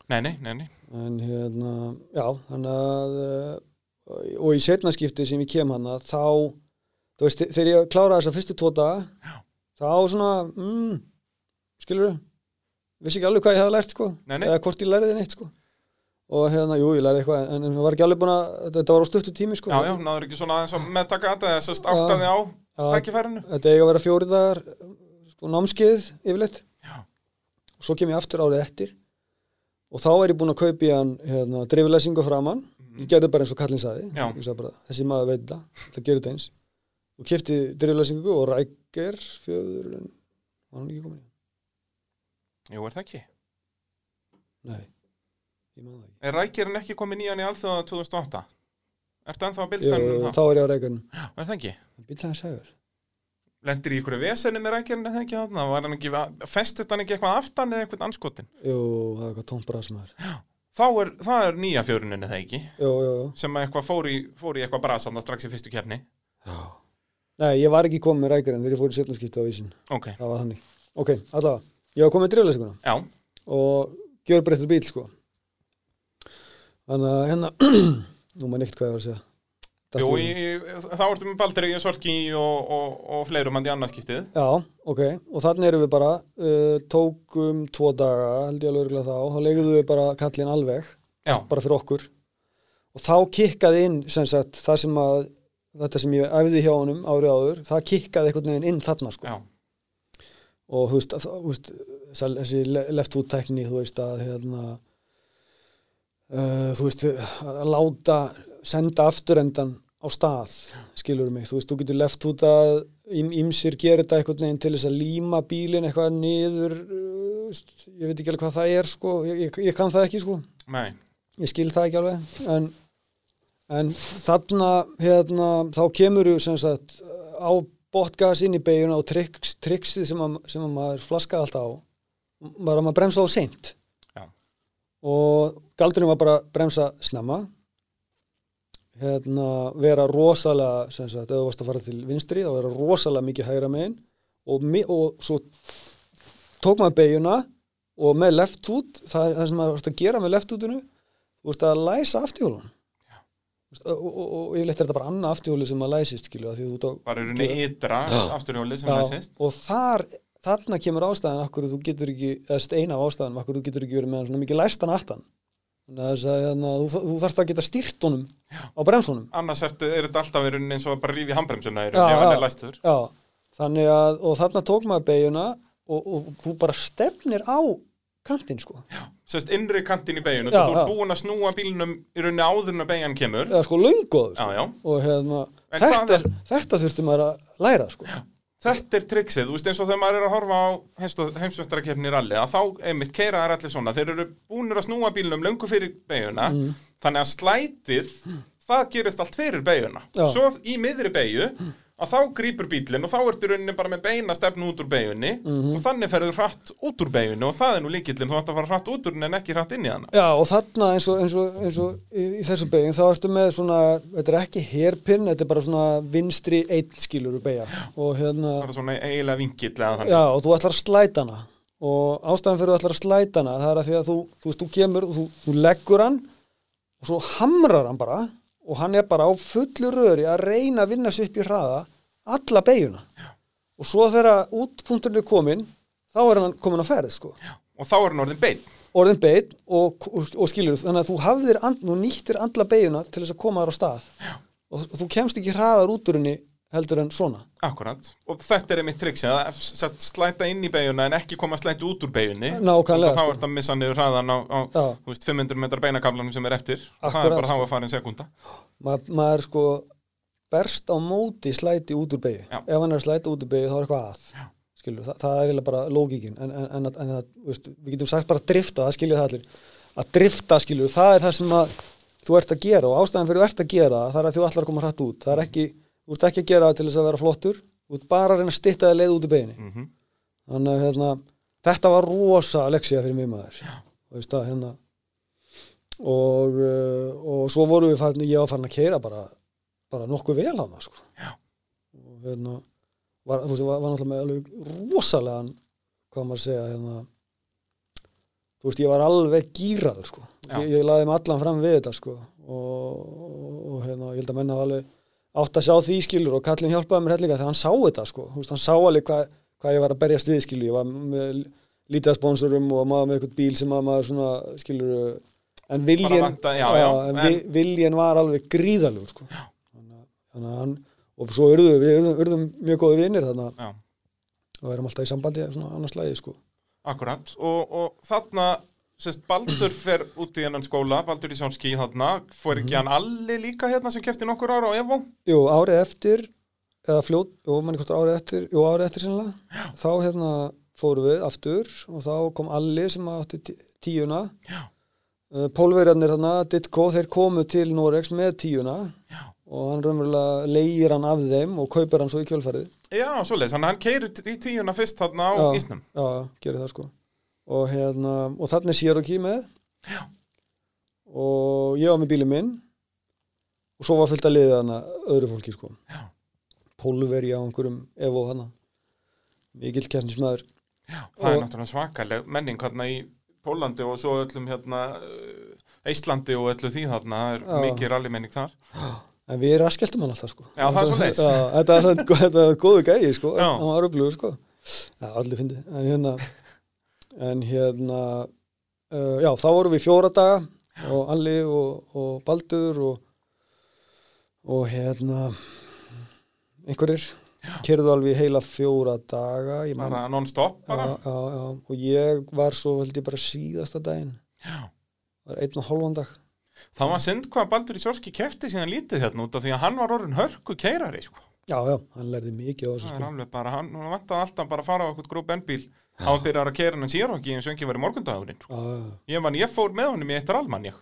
Nei, nei, nei, nei. en hérna, já, þannig að uh, og í setnaskipti sem ég kem hana, þá þú veist, þegar ég kláraði þessa fyrstu tvo daga Já. þá svona mm, skilur vissi ekki alveg hvað ég hafði lært, sko Nei, nei. eða hvort ég læriði neitt, sko og hérna, jú, ég lærði eitthvað en, ég var ekki alveg búin að, þetta var á stuttu tími, sko Já, já, náður ekki svona aðeins að meðtaka þetta þess að áttaði á Já. tækifærinu. þetta eiga að vera fjóri dagar sko, námskeið yfirleitt Já. og svo kem ég aftur árið eftir og þá er ég búinn að kaupa í hann hérna, drifilesingu framann ég gerði bara eins og. Ég sagði bara, þessi maður veit það, það gerir þetta eins og kefti drifilesingu og rækir fjöður var hann ekki komin í Jú, er það ekki? nei, ég man það ekki Er rækirinn ekki komið nýjan í alþjóða 2008? Ertu ennþá að bílstæðinu Jú, þá? þá er ég á rækjörnum Er það ekki? bílaði sæður Lendir í ykkur vesenni með rækirinn eða ekki þarna? Var hann ekki, festist hann ekki eitthvað aftan eða eitthvað anskotin? jú, það er eitthvað tómt brasmaður Þá er, það er nýja fjöruninni það ekki? jú, jú, jú. Sem að eitthvað fór í, fór í eitthvað brasanna strax í fyrstu kefni. Já. nei, ég var ekki komin með rækjörn þegar ég fór í setnaskipti á vísin Ok, það var þannig. Ok, allavega, ég var komin með drifileysinguna já, og gjör breyttur bíl sko. Þannig hérna Jú, í- í, þá ertu með Baldri, Sorki og, og, og fleirum hann í annarskiptið. Já, ok, og þannig erum við bara uh, tókum tvo daga held ég alveg örugglega þá, þá leigðum við bara kallin alveg, Já, bara fyrir okkur. Og þá kikkaði inn sem sagt, það sem að þetta sem ég æfði hjá honum árið áður það kikkaði einhvern veginn inn þarna sko. Já, og þú veist, þú veist þessi le- left foot tekni þú veist að hérna uh, þú veist að láta senda afturendan á stað skilur mig, þú veist, þú getur left foot að ímsir gera þetta einhvern veginn til þess að líma bílinn eitthvað niður uh, ég veit ekki alveg hvað það er sko, ég, ég, ég kann það ekki sko. Nei, ég skil það ekki alveg. En, en þarna hérna, þá kemur sem sagt á botgas inn í beiguna og triks, triksið sem, að, sem að maður flaskaði alltaf á var að maður bremsa á seint. Já. og galdurinn var bara bremsa snemma hérna vera rosalega sem sagt, ef þú varst að fara til vinstri þá vera rosalega mikið hægra megin og, mi- og svo tók maður beiguna og með left foot, það, það sem maður varst að gera með left footinu, þú veist að læsa aftíhjólun og, og, og, og yfirleitt er þetta bara annað aftíhjóli sem maður læsist skilju, bara er henni ytra afturhjólið sem Já, læsist. og þar, þarna kemur ástæðan akkur þú getur ekki, eða steina af ástæðan akkur þú getur ekki verið með svona mikið læstan aftan þannig að, hérna, þú, þú þarfst að geta stýrt honum á bremsunum Annars ertu, er þetta alltaf verið eins og bara rífi handbremsuna í Já, raun ef hann já. er læstur. Já, þannig að, og þarna tók maður beiguna og, og þú bara stefnir á kantinn sko, Sest innri kantinn í beiginu, Já, þú já. búin að snúa bílnum í rauninni áður en að beigjan kemur. eða sko löngóð Já, sko. já. og hérna, þetta, er- þetta þurfti maður að læra sko. Þetta er triksið, þú veist eins og þegar maður er að horfa á heimsvestarakefni ralli að þá einmitt keira er allir svona, þeir eru búinir að snúa bílnum löngu fyrir beiguna Mm. þannig að slætið, það gerist allt fyrir beiguna. Svo í miðri beigju að þá grípur bílinn og þá ertu rauninni bara með beina stefnu út úr beigunni Mhm. og þannig ferður hratt út úr beigunni og það er nú líkillin, þú ætti að fara hratt út úr en ekki hratt inn í hana. Já, og þarna eins og, eins og, eins og í, í þessu beigin þá ertu með svona, þetta er ekki herpinn, þetta er bara svona vinstri einn skilur beigja og hérna, bara svona eiginlega vingill eða þannig. já, og þú ætlar að slæta hana og ástæðan fyrir þú ætlar að slæta hana það er að því að þú, þú veist, þú kemur þú leggur hann og svo hamrar hann bara og hann er bara á fullu röri að reyna að vinna sér upp í hraða alla beiguna já. og svo þegar útpunkturinn er komin þá er hann komin á ferð sko Og þá er hann orðin bein. orðin beitt og, og, og skilur þannig að þú hafðir, and, nýttir andla beiguna til þess að koma þar á stað Já. og þú kemst ekki hraðar út úr henni heldur en svona. Akkurat, og þetta er einmitt að sest, slæta inn í beiguna en ekki koma slæti út úr beigunni og þá sko. ert að missa niður hraðan á, á veist, 500 metrar beinakablanum sem er eftir. Og það er bara þá sko. að fara en sekunda Ma, maður sko berst á móti slæti út úr beigju Já. ef hann er að slæta út úr beigju þá er eitthvað að Já. skilur, það, það er eiginlega bara lógíkin. En, en, en, að- en að, veist, við getum sagt bara drifta, það skilja það allir. Að drifta skilur, það er það sem að þú ert að gera og ástæðan fyrir þú ert að gera það er að þú ætlar að koma hrætt út. Það er ekki, þú ert ekki að gera það til þess að vera flottur þú ert bara að reyna að stytta það leið út í beginni Mhm. þannig að hérna, þetta var rosa leksía fyrir mig maður veist, að, hérna, og, uh, og svo voru við farin, ég var farin að keira bara, bara nokkuð vel hana sko. og hérna var, veist, var, var náttúrulega með alveg rosalegan hvað maður að segja hérna, þú veist, ég var alveg gýraður sko. Ég, ég laði mig allan fram við þetta sko. og, og, og hérna, ég held að menna alveg átt að sjá því skilur og kallin hjálpaði mér hellinga þegar hann sá þetta sko. Veist, hann sá alveg hvað, hvað ég var að berjast við skilur, ég var með lítið að sponsorum og maður með eitthvað bíl sem að maður svona skilur en viljin, vanta- já, já, en, en- en viljin var alveg gríðalug sko. þannig, að- hann og svo urðum við, við urðum, mjög góði vinnir þannig að Já, og erum alltaf í sambandi svona annars lagi sko. akkurat og, og þarna sérst, Baldur fer út í hennan skóla Baldur í Sjálfski þarna. Fór ekki Mhm. hann Alli líka hérna sem kefti nokkur ára á Evo? Jú, árið eftir eða fljót, jú, manni hvort árið eftir jú, árið eftir sinnilega, þá hérna fórum við aftur og þá kom Alli sem átti tí- tíuna. Uh, Pólverjarnir þarna, Ditko, þeir komu til Norex með tíuna Já. og hann raunverulega leigir hann af þeim og kaupir hann svo í kjölfarið. Já, svoleiðis, hann keiri í tíuna fyrst þarna á Já. ísnum. Já, gerir það sko og hérna, og þannig er Cherokee með. Já. og ég var með bílinn minn. Og svo var fullt að liða hana öðru fólki sko. Pólveri á einhverjum Evo hana mikill kærnismæður Já, það er náttúrulega svakaleg menning hérna í Pólandi og svo öllum hérna Íslandi og öllu því þarna. Það er Já. mikið rallymenning þar. En við raskjaldum hann alltaf sko. Já, það er svoleiðis. Já, þetta er góðu gæi sko. Já. hann var upplugur sko. Já, allir fyndi en hérna en hérna uh, já, þá vorum við fjóra daga og Alli og, og Baldur og og hérna einhverjir. Kerðu alveg heila fjóra daga bara non-stop bara? Já, já, og ég var svo held ég bara síðasta daginn. Einn og hálfan dag. Það var synd hvað Baldur í Sjálfski kefti síðan lítið hérna út af því að hann var orðin hörku keirari sko. já, já, hann lærði mikið á þessu sko. bara, hann hann vantaði alltaf bara að fara á eitthvað grúp ennbíl á að byrja að keira hann sér okki eins og ekki verið morgundagurinn sko. já, ég, ég fór með honum í eitt rallmann ég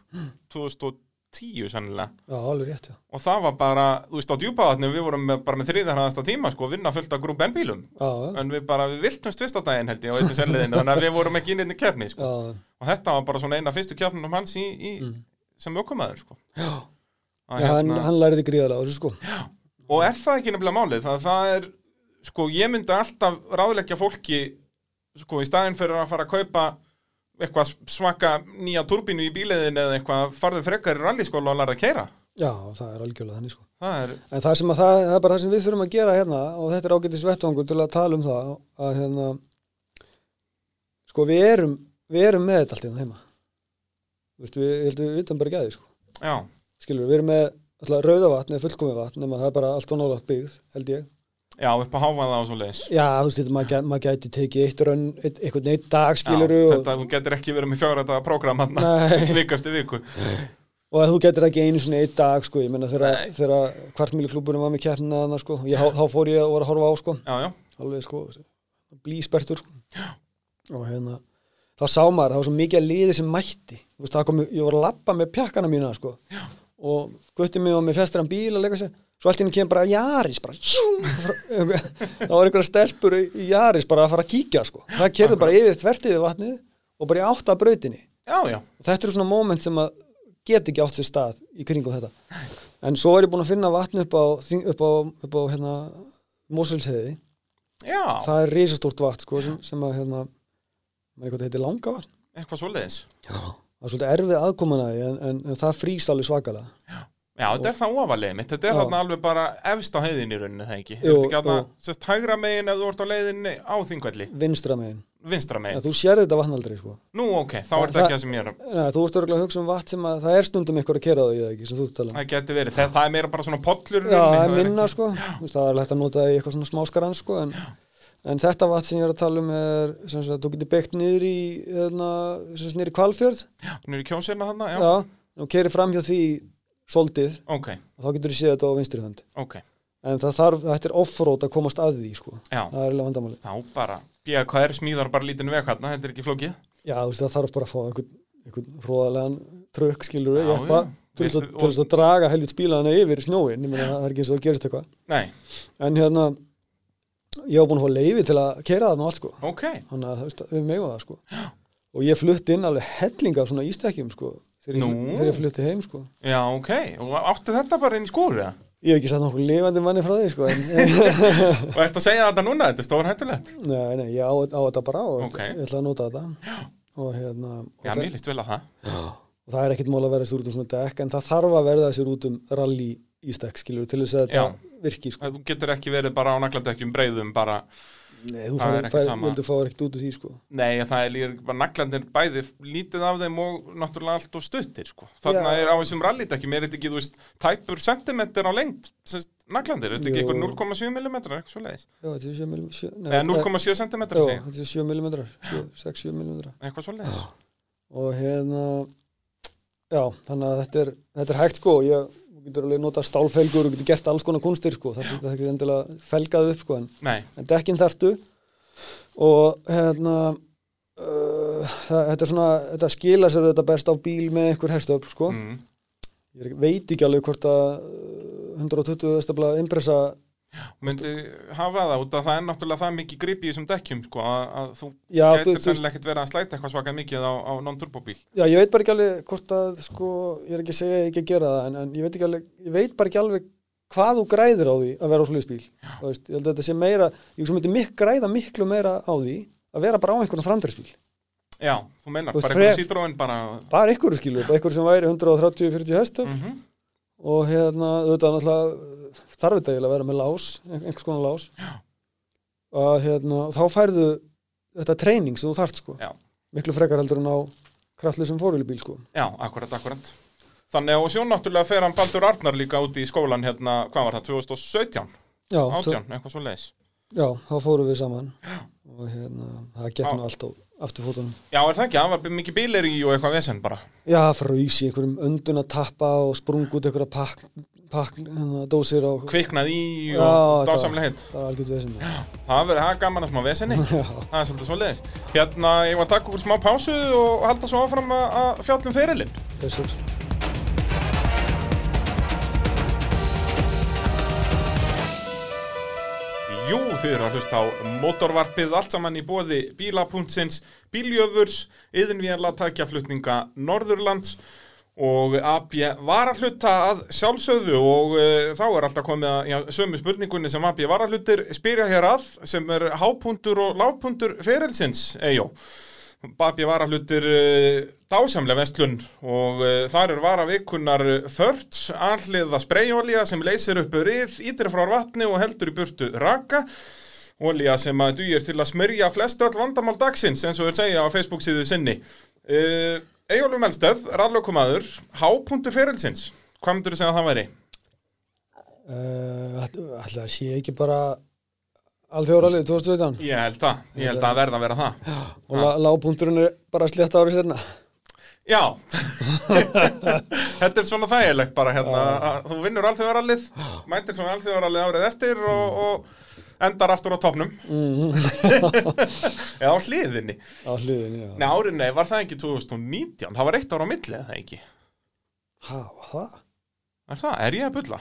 2010 sannilega já. og það var bara, þú veist á djúpaðatnum við vorum með, bara með þriðarhæðasta tíma sko, vinna fullt af grúp ennbílum já, en við bara, við viltumst fyrsta daginn held ég á einnig senniðinu, þannig að við vorum ekki inn í kefni sko. og þetta var bara svona eina fyrstu kefnunum hans í, í sem ökumæður sko. já. Að hann, hérna- hann á þessu sko og er það ekki nefnilega málið það, það er, sko, ég myndi alltaf ráðleggja fólki sko, í staðinn fyrir að fara að kaupa eitthvað svaka nýja turbínu í bíliðin eða eitthvað, farðu frekar í rallyskóla og lærða að keira já, það er algjörlega þannig sko. Það er, en það það, það er bara það sem við þurfum að gera hérna og þetta er ágætis vettvangur til að tala um það að hérna sko við erum við erum með þetta allt hérna heima. Veist, við, ég held við vitum bara ekki að því sko. Já, skilur, við erum með alltaf rauðavatn eða fullkomið vatn nema það er bara allt og nálægt byggð held ég já, upp að háfa það og svo leiðis já, þú veist, maður, maður gæti tekið eitt raun, eitt, einhvern eitt dag skilur þetta, þú getur ekki verið með fjóra hann Nei. viku eftir viku. Og þú getur ekki einu svona eitt dag sko, ég menna þegar, kvartmíluklúburinn var með keppnina þarna sko, ég, þá fór ég að voru að horfa á sko. Já, já, alveg sko blíspertur sko. og hérna þá sá maður, það var svo mikið að liði sem mætti. Veist, kom, ég var að lappa með pjakkana mína sko. og gutti mig og með festur hann bíl að leika sér svo allt henni kemur bara Jaris bara, það var einhverja stelpur í Jaris bara að fara að kíkja sko. það kerði bara yfir þvert yfir vatnið og bara í átta af brautinni. Já, já, þetta eru svona moment sem að get ekki átt sér stað í kringum þetta. En svo er ég búin að finna vatn upp á, upp á, upp á hérna, Mósulsheiði já. Það er risastórt vatn sko, sem, sem að hérna, eitthvað heitir langa vatn. Eitthvað svo leiðis það er svolítið erfið aðkomuna en, en, en það frýst alveg svakalega Já, þetta er það ofalegið mitt, þetta er þarna alveg bara efst á heiðinni í rauninni, það ekki? Jú, Jú, ekki þarna, jú. sérst, hægra megin ef þú ert á leiðinni á þingvelli, vinstra megin, vinstra ja, megin. þú sér þetta vatn aldrei sko. Nú, ok, þá er þetta ekki það sem ég er að, Nei, þú ert örgulega að hugsa um vatn sem að það er stundum ykkur að kera það í það ekki sem þú tala um. Það geti verið, það, það er meira bara svona pollur Já, er minna ekki- sko, Þú veist, það er hægt að nota eitthvað já, já, soldið. Ok, og þá getur þú séð þetta á vinstri hönd. Ok, en það þarf, þetta er off-road að komast að því sko. já, það er alveg vandamáli þá bara, BKR smíðar bara lítinn veg hérna, þetta er ekki flókið. já, það þarf bara að fá einhvern, einhvern róðalegan trökk skilur Já, jeppa, já. til þess að- draga helvit spílana yfir snjóin, ég meina það er ekki eins og það gerist eitthvað. Nei, en hérna ég var búin að fá leifi til að keira það og allt sko. Ok. Þannig að við megum það sko. Og ég flutti inn alveg helling af svona ístækjum sko þegar Nú. ég, þegar ég flutti heim sko Já, ok, og áttu þetta bara inn í skúri eða? ég hef ekki satt nokkuð lifandi manni frá því sko en, Og ertu að segja þetta núna, þetta er stór hættulegt nei, nei, ég á, á þetta bara og Ok. ég ætla að nota þetta Já. og hérna og, Já, mér líst vel að það og það er ekkit mál að vera sér út um svona dekk en það þarf að verða sér út um rally ístekk skilur til þess að Já. þetta virki sko Þú getur ekki verið bara á nagladekjum breiðum bara nei, þú Það ekkert vildur fá ekkit út úr því sko. Nei, það er líka bara naglandir bæði lítið af þeim og náttúrulega allt of stuttir sko. Þannig Já. er á þessum rallydekjum er þetta ekki, þú veist, tæpur sentimeter á sagt, naglandir, er þetta ekki eitthvað 0,7 mm eitthvað svo leiðis, Já, þetta er 7 mm eða 0,7 cm Já, þetta er 7 mm 6-7 mm eitthvað svo leiðis og hérna já, þannig að þetta er, þetta er hægt sko. Ég þú getur alveg nota stálfelgur og getur gert alls konar kunstir sko. Það er ekki endilega felgað upp sko en, en dekkin þartu og hérna uh, það, þetta er svona þetta skila sér þetta best á bíl með einhver herstöfl sko. Mm. ég veit ekki alveg hvort að uh, 120 stafla impressa myndi hafa það út að það er náttúrulega það mikið grip í þessum dekkjum sko, að, þú já, gætir sennilega ekkert verið að slæta eitthvað svaka mikið á, á non-turbóbíl já, ég veit bara ekki alveg hvort að sko, ég er ekki að segja ekki að gera það en, en ég veit alveg, ég veit bara ekki alveg hvað þú græðir á því að vera á veist, ég held að þetta sé meira ég myndi mik græða miklu meira á því að vera bara á einhvern framdreispíl Já, þú veist, bara einhver frek- sítróin bara bara einhverju skilur, bara einhverju sem væri 130-40 hestöp mm og hérna, auðvitað náttúrulega þarf þetta eiginlega að vera með lás ein- einhvers konar lás. Já. og hérna, þá færðu þetta treyning sem þú þarft sko. Já. miklu frekar heldur en á kraftlisum fórvílubíl sko. Já, akkurat, akkurat. Þannig og sjón náttúrulega fer hann Baldur Arnar líka út í skólan hérna, hvað var það, 2017, já, 18, eitthvað svo leiðis já, þá fórum við saman. Og hérna, það gekk nú allt á afturfótunum Já, er það ekki, það var mikið bíleri í og eitthvað vesen bara. Já, fröys í einhverjum öndun að tappa og sprung út einhverja pakk hérna, dósir á Kviknað í og dásamlega hitt það var algjört vesinn Það er gaman að smá vesenni Það er svolítið svo leiðis Hérna, ég var að taka okkur smá pásu og halda svo áfram að fjallum ferilinn. Þessur Jú, þið eru að hlusta á motorvarpið allt saman í bóði bíla.sins, bíljöfurs, yðinvéla, tækjaflutninga Norðurlands og AB varahluta að sjálfsögðu og uh, þá er alltaf komið að já, sömu spurningunni sem AB varahlutir spyrja hér að sem er hápuntur og lágpuntur ferilsins, eijó. AB varahlutir uh, dásamlega vestlun og uh, þar er varavikunar þörts, alliða spreyjólía sem leysir upp rið, ítir frá vatni og heldur í burtu raka Olía sem að dugir til að smörja flest öll vandamál dagsins eins og við segja á Facebook síðu sinni. Uh, Eyjólfur Melsteð, rallökumadur, hápuntur ferilsins. Hvað myndur þú segja að það væri? uh, ætla að sé ekki bara alþjóðralið 2017 Ég held það, ég held að það verða að vera það. og la, lágpunturinn er bara slétt árið setna Já, þetta er svona þægilegt bara hérna, að þú vinnur alþjóðarallið, mætir svona alþjóðarallið árið eftir og, og endar aftur á topnum. Eða á hliðinni. á hliðinni, já Nei, árið nei, var það ekki 2019? Það var eitt ára á milli, eða það ekki? var það? Er það? Er ég að bulla?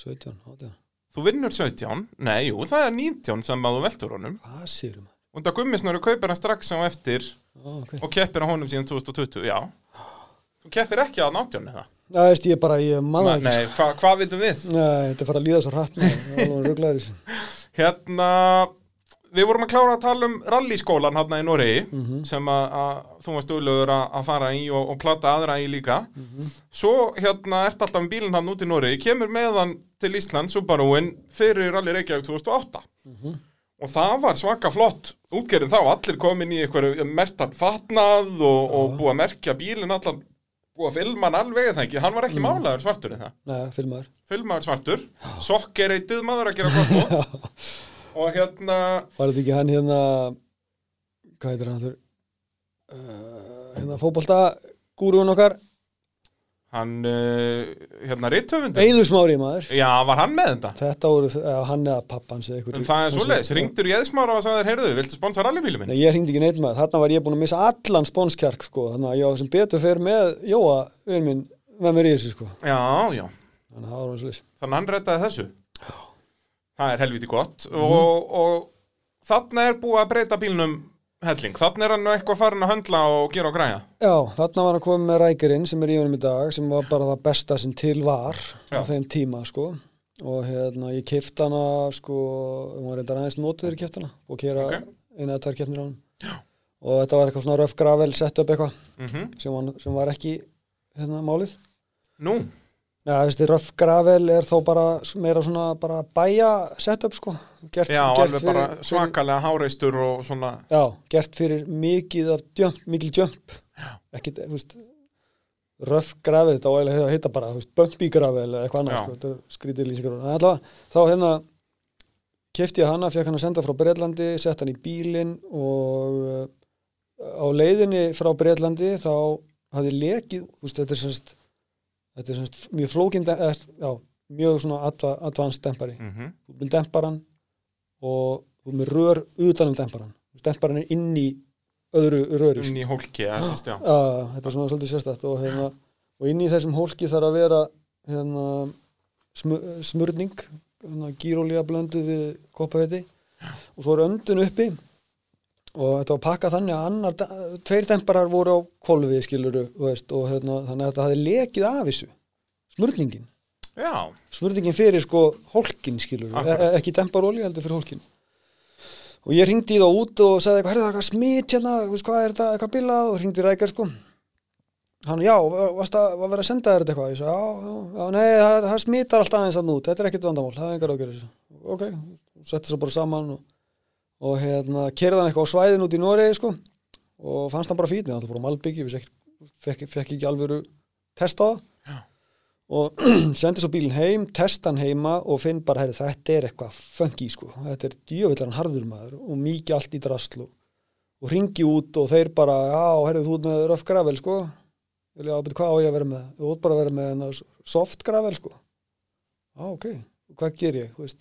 17, 18 Þú vinnur 17? Nei, jú, það er 19 sem að þú veltur honum. hvað sérum Og það gummisnöru kaupir hann strax á eftir ah, okay. og keppir á honum síðan 2020, já. Þú keppir ekki að nátjónu það? það veist ég bara, ég manna ekki Nei, hva, hvað vitum við? sko. Nei, þetta er fara að líða svo hratt með. Hérna, við vorum að klára að tala um rallyskólan hérna í Noregi Mhm. sem að, þú varst auðlögur að, fara í og, og plata aðra í líka. Mhm. Svo hérna ert alltaf með bílinn hann út í Noregi, kemur með hann til Ísland, Subaruinn, fyrir Rally Reykjavík 2008. Mhm. Og það var svaka flott útgerðin þá, allir komin í einhverju mertan fatnað og, og búið að merkja bílinn allan, búið að filma hann alveg eða ekki, hann var ekki málaður svartur það. Nei, filmaður Filmaður svartur, sokker eitið maður að gera gott mót. og hérna, Var þetta ekki hann hérna Hvað heitir hann þurr uh, Hérna fótbolta Gúrún okkar Hann, uh, hérna, rithöfundur. Eiður smári maður. Já, var hann með þetta? Þetta voru, hann eða einhver En það er svoleiðis, ringdur í eðsmára og sagðir, heyrðu, viltu sponsa rallybílu minn? Nei, ég hringdi ekki neitt maður, þarna var ég búin að missa allan sponskjark sko, þannig að ég sem betur fer með Jóa, við minn, með mér í þessu sko. Já, já, Þannig að það var hans þannig að hann reddaði þessu. Það er helviti gott. Og, og þarna er búið að breyta bílnum helling, þarna er hann eitthvað farin að höndla og gera og græja. Já, þarna var hann komið með rækirinn sem er í honum í dag sem var bara það besta sem til var á þeim tíma sko. Og hérna ég kifti hana sko, hún var reyndar aðeins ég kifti hana og kera Ok. okay. eina eða tvær keppnir á hann. Já. og þetta var eitthvað svona röf gravel sett upp eitthvað mm sem, var- sem var ekki hérna málið. Nú, Já, þessi röf gravel er þó bara meira svona bara bæja setup sko gert, já, gert alveg bara svakalega háreistur og svona Já, gert fyrir mikið af jump, mikil jump. Ekki, þú veist röf gravel, þetta eiginlega að heita bara bumpy gravel eða eitthvað annað sko, skrítið lýsingar en allavega, þá hérna kefti ég hana, fekk hann að senda frá Breitlandi sett hann í bílinn og uh, á leiðinni frá Breitlandi þá hafði lekið veist, þetta er semst þetta er semst mjög flókin de- eh, já, mjög svona adva, advanced dempari mm -hmm. demparan og þú með rör utan um demparan demparan er inn í öðru röri inn í hólki, eða sýst, já. Já, þetta er svona svolítið sérstætt og, hérna, og inn í þessum hólki þarf að vera hérna, smu, smurning hérna, gírólíja blöndu við koppaveiti og svo er öndun uppi og þetta var pakkað þannig að annar, tveir demparar voru á kolvi skiluru veist, og hérna, þannig að þetta hafði lekið af þessu. Smurningin Já, smurðingin fyrir sko hólkin skilur, e Akkurat. ekki demparóli heldur fyrir hólkin og ég ringdi í það út og sagði eitthvað, herrðu það eitthvað smit hérna hvað er þetta, eitthvað bilað og ringdi í rækjar sko. Hann, já, varst að var verið að senda þér eitthvað? Ég sagði, já, já, nei, það, það smitar alltaf aðeins að nút, þetta er ekkert vandamál, það er engar ágjörð þessu ok, setti svo bara saman og, og hérna, kerði hann eitthvað á svæðin út í Noregi sko og fannst hann bara fítni, það var bara malbyggi, við fekk, fekk ekki alvöru testa á það og sendi svo bílinn heim, testa hann heima og finn bara, herri, þetta er eitthvað funky sko, þetta er djöfullan harður maður og mikið allt í draslu og ringi út og þeir bara já, herri, þú ert með röf gravel sko. Ég vil ábyrja hvað á ég að vera með? Þú ert bara að vera með hennar soft gravel sko. Já, ok, hvað ger ég, þú veist.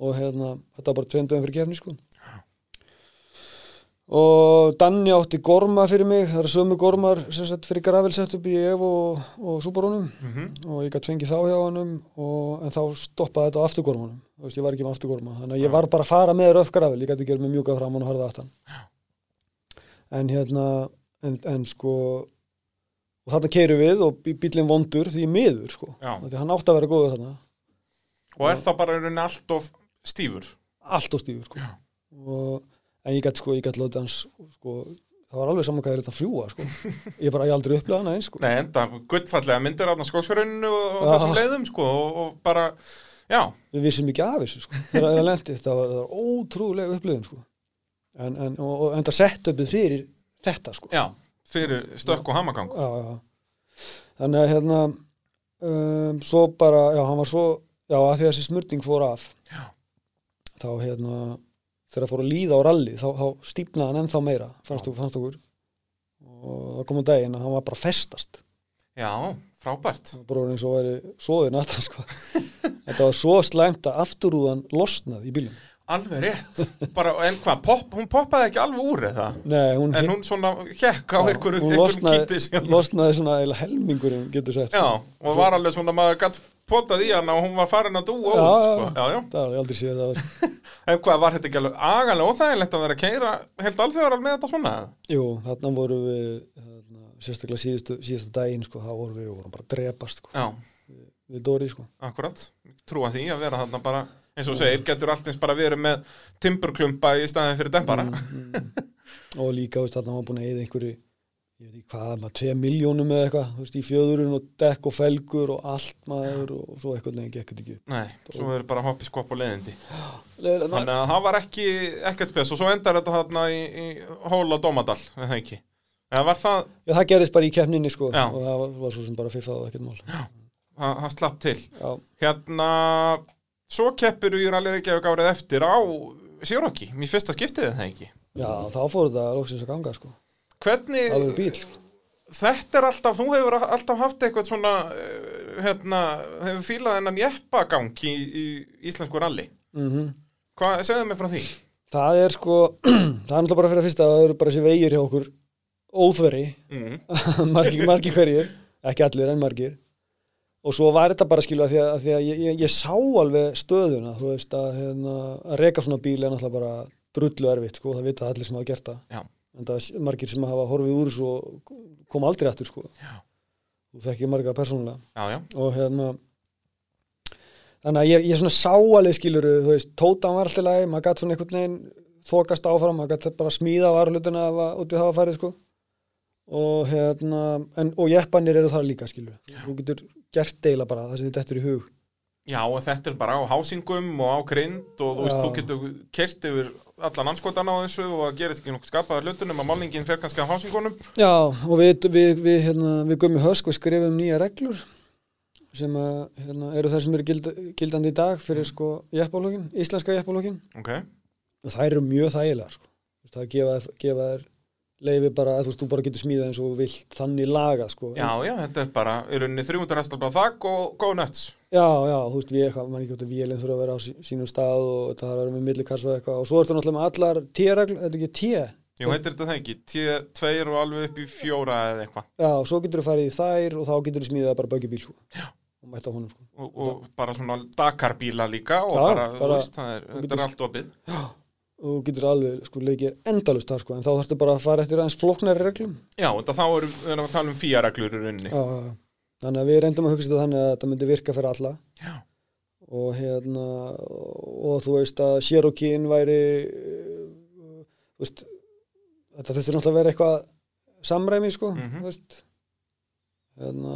Og hérna, þetta var bara tveim dögum fyrir gefni sko og Danni átti gorma fyrir mig, það eru sömu gormar sem sagt fyrir gravel setup í Evo og, og Subarunum. Mm og ég gæti fengið þá hjá og, en þá stoppaði þetta á afturgormanum þú veist, ég var ekki með afturgorma þannig að ég var bara að fara með röf gravel, ég gæti gert með mjúka fram og harða aftan. En hérna en, en sko og þarna keirum við og bí- bíllinn vondur því miður sko, Já. því hann átti að vera góður þarna. Og er það bara allt of stífur? Allt og stífur sko. og, en ég gæti sko, ég gæti látið hans sko, það var alveg saman hvað er þetta að fljúa sko. ég bara, ég aldrei upplega hana eins sko. Nei, enda guttfallega myndir á skóksfjöruninu og, og Já. þessum leiðum, sko og, og bara, já, við vissum ekki af þessu sko. það lendi, það var, var ótrúlega upplifun sko. en, en, og, og enda sett uppið fyrir þetta sko. já fyrir stökk og hamagang já, já. þannig að hérna um, svo bara, já, hann var svo já, að því að þessi smurning fór af Já. þá hérna þegar það fór að líða á ralli þá, þá stífnaði hann ennþá meira fannst, þú, fannst okkur. Og það kom á daginn að hann var bara festast. Já, frábært. Bara eins og væri svoðið natan sko. þetta var svo slæmt að afturúðan losnaði í bílum Alveg rétt. Bara, En hvað, pop, hún poppaði ekki alveg úr eða? Nei, hún, En hún svona hjekk á Já, einhverju hún einhverjum losnaði, losnaði svona helmingurinn getur sett Já, sko. og var alveg svona maður gætt potað í hana og hún var farin að dúa Já, út sko. já, já. það var aldrei séð það var. En hvað, var þetta ekki alveg agalega óþægilegt að vera að keira helt alþjóðar með þetta svona? Jú, þarna voru við þarna, sérstaklega síðustu, síðustu daginn sko, þá vorum við, við vorum bara að drepast sko, Já, við Dóri sko. akkurat Trúa því að vera þarna bara eins og segir, getur allt eins bara verið með timburklumpa í staðin fyrir dempara Mm, mm. og líka þarna var búin að eða einhverju ég veit ekki hvað, maður 2 miljónum eða eitthvað þú veist, í fjöðurinn og dekk og felgur og allt maður og svo eitthvað neginn gekk þetta ekki. Nei, svo er bara hoppi skopp og leiðindi Þannig að það var ekki ekkert spes og svo endar þetta þarna í, í hól á Dómadal, er það ekki Eða var það, Já, það gerðist bara í keppninni sko Já. og það var, var svo sem bara fiffað og ekkert mál. það, það slapp til Já, Hérna, svo keppir í rallið Reykjavík árið eftir á Sjóroki, mér fyrsta skiptið er það ekki já þá fór þetta lóksins að ganga sko. Hvernig, bíl. sko. þetta er alltaf, þú hefur alltaf haft eitthvað svona, eh, hérna, hefur fílað hennan jeppagang í, í íslensku ralli. mm Hvað, segðu mig frá því? það er sko það er náttúrulega bara fyrir að fyrsta að það eru bara þessi vegir hjá okkur óþveri Mm. margir, margir hverjir, ekki allir en margir og svo var þetta bara skilu að því að, að, því að ég, ég, ég sá alveg stöðuna þú veist að, hérna, að reka svona bíl er náttúrulega bara drullu erfitt sko, það vita allir sem hafa gert það Já. En það er margir sem hafa horfið úr þessu og kom aldrei aftur sko. Já. þú þekki marga persónulega Já, já, og hérna þannig að ég, ég svona sá alveg skiluru þú veist, tótan var alltaf lagi, maður gætt svona einhvern veginn þokast áfram, maður gætt bara smíða varulutina út í hafa farið sko. Og hérna en, og jeppanir eru þar líka skilur þú getur gert deila bara það sem þetta er í hug já, og þetta er bara á hásingum og á grind og þú veist, þú getur kert yfir allan anskotan á þessu og að gerist ekki nokkuð skapaðar hlutunum að málningin fer kannski á hásingunum. já, og við, við, við, hérna, við gummi hösk við skrifum nýja reglur sem að, hérna, eru þær sem eru gild, gildandi í dag fyrir sko jeppalókin, íslenska jeppalókin Ok, og þær eru mjög þægilegar sko. Það gefa, gefa þær leifi bara, þú veist, þú bara getur smíðað eins og vilt þannig laga sko. já, já, þetta er bara, í rauninni 300 hestabla þakk og góð nöts. já, já, þú veist, við mann ekki hvort að vélinn þurfa að vera á sí- sínum stað og þetta þarf að vera með millikars og eitthvað og svo ertu náttúrulega með allar T-regl, þetta er ekki T Jú, heitir þetta það ekki, T2 og alveg upp í fjóra eða eitthvað. já, og svo getur þú farið í þær og þá getur þú smíðað bara bögjubíl sko. Já. og mætt á honum sko. Og, og bara svona Dakar-bíla líka og Já, bara, bara- veist, það er, þetta er allt opið. Og getur alveg, sko, leikir endalust þar sko, en þá þarftu bara að fara eftir aðeins flóknari reglum Já, þetta þá erum við að tala um fíareglur í rauninni. já, þannig að við reyndum að hugsa þetta þannig að þetta myndi virka fyrir alla Já. og hérna og þú veist að Cherokee væri uh, þú veist þetta þurfti náttúrulega að vera eitthvað samræmi sko Mhm. þú veist hérna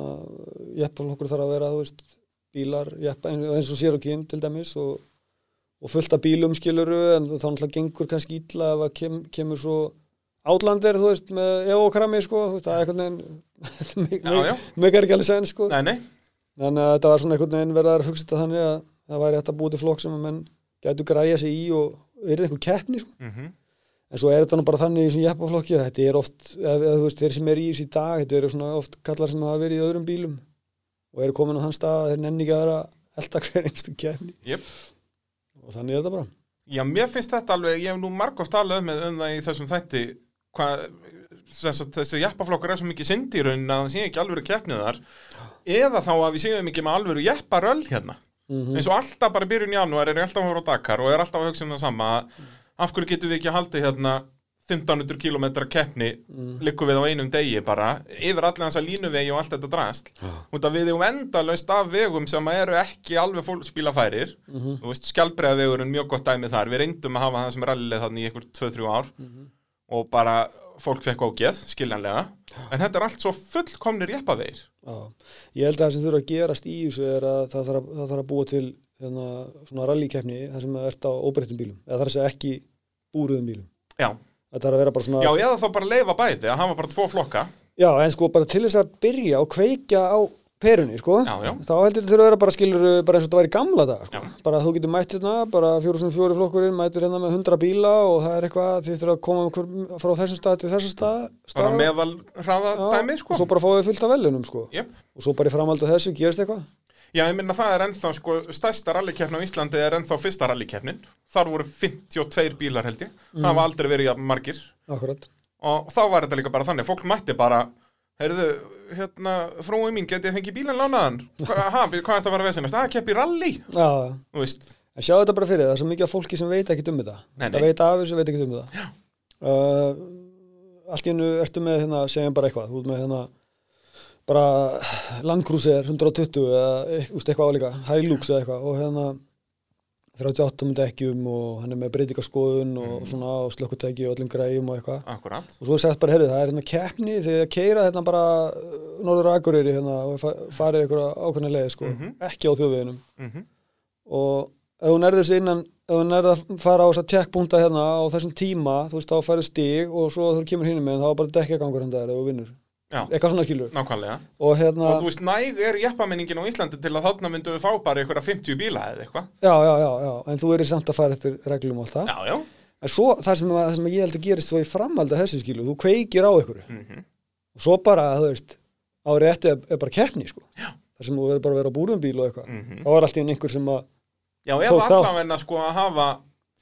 jeppalokkur þarf að vera þú veist bílar, jeppa, eins og Cherokee til dæmis og, og fullt af bílum skiluru en þá náttúrulega gengur kannski illa ef að kem, kemur svo átlandir þú veist með eókrami sko þú veist það er einhvern veginn já, megar ekki alveg sen sko nei, nei, Þannig að þetta var svona einhvern veginn verið að hugsa þetta þannig að það væri hægt að búið til flokk sem að menn gætu græja sig í og er einhver keppni sko. mhm, En svo er þetta nú bara þannig í svona jeppaflokki að þetta er oft, eða, eða þú veist, þeir sem er í þessu í dag, þetta eru svona oft kallar sem hafa verið í öðrum bílum og eru komin á þann stað að þeir nenni ekki að vera elda hver einstu keppni. Jep. Og þannig er þetta bara. Já, mér finnst þetta alveg, ég hef nú margóft talað um, um það í þessum þætti hvað, þess að þessi jeppaflokkur er svo mikið synd í raunin að það sé ekki alvöru keppnið þar. Eða þá að við séum ekki með alvöru jepparöll hérna. Mm eins og alltaf bara í byrjun janúar er alltaf að fara á Dakar og er alltaf að hugsa um það sama að af hverju getum við ekki haldið hérna 1500 km keppni Mm. liggum við á einum degi bara yfir allir hans að línuvegi og allt þetta drast. Af við erum endalaust af vegum sem eru ekki alveg fólkspílafærir Mhm. þú veist, skjálbreiðavegur er mjög gott dæmi þar. Við reyndum að hafa það sem rallið þannig í einhver 2-3 ár. Mhm. og bara fólk fekk ógeð, skiljanlega. En þetta er allt svo fullkomnir jeppavegir Já, ég held að það sem þurfa að gerast í þessu er að það þarf að, það þarf að búa til hérna, svona rallykefni þar sem það ert á óbreyttum bílum. Eða þar sem ekki búruðum bílum. Já, það þarf að vera bara svona já, eða þá bara leifa bæði að hafa bara tvo flokka Já, en sko bara til þess að byrja og kveikja á perunni, sko Já, já. þá heldur þetta að vera bara skilur bara eins og þetta var í gamla dag, sko Já. bara þú getur mætt hérna, bara fjóru sem fjóri flokkurinn mætur hérna með hundra bíla og það er eitthvað þið þurfa að koma einhver, frá þessum stað til þessum stað, bara meðal hraða dæmi, sko og svo bara fáið fullt af velunum, sko Jep. og svo bara í framhaldi Já, ég minna það er ennþá, sko, stærsta rallikeppn á Íslandi er ennþá fyrsta rallikeppnin þar voru 52 bílar held ég. Það hafa aldrei verið margir. Akkurat. Og þá var þetta líka bara þannig, fólk mætti bara heyrðu, hérna, frúi mín geti ég fengið bílinn lánaðan? Hva, ha, hvað er þetta að vera veðsynast? Það keppi rally, Já, þú veist. En sjá þetta bara fyrir, það er svo mikið af fólki sem veit ekki um þetta. Nei, það nei. veit af þessu, veit ekki um þetta. Uh, allt í hennu ertu með hérna, segjum bara eitthvað, þú ert með hérna bara Landcruiser 120 eða eitthvað álíka, Hilux eða eitthvað og hérna 38 með dekkjum og hann er með breytingaskoðun og Mhm. svona og slökkutæki og öllum græjum og eitthvað. Akkurat og svo er sagt bara, heyrðu, það er hérna keppni þegar keira hérna bara Norður Akureyri hérna og fa- farið ykkur ákveðna leið sko, Mhm. ekki á þjóðveginum. Mm og ef hún er þessi innan ef hún er að fara á þess að tjekkpunta hérna á þessum tíma, þú veist, þá færðu stig og svo þú kemur hinn með þá er bara dekkagangur hann ef eitthvað svona skilur. Nákvæmlega. Og hérna, Og þú veist, næg er jeppamenningin á Íslandi til að þarna myndu við fá bara einhverja 50 bíla eða eitthvað. Já, já, já, já. En þú erir samt að fara eftir reglum og allt það. Já, já. En svo, það sem, það sem ég held að gerist svo í framhaldi af þessu skilu, þú kveikir á ykkur mm og svo bara, þú veist árið eftir er, er bara keppni sko. þar sem þú verður bara að vera á búrðumbíl og eitthvað. Mhm. þá var allt í einn einhver sem að Já, þátt. allavegna sko að hafa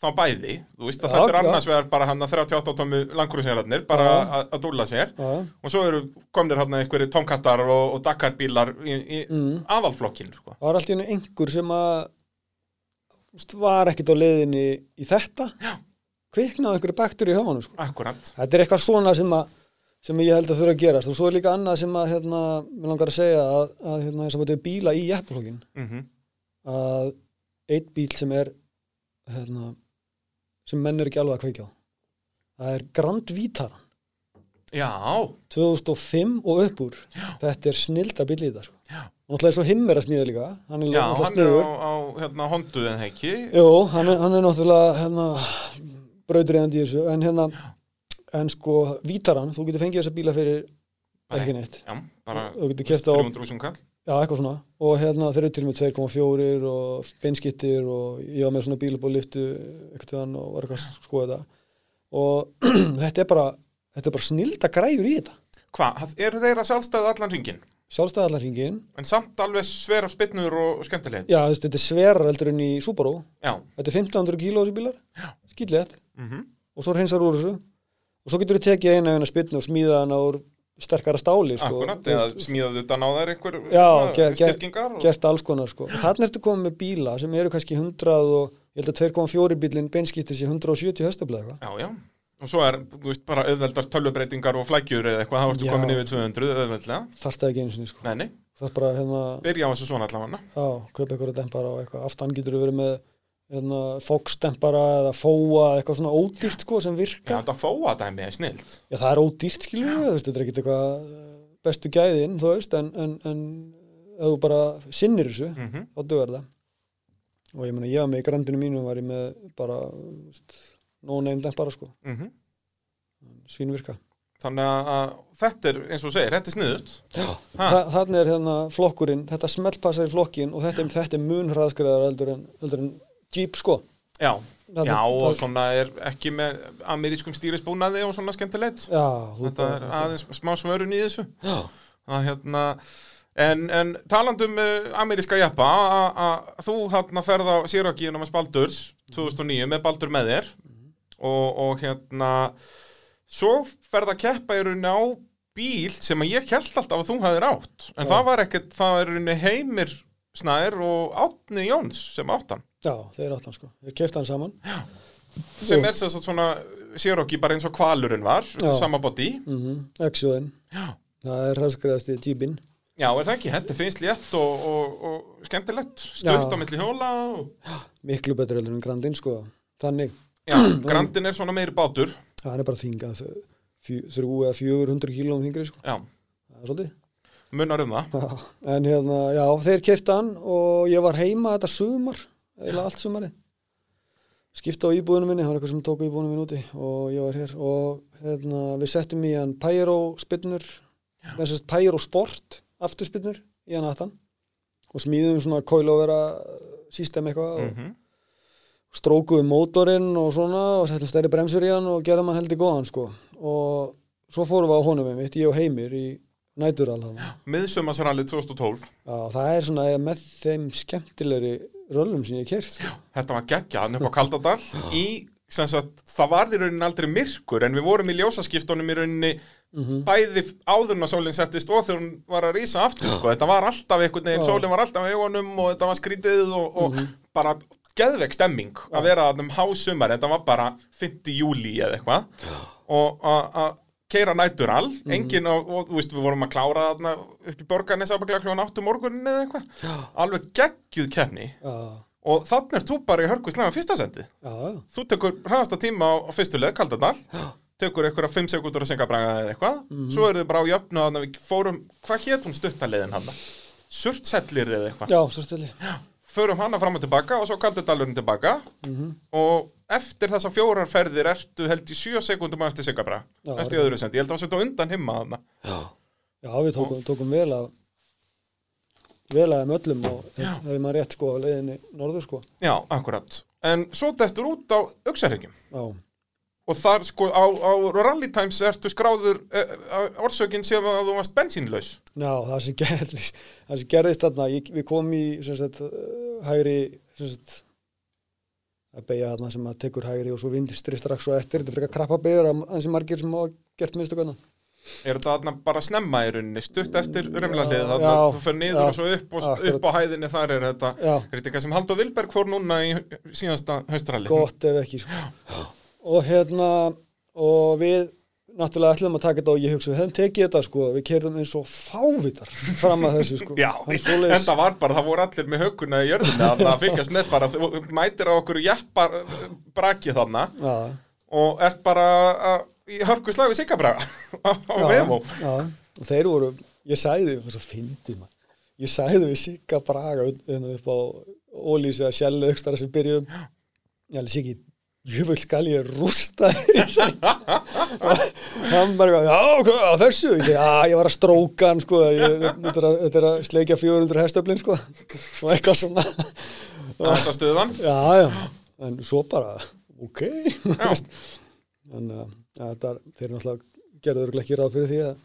þá bæði, þú veist að Já, þetta er já. annars vegar bara hann að 38 tómi langkurusérarnir, bara Já. að- dúlla sér að, og svo eru komnir hann einhverju tomkattar og, og Dakar-bílar í, í mm, aðalflokkin sko. var allt í einu einhver sem að veist, var ekkit á leiðinni í þetta Já. kviknaði einhverju baktur í honum sko. Akkurat þetta er eitthvað svona sem að sem ég held að þurfa að gerast og svo er líka annað sem að hérna, mér langar að segja að, að hérna, sem að þetta er bíla í jeppaflokkin mm að einn bíl sem er hérna, sem menn er ekki alveg að kveikja á. Það er Grand Vitara Já, 2005 og upp úr. Þetta er snilda bíl í þetta sko. Já. og náttúrulega er svo himmir að smíða líka. Hann er já, hann er á, á hérna, hondu en ekki? Jú, hann er, hann er náttúrulega hérna, brautriðandi í þessu. En hérna, en sko Vítaran, þú getur fengið þessa bíla fyrir ekki neitt. Já, bara þú getur keft á, 300 úsum kall já, eitthvað svona. Og hérna þeir eru til með 2,4 og beinskittir og ég var með svona bíl upp á liftu eitthvað og var eitthvað að skoða þetta. Og þetta er bara þetta er bara snilda græjur í þetta. Hvað, eru þeirra sjálfstæðu allan ringin? sjálfstæðallarringin, En samt alveg svera spinnur og skemmtileg já veist, þetta er sverar heldur en í Subaru, Já, þetta er 1500 kíló þessi bílar, skýtlegt mhm. Og svo hreinsar úr þessu. Og svo getur þú tekið eina eina spynnu og smíða hana úr sterkara stáli sko. Akkurat, eða veist, smíðaðu utan á þær einhver styrkingar og... gert alls konar sko. og þannig ertu komið með bíla sem eru kannski 100 og ég held að 2,4 bílinn beinskiptir sér 170 höstablaði Já, já, og svo er, þú veist, bara auðveldar tölvubreitingar og flækjur eða eitthvað, þá ertu komin yfir 200 auðveldlega. Þarf það ekki einu sinni sko. Nei, nei, bara hérna, byrja á þessu svona allavega já, kaupa eitthvað dempara og eitthvað. Aftan getur þú verið með hérna, Fox dempara eða Fóa eitthvað svona ódýrt sko sem Já, virka þetta fóa dæmi er snilt Já, það er ódýrt skilur við, þetta er ekkit eitthvað eh, bestu gæðin, þú veist, en, en, en ef þú bara sinnir þessu, mm þá dugar það. Og ég meina, ég var með í grandinu mínu, var ég með bara, no-name dempara, sko, Mhm. svínvirka. Þannig að- þetta er, eins og segir, þetta er sniðut Já. Þannig er hérna flokkurinn, þetta smellpassar í flokkin og þetta, þetta er mun hraðskriðar heldur en, en Jeep, sko. Já, Það- já og það- svona er ekki með amerískum stýrisbúnaði og svona skemmtilegt. Já, Þetta er aðeins smá svörun í þessu. Já, að hérna En, en talandum uh, ameríska jappa að- þú hérna ferð á Sirokíunum með Baldurs 2009 með Baldur með þér. Og, og hérna svo ferð að keppa í rauninni á bíl sem að ég held alltaf að þú hafðir átt. En Já. það var ekkert, það er í rauninni Heimir Snær og Átni Jóns sem átt hann já, þeir áttan, sko. Við kefti hann saman. sem Jú. er sem sagt svona Sirokí bara eins og kvalurinn var, Já. sama body Mm -hmm. Já. Það er hraðskriðast í Jeepin. Já, er það ekki, þetta finnst létt og, og, og skemmtilegt, Já. á milli hjóla og... Miklu betur heldur en Grandin, sko. Þannig, Já, Grandin er svona meiri bátur það er bara þingað þrjú eða 400 kílóum þingri, sko. Já, Það er svolítið. Munar um það. En hérna, já, þeir kefti hann og ég var heima þetta sumar, eða allt sumarið. Skipta á íbúðinu minni, það var eitthvað sem tók á íbúðinu minni úti og ég var hér. Og hérna, við settum í hann Pyro spinnur, þessast Pyro Sport afturspinnur í hann aftan. Og smíðum svona coilovera system eitthvað og mm strókuðum mótorinn og svona og settum stærri bremsur í hann og gerðum hann heldur góðan sko. Og svo fórum við á honum einmitt, ég og Heimir í nætural þarna. Miðsumasralli 2012 Já, það er svona með þeim skemmtilegri röllum sem ég kert sko. Þetta var geggjaðan upp á Kaldadal í, sem sagt, það varði í rauninni aldrei myrkur en við vorum í ljósaskiptunum í rauninni Mhm. bæði áðurna sólinn settist og þegar hún var að rísa aftur sko. þetta var alltaf einhvern veginn, Já. sólinn var alltaf á augunum og þetta var skrítið og, og Mhm. bara geðveik stemming að vera að um hásumar, þetta var bara 5. júli eða eitthvað og að- að keira nætural. Mhm. engin og, og þú veist við vorum að klára þarna upp í borgarnes ábygglega kljóðan áttu morgunin eða eitthvað. Alveg geggjuð keppni. Já, og þannig er þú bara í hörku slæma fyrsta sendi já, já, þú tekur hraðasta tíma á, á fyrstu leið, Kaldadal. Já. tekur eitthvað 5 sekundur að senga braga eða eitthvað. Mhm. svo eru þið bara á jöfnu að við fórum hvað hétt hún stuttaleiðin hann surtsellir eða eitthvað? Já, svo stili förum hana fram og tilbaka og svo Kaldadalurinn tilbaka. Mhm. og eftir þessa fjórar ferðir ertu held í 7 sekundum eftir Já, eftir öðru sendi, ég held að það setja undan himma þarna. Já, já við tókum, tókum vel að vel að þeim öllum og hefði maður rétt sko á leiðinni norður sko. Já, akkurat. En svo dettur út á auksarengjum Já, og þar sko á, á Rally Times ertu skráður uh, orsökin sem að þú varst bensínlaus Já, það sem gerðist, það sem gerðist þarna, ég, við komum í sagt, uh, hægri sagt, að beigja þarna sem að tekur hægri og svo vindistri strax og eftir, þetta frekar krappa beigur að sem margir sem hafa gert mistökunna. Er þetta þarna bara snemma í rauninni, stutt eftir remlahlið, þannig Já, þú fer niður já, og svo upp og akkurat. upp á hæðinni þar er þetta, Já, er þetta eitthvað sem Haldur Vilberg fór núna í síðasta haustralli? gott ef ekki, sko. Og hérna, og við náttúrulega ætlum að taka þetta og ég hugsa, við hefum tekið þetta, sko, við kerðum eins og fávitar fram að þessu, sko. Já, Það en það var bara, það voru allir með höguna í jörðinu að að fylgjast með bara, mætir á okkur jeppar brakið þarna Já, og ert bara í hörku slag við Siggabraga á, á já, og þeir voru ég það var svo fyndið maður. Ég sagði við Sigga Braga hérna upp á Ólísi að sjælu aukstara sem byrjuðum. Ég alveg Siggi, jöfull skal ég rústa þér og hann bara, já, á þessu. "Já, ég var að stróka hann sko, ég, þetta, er að, þetta er að sleikja 400 hestöflin sko, og eitthvað svona. Þessa stuðan. já, já, en svo bara ok. Þannig að ja, þetta, þeir náttúrulega gerður ekki ráð fyrir því að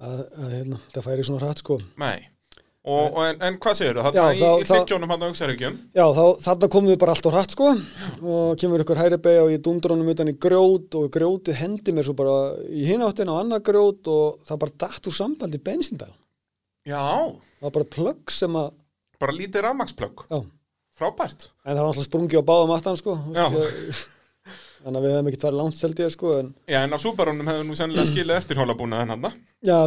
að, að hérna, það færi svona hratt sko. Nei. Og, en, en hvað segir? Já, Þarna þá- í hryggjónum hann á Uxarhyggjum? já, þá, þarna komum við bara allt á hratt sko og kemur ykkur hæri beig og ég dundur honum utan í grjót og grjótið hendi mér svo bara í hináttin á annað grjót og það bara datt úr sambandi bensindal Já, það var bara plögg sem að bara lítið rafmagsplögg. já, Frábært. en það var alltaf sprungið á báðum aftan sko Já. þannig að við hefum ekki farið langt held ég sko en Já, en á Subarunum hefur nú sennilega skilið eftir hólabúnaðin hann. Já,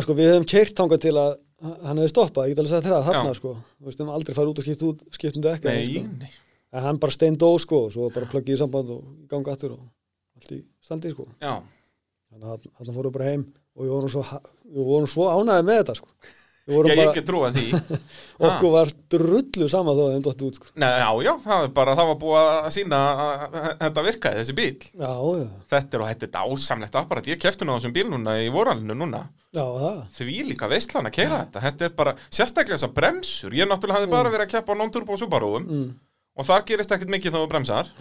hann hefði stoppað, ég get alveg sagt þér að þarna, sko Þú veist, hefum aldrei farið út og skipt út, skipt um dekka Nei, sko. nei. En hann bara stein dó, sko, og svo bara plöggið í samband og í ganga aftur og allt í standi, sko Já. Þannig að hann fórum bara heim og við vorum svo, svo ánæði með þetta, sko Já, ég ekki trúa því. okkur var drullu sama þó að þeim dótti út, sko Nei, já, já, það er bara, það var búið að sína að að þetta virkaði, þessi bíl. Já, já, Þetta er og þetta er dásamlegt apparat. Ég kefti nú þessum bíl núna í voralinu núna. já, það Því líka veistlan að keiða þetta. Þetta er bara, sérstaklega þessar bremsur. Ég náttúrulega hafði bara verið að keppa á non-turbo Subaruum mm. og þar gerist ekkert mikið þá þú bremsar.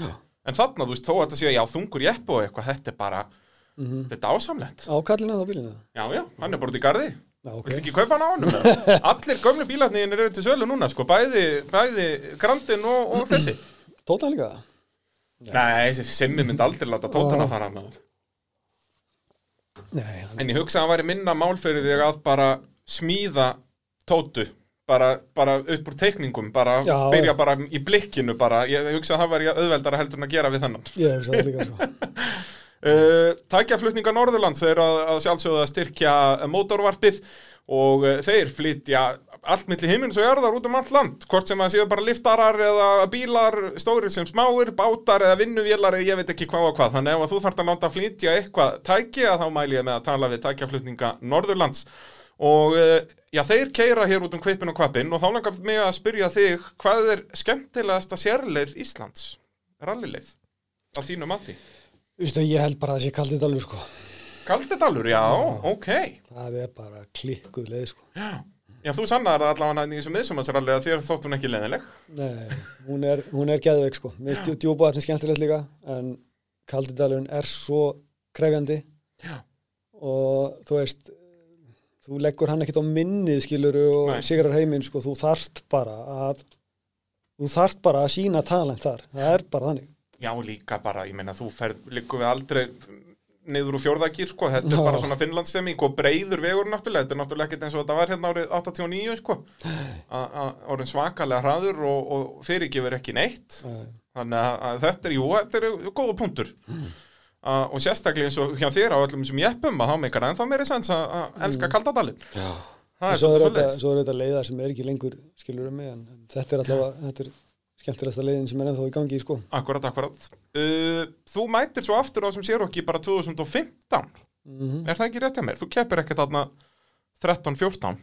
En þarna, þú veist, þó að þetta sé, já, þungur jeppu og eitthvað, þetta er bara, Mm þetta er dásamlegt. Á kallina þá bílina Já, já, hann er bara út í garði. Já, ok Viltu ekki kaupa hann á eða? Allir gömlu bílarnir eru til sölu núna, sko, bæði, bæði Grandin og, og þessi. Tóta hann líka það? Nei, Simmi myndi aldrei láta tótuna Ó. fara með það. Hann En ég hugsa að það væri minna mál fyrir þig að bara smíða tótu bara, bara upp úr teikningum bara Já. byrja bara í blikkinu bara, ég hugsa að það væri auðveldara heldur en að gera við þennan Ég hef það líka, sko uh, Tækjaflutninga Norðurlands er að, að sjálfsögða að styrkja mótorvarpið og uh, þeir flytja allt milli himins og jarðar út um allt land. Hvort sem að séu bara liftarar eða bílar stórir sem smáir, bátar eða vinnuvélar, ég veit ekki hvað og hvað. Þannig að þú þarft að láta flytja eitthvað tæki að þá mæli ég með að tala við tækjaflutninga Norðurlands. Og uh, já, þeir keira hér út um kvipin og kvapin og þá langar mig að spyrja þig hvað er skemmtilegasta sérleið Íslands? Rallileið að þínu mati? Vistu, ég held bara að það sé kaldið alveg, sko. Kaldidalur, já, ok. Það er bara klikkuð leið, sko. Já, já þú sannar það allavega í þessum miðsumansralli að þér þótt hún ekki leðileg Nei, hún er, hún er geðveik sko. Mér finnst djúbáðin skemmtilegt líka en Kaldidalurinn er svo krefjandi. Já. og þú veist þú leggur hann ekkert á minnið skiluru og Nei. sigrar heiminn sko. Þú þarft bara að þú þarft bara að sína talent þar. Það er bara þannig Já, líka bara, ég meina, þú ferð líku við aldrei niður úr fjórðagýr, sko, þetta er bara svona finnlandsstemming og breiður vegur náttúrulega, þetta er náttúrulega ekkert eins og þetta var hérna árið 89, sko, orðin svakalega hraður og, og fyrirgefur ekki neitt, Nei. þannig að, þetta er, jú, þetta er góða punktur. A, og sérstaklega eins og hjá þér á öllum sem jeppum að þá meikar ennþá meiri sens að elska kaldadalinn. Já. Er svo er, þetta, er leiðar sem er ekki lengur skilur um mig en en þetta er allavega þetta er skemmtilegsta leiðin sem er ennþá í gangi sko. Akkurat, akkurat. Uh, þú mætir svo aftur á sem sér okki bara 2015. mm Er það ekki rétt hjá mér? Þú keppir ekkert þarna 13-14.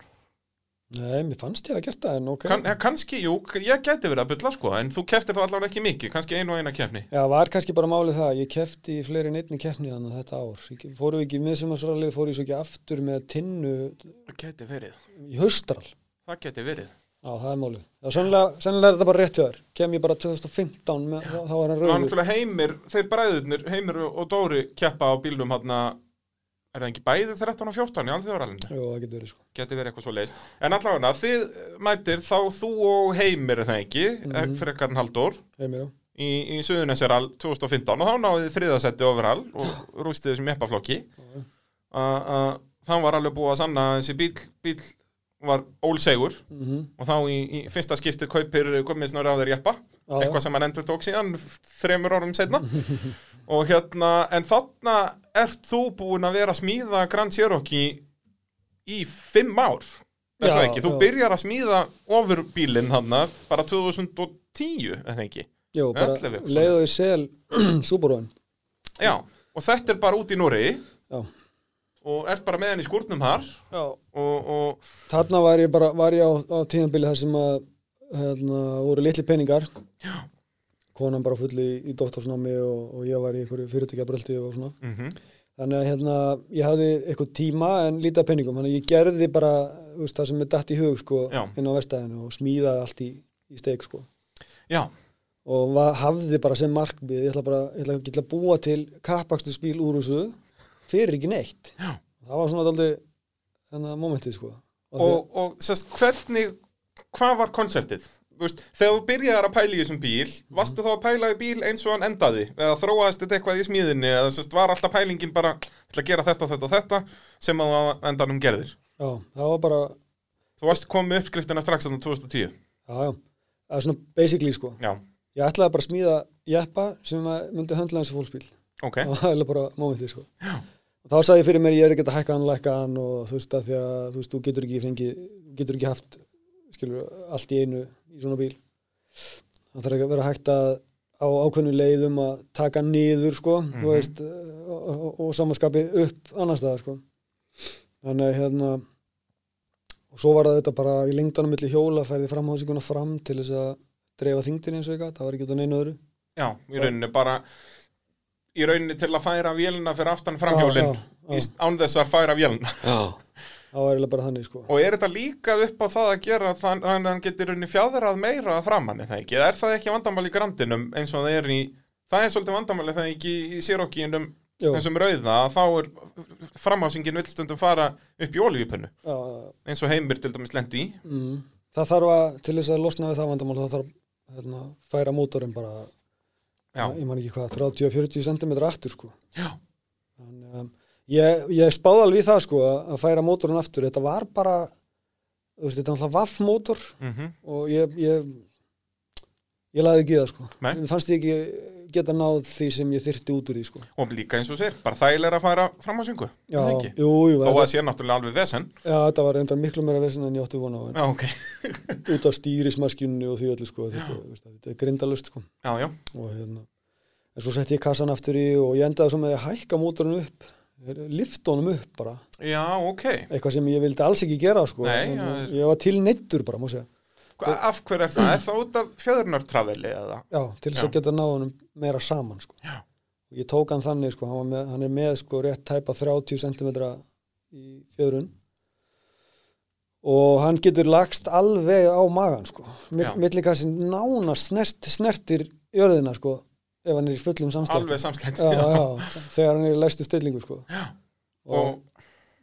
Nei, mér fannst ég að gert það en ok Kann, ja, kannski, jú, ég gæti verið að bylla sko, en þú kepptir þá allavega ekki mikið, kannski einu og eina keppni. Já, var kannski bara málið það, ég kefti í fleiri en einni keppni þannig að þetta ár. Ég fóru ekki í miðsumarsrallið, fóru ég svo ekki aftur með tinnu Það gæti verið. í haustral. Það gæti verið. Já, það er málið. Já, sennilega, sennilega er þetta bara rétt hjá þér. Kem ég bara 2015 með, þá, þá var hann Það var rauður. náttúrulega heimir, þeir bræðurnir, heimir og Dóri keppa á bílnum hann er það ekki bæðið 13 og 14 í alþjóðaralinu? Jú, það getur verið sko. Geti verið eitthvað svo leist. En allavega, þið mætir þá þú og heimir er það ekki, mm. -hmm. fyrir ekkarn Halldór, Heimir, já. í, í Suðunesjaral 2015 og þá náðið þið þriðasetti overall og rústið þessum eppaflokki. Það var alveg búið að sanna að þessi bíl, bíl var ólsegur Mm og þá í, í fyrsta skiptið kaupir komisnur á þeir jeppa. Já, eitthvað sem hann endur tók síðan þremur árum setna og hérna, en þarna ert þú búin að vera að smíða Grand Cherokee í fimm ár er það ekki, þú já. byrjar að smíða ofur bílinn hann bara 2010 er það ekki, Jú, bara 11 eitthvað leiðu í sel Subaruinn. já, og þetta er bara út í Núri Já. Og ert bara með henni í skúrnum þar Já. og, og Þarna var ég bara, var ég á, á tíðanbili þar sem að hérna, voru litli peningar. Já. Konan bara full í, í doktorsnámi og, og ég var í einhverju fyrirtækjabröldi og svona. mm Þannig að hérna, ég hafði eitthvað tíma en lítið peningum. Þannig að ég gerði bara veist, það sem er datt í hug sko, inn á verstaðinu og smíðaði allt í, í steik sko. já, og hafði bara sem markmið ég ætla bara ég ætla, að búa til kappakstur spíl úr þessu fyrir ekki neitt. Já. það var svona aldrei þennan momentið sko. Og, og, og sérst, hvernig hvað var konseptið? Þú Veist, þegar þú byrjaðir að pæla í þessum bíl varstu þá að pæla í bíl eins og hann endaði? Eða þróaðist þetta eitthvað í smíðinni? Eða sérst, var alltaf pælingin bara "Ég ætla að gera þetta, þetta þetta sem að á endanum gerðir? Já, það var bara þú varst komið uppskriftina strax þannig 2010 já, já, það er svona basically sko. Já, ég ætlaði bara að smíða jeppa sem myndi höndla eins og fólksbíl. Ok, það var bara momentið sko. Já. Og þá sagði ég fyrir mér ég er ekki að hækka hann, lækka hann og þú veist að því að þú veist, þú getur ekki fengið, þú getur ekki haft skilur, allt í einu í svona bíl. Það þarf ekki að vera hægt að á ákveðnu leiðum að taka niður sko, Mhm. þú veist og, og, og samanskapi upp annars staðar sko. Þannig hérna og svo var þetta bara í lengdanum milli hjóla færði framhásinguna fram til þess að dreifa þingdin eins og eitthvað, það var ekki út af neinu öðru. Já, í rauninni bara í rauninni til að færa vélina fyrir aftan framhjólinn án þess að færa vélina. Það var eiginlega bara þannig sko. Og er þetta líka upp á það að gera þannig að hann getur rauninni fjadrað meira að framann það ekki, eða er það ekki vandamál í grandinum eins og það er í það er svolítið vandamál það ekki í sérokkinum Jú, þessum rauða að þá er framhásingin vill stundum fara upp í olíupunnu já, eins og heimir til dæmis lendi í. Mm, það þarf að til þess að losna við það vandamál það þarf hérna, færa mótorinn bara já, ég man ekki hvað, 30-40 cm aftur sko. Þannig, um, ég, ég spáði alveg í það sko að færa mótorinn aftur. Þetta var bara þú veist, þetta er alltaf vaff mótor mhm, og ég ég, ég laði ekki í það sko. Nei. mér fannst ég ekki geta náð því sem ég þyrfti út úr því sko. Og líka eins og sér bara þægilega að færa framhásingu já, það ekki? jú, jú, þó að sé náttúrulega alveg vesen. Já, þetta var reyndar miklu meira vesinn en ég átti vona á já, ok, út af stýrismaskinu og því öllu sko þetta, veist, þetta er grindalust sko. Já, já, og hérna en svo setti ég kassan aftur í og ég endaði með að hækka mótorinn upp lifta honum upp bara. Já, ok. Eitthvað sem ég vildi alls ekki gera sko. Nei, en, já, ég var til neittur bara má segja Hva, af hverju er það? Er það út af fjöðurnartrafeli eða? já, til þess Já. að geta náð honum meira saman sko Já. ég tók hann þannig sko hann, með, hann er með sko rétt tæpa 30 cm í fjöðrun og hann getur lagst alveg á magan sko Já. millikassin nánast snert, snertir jörðina sko ef hann er í fullum samslætti Alveg samslætt já, já, þegar hann er í læstu stillingu sko Já. og,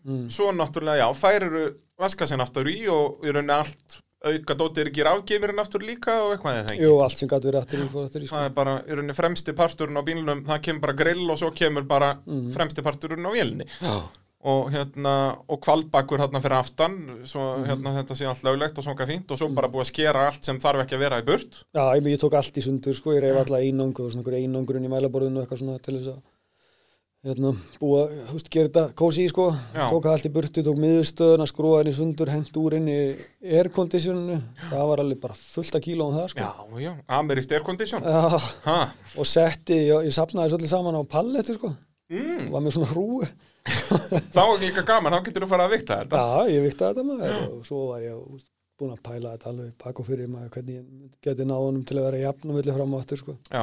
Og mm, svo náttúrulega, já, færiru vaskasinn aftur í og í rauninni allt auka dóttir ekki rafgemirinn aftur líka og eitthvað eða ekki? Jú, allt sem gæti verið aftur í fór aftur í sko. Það er bara, í rauninni fremsti parturinn á bílunum það kemur bara grill og svo kemur bara Mhm. fremsti parturinn á vélinni já, og hérna, og kvalbakur hérna fyrir aftan svo Mhm. hérna þetta sé allt löglegt og svona fínt og svo bara búið að skera allt sem þarf ekki að vera í burt. Já, ég, ég tók allt í sundur sko, ég reyf alla einangur og svona einangurinn í mælaborðinu og eitthvað svona til þess að hérna, búa, þú veist, gera þetta kósi sko, Já. tók það allt í burtu, tók miðurstöðuna, skrúaði henni í sundur, hent úr í airconditioninu, það var alveg bara fullt af kílóum það sko. Já, já, Amerist Air Condition Já, ha. og setti, ég, ég sapnaði allir saman á palletu sko, mm. var með svona hrúi. Þá er líka gaman, þá getur þú fara að vikta þetta Já, ég viktaði þetta maður og svo var ég veist, búin að pæla þetta alveg pakk og fyrir maður hvernig ég geti náð honum til að vera jafn og vilja fram á aftur sko. Já,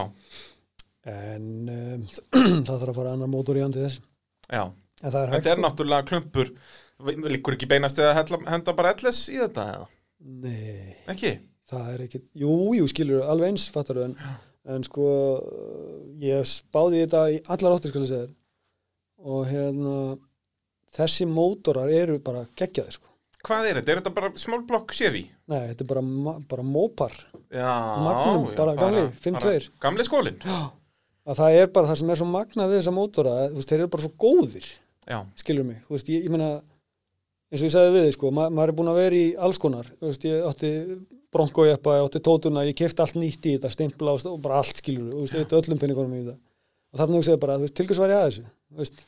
En um, það þarf að fara annar mótor í andi þess. já En er Þetta er sko. náttúrulega klumpur Liggur ekki beinast eða henda bara LS í þetta eða? Nei, Ekki? það er ekki, jú, jú, skilur alveg eins fattar en, en sko ég spáði þetta í allar áttir skal ég segja og hérna þessi mótorar eru bara geggjaði sko Hvað er þetta? Er þetta bara block Chevy? Nei, þetta er bara, bara mópar Já, Magnum, já, bara gamli, 5.2. bara Gamli skólinn? Að það er bara það sem er svo magnað við þessa mótora þeir eru bara svo góðir. Já, skilur mig, þú veist, ég, ég meina eins og ég sagði við þig, sko, ma maður er búin að vera í alls konar, þú veist, ég átti bronkojeppa, ég átti tótuna, ég kefti allt nýtt í þetta, stimpla og og bara allt skilur þú veist, eitthvað öllum penningunum í þetta. Og þarna hugsaði bara, þú veist, til hvers var ég að þessu? Þú veist,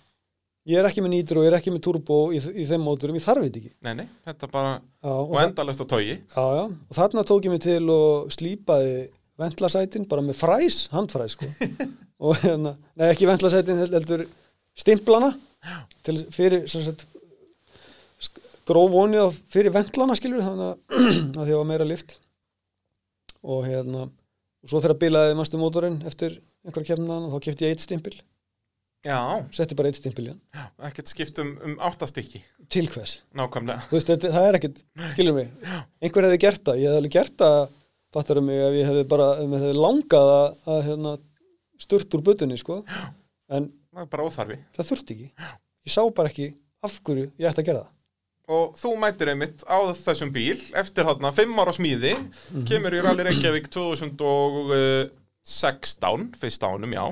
ég er ekki með nýtur og ég er ekki með turbo í, í þeim móturum, ég þarf þetta ekki. Nei, nei, þetta bara já, og, og endalest á togi. Já, já, og þarna tók ég mig til og slípaði ventlasætin bara með fræs, handfræs sko. og hérna, nei ekki ventlasætin heldur stimplana til, fyrir sagt gróf vonið fyrir ventlana skilur þannig að, að því að var meira lift og hérna og svo þegar bilaði mastu mótorinn eftir einhver kemnaðan og þá kefti ég eitt stimpil. Já, setti bara eitt stimpil í hann. Ekkert skipt um, um áttastikki til hvers? Nákvæmlega. Þú veist, þetta, það er ekkit, skilur mig. Einhver hefði gert það, ég hefði alveg gert það fattar mig ef ég hefði bara ef mér hefði langað að, að hérna, sturt úr butunni, sko. En Það þurfti ekki. Ég sá bara ekki af hverju ég ætti að gera það. Og þú mætir einmitt á þessum bíl eftir þarna fimm ára smíði. Kemur í Rally Reykjavík 2016 fyrst ánum, já.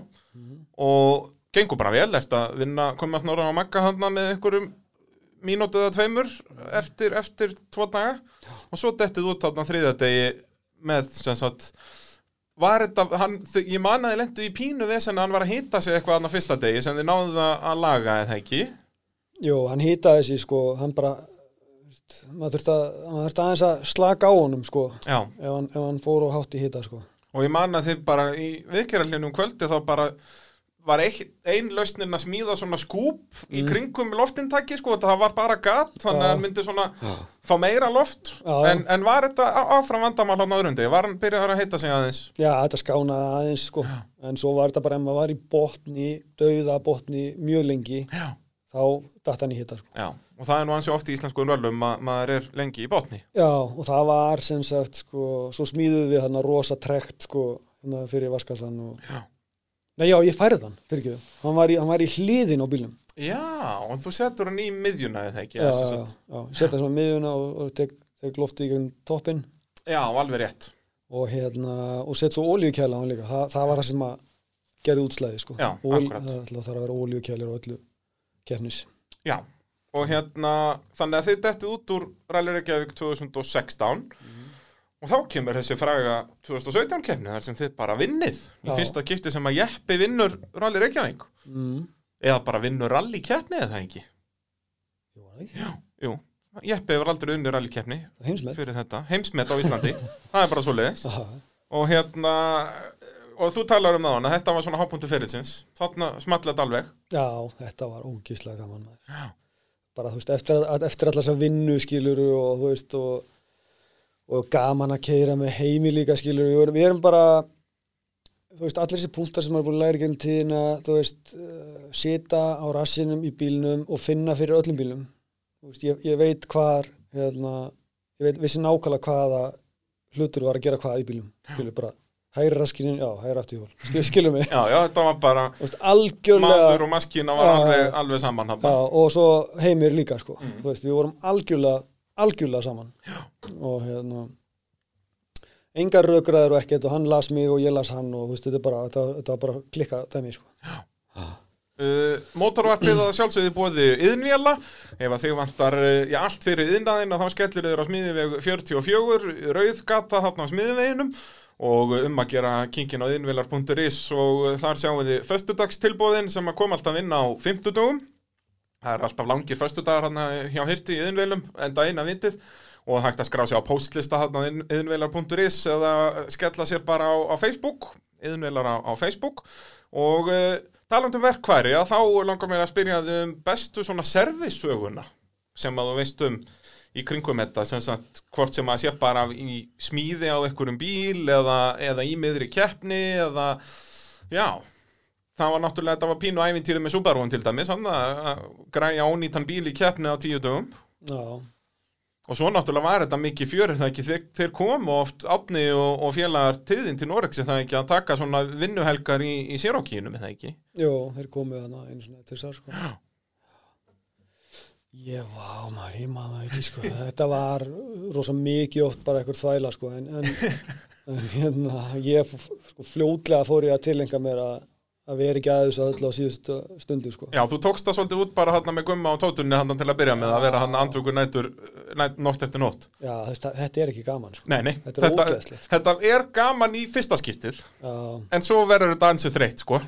Og gengur bara vel, ert að vinna komið að snorra á makka þarna með einhverjum mínútu eða tveimur eftir, eftir tvo daga? Og svo dettið út þarna þriðja degi með sem sagt var þetta, hann, ég man að þið lendu í pínu vesen að hann var að hýta sig eitthvað þarna fyrsta degi sem þið náðu það að laga eða ekki? Jú, hann hýtaði þessi, sko, hann bara maður þurfti að, maður þurfti aðeins að slaka á honum, sko ef hann, ef hann fór og hátt í hýta, sko. Og ég man að þið bara í viðgerðarlinum kvöldi þá bara var ein, ein lausnin að smíða svona skúp í kringum loftintaki sko, það var bara gat þannig að hann myndi svona fá meira loft. Já. en, en var þetta áfram vandamál hann á öðrundi, var hann byrjaður að heita sig aðeins? Já, þetta skánaði aðeins, sko. En svo var þetta bara ef maður var í botni dauða botni mjög lengi Já. þá datt hann í hýta, sko. Já, og það er nú ansi oft í íslensku röllum að maður er lengi í botni. Já, og það var sem sagt sko, svo smíðuð við hann rosa trekt sko, hérna fyrir vaskassan og... Já. Nei, já, ég færði hann, fyrir ekki. Hann var, í, hann var í hliðin á bílnum. Já, og þú setur hann í miðjuna eða ekki? Já, já, já, setja svona miðuna og, og tek, tek lofti í gegnum toppin já, alveg rétt. Og hérna, og set svo ólíukæla á hann líka, það, það var það sem að gerði útslæði, sko. Já, Ól, akkurat. það þarf að vera ólíukælir og öllu keppnis. Já, og hérna þannig að þið dettið út úr Rally Reykjavík 2016 og þá kemur þessi fræga 2017 keppni þar sem þið bara vinnið í Já. fyrsta kipti sem að Jeppi vinnur Rally Reykjavík mm. eða bara vinnur Rally keppni eða það ekki Jú, var það ekki? Jú, Jeppi hefur aldrei unnur Rally keppni heimsmet fyrir þetta, heimsmet á Íslandi það er bara svo leiðis Aha. og hérna og þú talar um það að þetta var svona hápunktu fyrirlsins þarna smallet alveg Já, þetta var ógíslega gaman maður. Já. bara þú veist, eftir, að, eftir allar að vinnu skiluru og þú veist og, og gaman að keira með heimi líka skiluru, við, við erum bara þú veist, allir þessi punktar sem maður búin að læra gegn tíðina, þú veist uh, sita á rassinum í bílnum og finna fyrir öllum veist, ég, ég veit hvar hérna, ég veit, vissi nákvæmlega hvaða hlutur var að gera hvað í bílum skilur bara, hægri raskinin, já, hægri aftur hjól skilur, skilur mig, Já, já, þetta var bara veist, algjörlega maður og maskína var Já, alveg, alveg saman Já, og svo heimir líka sko. Mm. þú veist, við vorum algjörlega algjörlega saman. Já. og hérna engar rökraður og ekkert og hann las mig og ég las hann og veist, þetta, bara, þetta, þetta var bara klikka dæmi sko. Uh, Mótorvarpið að sjálfsögði bóði yðnvéla ef að þig vantar uh, já, allt fyrir yðnaðinn að þá skellir þér á smiðiveg 44 rauðgata þarna á smiðiveginum og um að gera kinkin á yðnvélar.is og uh, þar sjáum við föstudagstilbóðin sem að koma alltaf inn á 50 dögum það er alltaf langir föstudagar hann hjá hirti í yðnvélum enda eina vitið og hægt að skrá sig á postlista hann á yðnvélar.is eða skella sér bara á, á Facebook yðnvélar á, á Facebook. Og uh, talandi um verkværi að þá langar mér að spyrja þig um bestu svona servissöguna sem að þú veist um í kringum þetta sem sagt hvort sem að sé bara í smíði á einhverjum bíl eða, eða í miðri keppni eða já það var náttúrulega, þetta var pínu ævintýri með Subaru til dæmis, hann að græja ónýtan bíl í keppni á tíu dögum Já, Og svo náttúrulega var þetta mikið fjör er það ekki, þeir, þeir komu oft átni og, og félagar tiðin til Norex er það ekki að taka svona vinnuhelgar í, í sérókíunum er það ekki? Jú, þeir komu þarna einu svona til að sko. Ég, vá maður, ég maður ekki sko. Þetta var rosa mikið oft bara eitthvað þvæla sko. En, en, en hérna, ég sko, fljótlega fór ég að tilenga mér að, að vera ekki aðeins að öll á síðustu stundu sko. Já, þú tókst það svolítið út bara hann með gumma á tótunni hann til að byrja með að vera hann andvöku nætur næt, nótt eftir nótt. Já, þetta, þetta er ekki gaman sko. Nei, nei, Þetta er ógeðslegt, sko. þetta er gaman í fyrsta skiptið, Já, en svo verður þetta ansið þreytt, sko.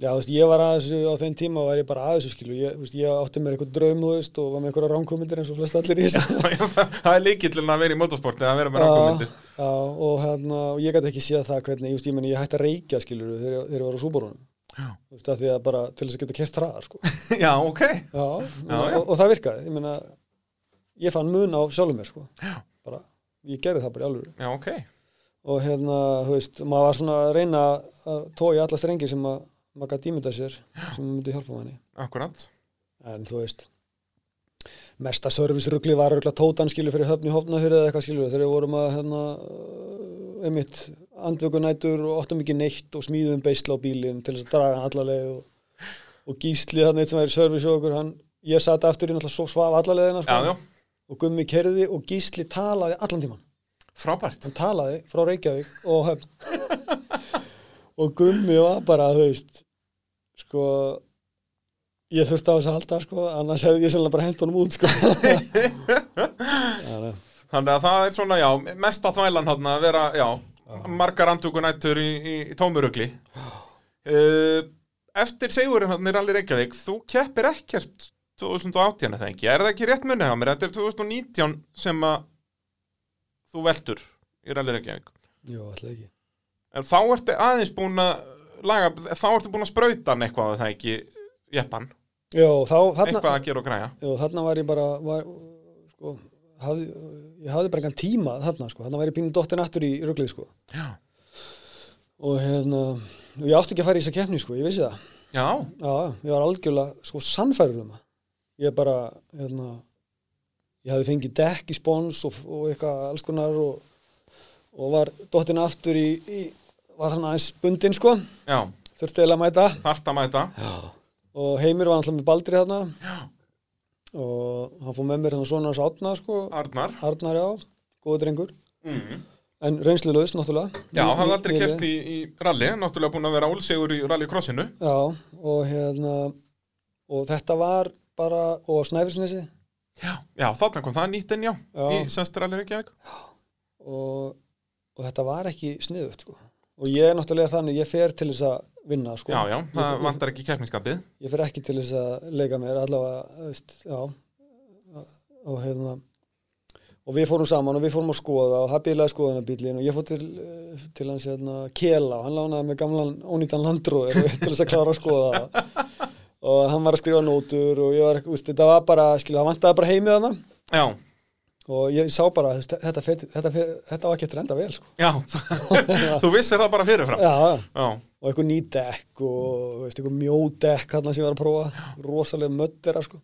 Já, þú veist, ég var aðeins á þeim tíma var ég bara aðeins skilu. Ég, þú veist, ég átti mér eitthvað draum, þú veist, og var með einhverja rámkomindir eins og flest allir í þessu. það er líkillin að vera í motorsporti að vera með rangumindir. Já, og, hérna, og ég gæti ekki séð það hvernig, just, ég, meni, ég hætti að reykja skilur þegar, ég- þegar ég var á súborunum Já. Þú veist, að því að bara til þess að geta kert hraðar sko. Já, ok. já, Já, og, já. Og, og það virkaði ég, meina, ég fann mun á sjálfum mér sko. bara, ég gerði það bara í alvöru Já, ok. og hérna, maður gæti ímynda sér sem myndi hjálpa manni. Akkurat. en þú veist mesta servicerugli var örgulega tótan skilur fyrir höfni hófnafyrir eða eitthvað skilur þegar við vorum að hérna, uh, einmitt andvökunætur og áttum ekki neitt og smíðum beisla á bílinn til þess að draga hann allaleg og, og gísli þannig eitt sem er í service og okkur hann, ég satt aftur í náttúrulega svo svaf allalegina sko, já, og gummi kerði og gísli talaði allan tíman frábært. hann talaði frá Reykjavík og höfn og gummi var bara þú veist sko ég þurfti á þess að halda sko annars hefði ég sannlega bara hent honum út sko Þannig, að- að það er svona, já, mesta þvælan hann að vera, já, margar andvökunættur í, í, í tómurugli. Uh, eftir segurinn hann er allir Reykjavík, þú keppir ekkert 2018 eða ekki, er það ekki rétt munið á mér? Þetta er 2019 sem að þú veltur í allir Reykjavík. jú, alltaf ekki En þá ertu aðeins búin að laga, þá ertu búin að sprauta hann eitthvað að það ekki, jeppan, jú, þá, þarna, eitthvað að gera og græja. jú, þarna var ég bara var, sko hafði, ég hafði bara engan tíma þarna sko. Þarna var ég pínu dottin aftur í ruglið sko. Já. og hérna og ég átti ekki að fara í þessa keppni sko, ég vissi það. Já, Já, ég var algjörlega sko sannfærður um það. Ég bara hérna, ég hafði fengið dekk í spons og, og eitthvað alls konar og, og var dottin aftur í, í var hann aðeins bundin sko já, þurfti eiginlega að mæta þarft að mæta. Já. og Heimir var alltaf með Baldri Já. og hann fór með mér hann svona hans átna sko Arnar. Arnar já, góður drengur Mm. en reynslulegs náttúrulega Já, Ný- hann hafði ný- aldrei nýliði. keft í, í rally, náttúrulega búin að vera ólsegur í rallycrossinu. Já, og hérna og þetta var bara og Snæfellsnesi Já, já þarna kom það nýtt inn, já, Já. í Senstur Rally Reykjavík. og, og þetta var ekki sniðut sko. og ég er náttúrulega þannig ég fer til þess að vinna sko. Já, já, Ég það fer- vantar ekki keppniskapið. ég fer ekki til þess að leika mér allavega, veist, já og hérna og við fórum saman og við fórum að skoða og það bílaði skoðanabílin og ég fór til, eh, til hans hérna, Kela og hann lánaði með gamlan ónýtan landrúður til þess að klára að skoða og hann var að skrifa nótur og ég var veist, þetta var bara, skilja, það vantaði bara heimið hana Já, og ég sá bara, veist, þetta, þetta, þetta, þetta var ekki eftir enda vel sko. já, þú vissir það bara fyrirfram. já, já og eitthvað ný dekk og veist, eitthvað mjó dekk hann sem ég var að prófa, rosalega möttera sko.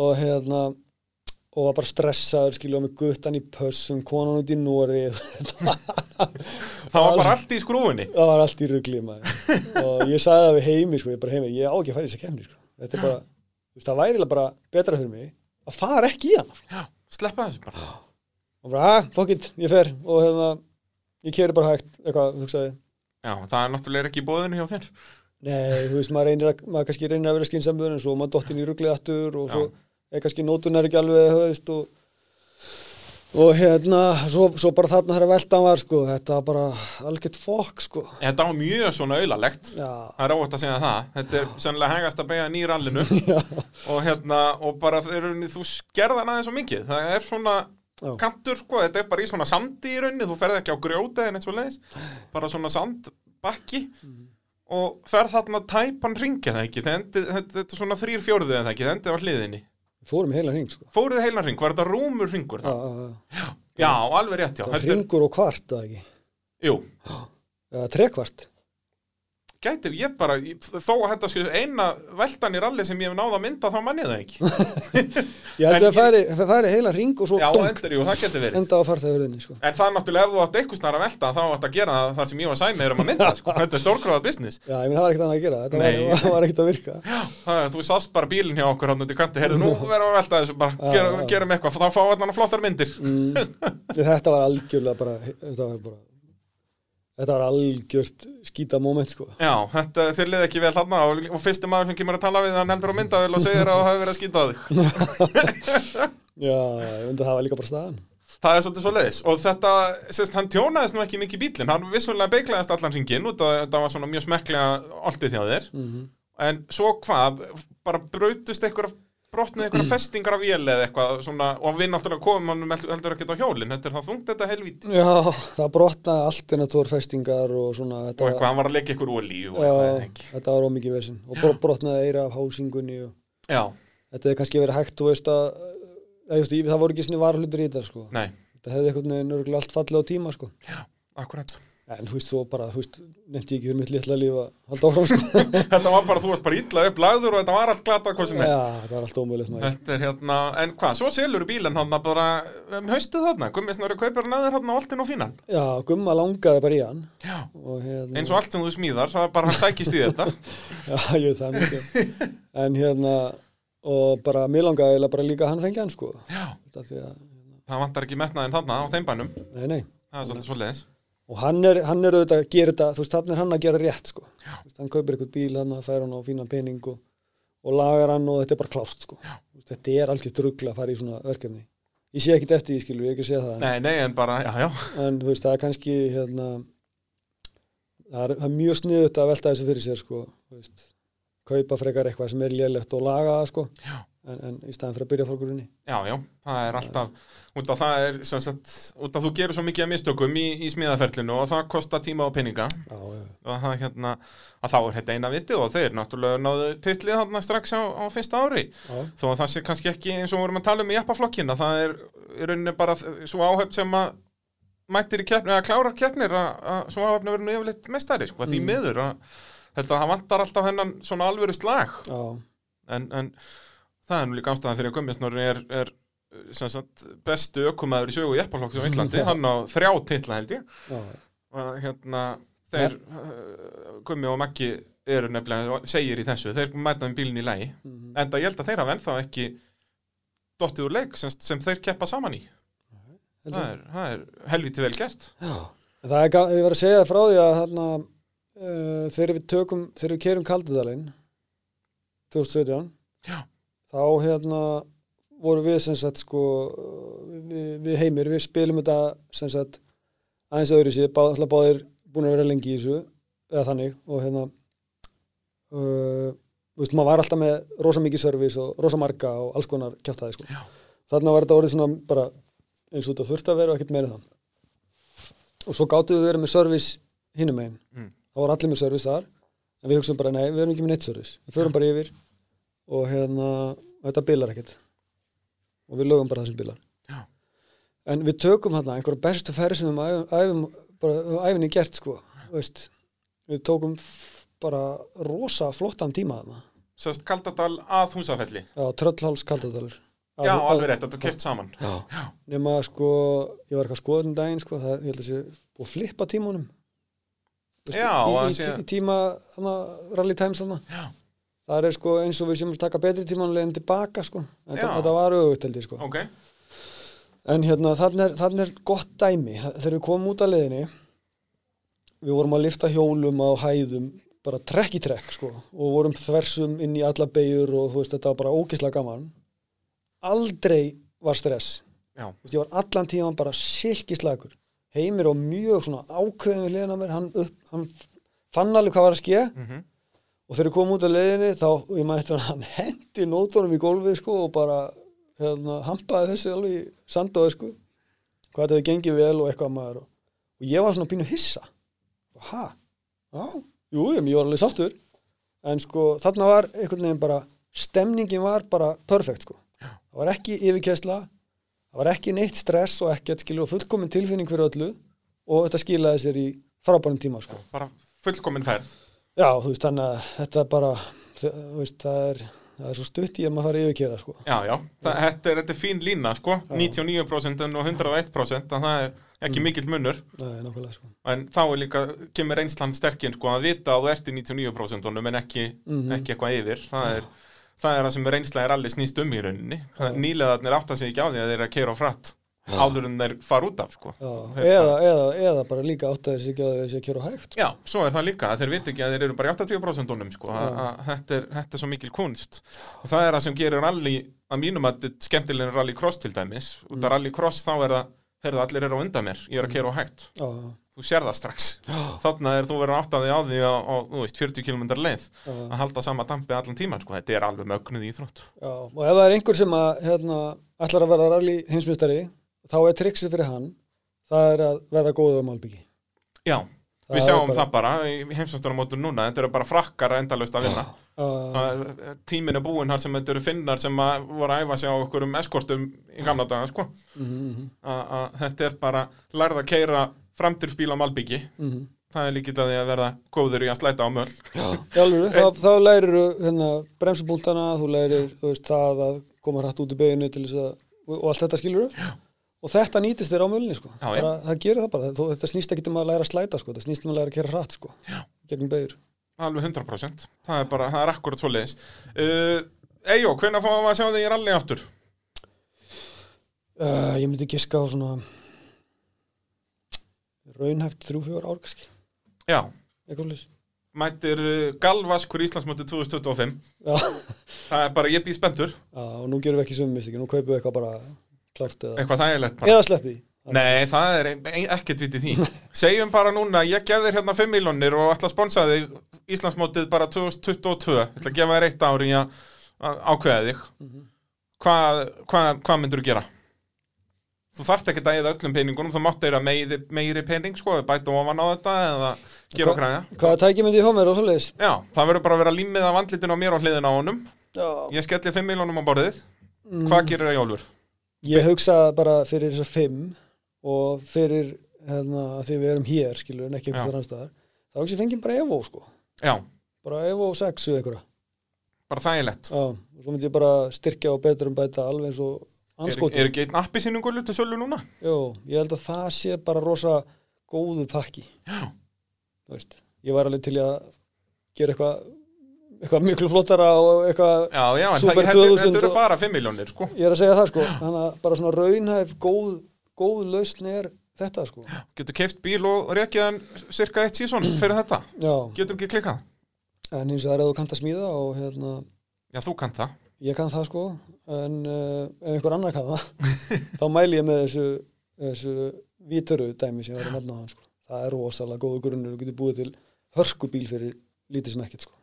og hérna og var bara stressaður skilja með guttan í pössum, konan út í Nóri það var bara allt í skrúfunni. það var allt í maður. og ég sagði það við heimi sko, ég heimi, ég á ekki að fara í þessa kemni sko. þetta er bara, það væri bara betra fyrir mig að fara ekki í hann Já, sleppa þessu bara. og bara, fuck it, ég fer og hérna, ég keri bara hægt eitthvað, hugsaði Já, það er náttúrulega ekki í bóðinu hjá þér. Nei, þú veist, maður reynir að, maður kannski reynir að vera skynsamur en svo maður dottin í ruglið aftur og svo er kannski nótun er ekki alveg, þú veist, og, og hérna, svo, svo bara þarna þegar veltan var, sko, þetta var bara algjört fokk, sko. Þetta var mjög svona auðalegt. Það er óvægt að segja það. Þetta er sannlega hegast að beigja nýr rallinu. já, og hérna, og bara eru, þú skerða hann aðeins svo mikið. Það er svona Já. kantur, sko, þetta er bara í svona sandi í rauninni, þú ferð ekki á grjóta en eitt svo leiðis. Bara svona sandbakki. Og ferð þarna tæpan ringið það ekki, þetta, þetta er svona þrýr fjórðu en það ekki, endið var hliðinni. Fórum heila hring, sko. Fóruð heilan ring, var þetta rúmur ringur Já, það? já, já. Já, alveg rétt, já. Hringur og kvart, það ekki. jú, Já, trekvart. Gæti, ég bara, ég- þó að þetta sko eina veltan í ralli sem ég hef náð að mynda þá manni það ekki. Ég held að það færi, það færi heila ring og svo Já, dunk, endur, jú, það getur verið. enda á farþegurðinni sko. En það er náttúrulega ef þú átt eitthvað snar að velta þá átt að gera það sem ég var sæmið um að mynda, sko. Þetta er stórgráða business. Já, ég minn það var ekkert annað að gera, þetta Nei. var, var ekkert að virka Það, er- þú sást bara bílinn hjá okkur hann út í kanti, heyrðu, nú verðum að velta þessu bara, Já, gerum, já. gerum eitthvað, þá fá allan flottar myndir. mm, Þetta var algjörlega bara þetta var bara þetta var algjört skýta moment sko. Já, þetta, þér liði ekki vel hann og, og fyrsti maður sem kemur að tala við hann heldur á myndavel og segir að það hefur verið að skýta á þig. Já, ég myndi að það var líka bara staðan. Það er svolítið svo leiðis og þetta, sérst, hann tjónaðist nú ekki mikið bílinn, hann vissulega beiglaðist allan hringinn út að þetta var svona mjög smekklega oltið hjá þér, mm en svo hvað, bara brautust einhverja, brotnið einhverja festingar af vél eða eitthvað svona, og við náttúrulega komum hann heldur ekki á hjólinn, þetta er það þungt þetta helvíti. Já, það brotnaði allt inn að tór festingar og svona og eitthvað, hann var að leggja ykkur eitthvað, eða já, þetta var ómikið vesinn og bro- brotnaði eira af hásingunni og Já, þetta hefði kannski verið hægt, þú veist að þú það voru ekki sinni varhlutur í þetta sko. nei, þetta hefði einhvern veginn örgulega allt fallið á tíma sko. akkurat en þú veist, svo bara, þú veist, nefndi ekki fyrir mitt litla líf að halda áfram sko. Þetta var bara, þú varst bara illa upp lagður og þetta var allt glata hvað sem er. Já, það var allt ómögulegt maður. Þetta er hérna, en hvað, svo selur bílinn hann bara um haustið þarna, Gummi Snorri kaupir hann aður hann á alltinn og fínan. Já, Gumma langaði bara í hann. Já, hérna, eins og allt sem þú smíðar, er bara hann sækist í þetta. Já, ég veit það mikið En hérna, og bara mér langaði bara líka hann fengi hann sko. Já, Þetta það vantar ekki metnaðinn þarna á þeim bænum. Nei, nei. Það er svolítið svo leiðis Og hann er, hann er auðvitað að gera þetta, þú veist, þannig er hann að gera rétt sko. Veist, Hann kaupir eitthvað bíl, hann fær hann á fínan pening og, og lagar hann og þetta er bara klárt sko. Veist, Þetta er algjör drugla að fara í svona verkefni. Ég sé ekkit eftir því, skilu, ég ekki að segja það. Nei, nei, en bara, já, já. En þú veist, það er kannski hérna það er, það er mjög sniðut að velta þessu fyrir sér sko, veist kaupa frekar eitthvað sem er lélegt og laga það sko. Já. En, en í staðan fyrir að byrja frá grunni Já, já, það er alltaf út af það er, sem sagt, út af þú gerir svo mikið af mistökum í, í smíðaferlinu og það kostar tíma og peninga. Já, já, og það hérna, að þá er þetta eina vitið og þeir náttúrulega náðu titlið þarna strax á, á fyrsta ári. Já, þó að það sé kannski ekki eins og við vorum að tala um í jappaflokkina, það er í rauninni bara svo áhöfn sem að mættir í keppni, eða klárar keppnir að, að svo áhöfni verður nú yfirleitt mestari sko, því Mm. miður að þetta vantar alltaf hennan svona alvöru slag. En, en það er nú líka ástæðan fyrir að Gummisnorri er, er sem sagt, bestu ökumæður í sögu jappaflokks á Íslandi, hann á þrjá titla held ég. Og hérna þeir, uh, Gummi og Maggi eru nefnilega, segir í þessu þeir mæta um bílinn í lægi mhm. en það ég held að þeir hafa ennþá ekki dottið úr leik sem, sem þeir keppa saman í. Heldur það er, það er helviti vel gert. Já, það er, ga- ég var að segja frá því að hérna, uh, þegar við tökum, þegar við kerum Kaldudalinn 2017 Já. Þá hérna voru við sem sagt sko við, við heimir, við spilum þetta sem sagt aðeins öðru sér, bá, alltaf báðir búin að vera lengi í þessu eða þannig og hérna uh, þú veist, maður var alltaf með rosa mikið service og rosa marga og alls konar kjátaði sko. Þarna var þetta orðið svona bara eins og þetta þurfti að vera og ekkert meira en það. Og svo gáttu við verið með service hinum megin. Mm. það var allir með service þar en við hugsaum bara nei, við erum ekki með neitt service. Við förum bara yfir og hérna þetta bilar ekkert og við lögum bara það sem bilar Já. en við tökum hérna einhverja bestu ferð sem við æfum, æfum bara æfinni gert sko veist, við tókum bara rosa flottan tíma þarna Sest Kaldadal að húsafelli já, tröllháls kaldadalur Já, alveg rétt, þetta er kert saman já. Já. nema sko, ég var eitthvað að skoða um daginn sko, það, ég held að sé að flippa tímunum Þú veist, Já, í, að í, sé- í, tíma rally times hana. Já. Það er sko eins og við sem taka betri tímanlegin tilbaka sko. en þetta var auðvitað held ég sko. Ok, en hérna þannig er, þannig er gott dæmi. Þegar við komum út af leiðinni við vorum að lifta hjólum á hæðum bara trekk í trekk sko, og vorum þversum inn í alla beigur og þú veist þetta var bara ógislega gaman. Aldrei var stress. Veist, ég var allan tíman bara silkislagur heimir og mjög svona ákveðin við liðan að mér, hann, upp, hann fann alveg hvað var að ske. Mhm og þegar ég kom út af leiðinni þá, ég maður eftir hann hendi nótunum í gólfið sko og bara hérna, hampaði þessi alveg í sandóði sko. Hvað þetta hefði gengið vel og eitthvað maður og, og ég var svona pínu hissa. Og ha, já, jú, ég, var alveg sáttur. En sko þarna var einhvern veginn bara stemningin var bara perfekt sko. Það var ekki yfirkesla það var ekki neitt stress og ekkert skilur og fullkomin tilfinning fyrir öllu. Og þetta skilaði sér í frábærum tíma sko. Bara fullkomin ferð Já, þú veist, þannig að þetta er bara, þú veist, það er, það er svo stutt í að maður fara yfirkera, sko. Já, já, það, þetta, er, þetta er fín lína, sko, 99% og 101%, en það er ekki mikill munur, Það er nákvæmlega, sko. en þá er líka, kemur einsland sterkinn, sko, að vita að þú ert í 99% en ekki, Mhm. ekki eitthvað yfir, það er, það er það sem reynsla er allir snýst um í rauninni, nýlegaðarnir átta sig ekki á því að þeir eru að keira á fratt, áður en þeir fara út af, sko. Þeir eða, eða, eða bara líka átt að þessi ekki að þessi að kjöra hægt, sko. Já, svo er það líka, þeir viti ekki að þeir eru bara í 80% unum, sko, þetta, er, þetta er svo mikil kunst. Og það er það sem gerir rally, að mínum að þetta er skemmtilegin rally cross til dæmis. Út af rally cross þá er það, heyrðu allir eru á undan mér ég er að kera á hægt, Já, þú sér það strax. Þarna er þú verður áttaði á því á, þú veist, 40 km leið já, að halda sama dampi allan tíman, sko, þetta er alveg mögnuð íþrótt. Já. Og ef það er einhver sem að, hérna, ætlar að verða rally heimsmyndstari, þá er triksið fyrir hann, það er að verða góður á Malbyggi. Já, Það við sjáum bara- það bara í heimsvæmstaramótur núna, þetta eru bara frakkar endalaust að vinna. Uh, að tíminn er búinn þar sem þetta eru finnar sem að voru að æfa sig á okkur um eskortum í gamla daga sko. mm, að þetta er bara lærð að keira framtilsbíl á Malbyggi mm, það er líkitt að því að verða góður í að slæta á möll Já, alveg, þá, þá lærir hérna, bremsubúntana, þú lærir þú veist, það að koma hrætt út í beginu til þess að, og, og allt þetta skilur og þetta nýtist þér á mölni sko. Það gerir það bara, þetta snýst ekki um að læra að slæta sko. þetta snýst um að læra að kera hrætt sko. gegnum begur alveg 100% það er bara, það er akkurat svo leiðis uh, Eyjó, hvenær fáum við að sjá þig í rally aftur? uh, ég myndi giska á svona raunhæft þrjú, fjór ár kannski. Já, mætir uh, Galvaskur Íslandsmóti 2025 já, það er bara, ég býð spendur já, og nú gerum við ekki sömu mistöki, nú kaupum við eitthvað bara klart eða, eitthvað þægilegt bara. Eða sleppi. Nei, það er ein- ein- ekkert vitið því. Segjum bara núna, ég gef þér hérna 5 miljónir og ætla að sponsa þig Íslandsmótið bara 2022 Ég ætla að gefa þér eitt ár í að að ákveða þig. Hvað hva, hva myndur þú gera? Þú þarft ekki að eða öllum peningunum Þú mátt eira meiri, meiri pening sko, bæta ofan á þetta eða gefa Hva- græða hvaða tæki myndi ég fá mér og svoleiðis? Já, það verður bara að vera límið af andlitin á mér og hliðin á honum. Já, Ég skelli 5 miljónum á borðið. Hvað gerir það Jólfur? Ég hugsa bara fyrir þessar fimm og fyrir hérna, því við erum hér, skilur, en ekki eitthvað annars staðar, þá ég fengið bara Evo, sko. Já, Bara Evo 6 eða eitthvað. bara þægilegt Já, og svo myndi ég bara styrkja og betur um bæta alveg eins og anskotin. er ekki einn appi sínum gullu til sölu núna? Jó, ég held að það sé bara rosa góðu pakki. Já. Þú veist, ég var alveg til að gera eitthvað eitthvað miklu flottara og eitthvað Já, já, Super það, þetta, 2000 þetta eru og- bara 5 miljónir, sko. ég er að segja það, sko. Þannig að bara svona raunhæf góð, góð lausn er þetta, sko. Getur keift bíl og rekið hann cirka eitt sísón fyrir þetta. Já, Getur ekki klikkað? en vegar ef þú kannt að smíða og hérna Já, þú kannt það. Ég kann það sko, en uh, ef einhver annar kann það, þá mæli ég með þessu, þessu vítöru dæmi sem ég var að nefna á hann sko. Það er rosalega góðu grunnur og getur búið til hörkubíl fyrir lítið sem ekkert sko.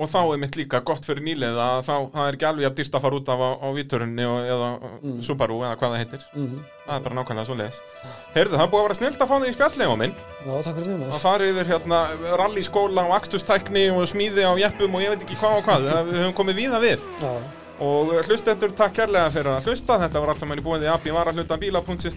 Og þá er mitt líka gott fyrir nýlið að þá það er ekki alveg að dýrst að fara út af á, á vítörunni og, eða Mm. Subaru eða hvað það heitir. Mm Það er bara nákvæmlega svo leiðis. Heyrðu, það er búið að vera snilt að fá þig í spjallið á minn. Já, takk fyrir mig Að maður. fara yfir hérna rallyskóla og akstustækni og smíði á jeppum og ég veit ekki hvað og hvað. Við höfum komið víða við. Já, Og hlustendur, takk kærlega fyrir að hlusta. Þetta var allt saman í búinni AB varahluta bíla.sins,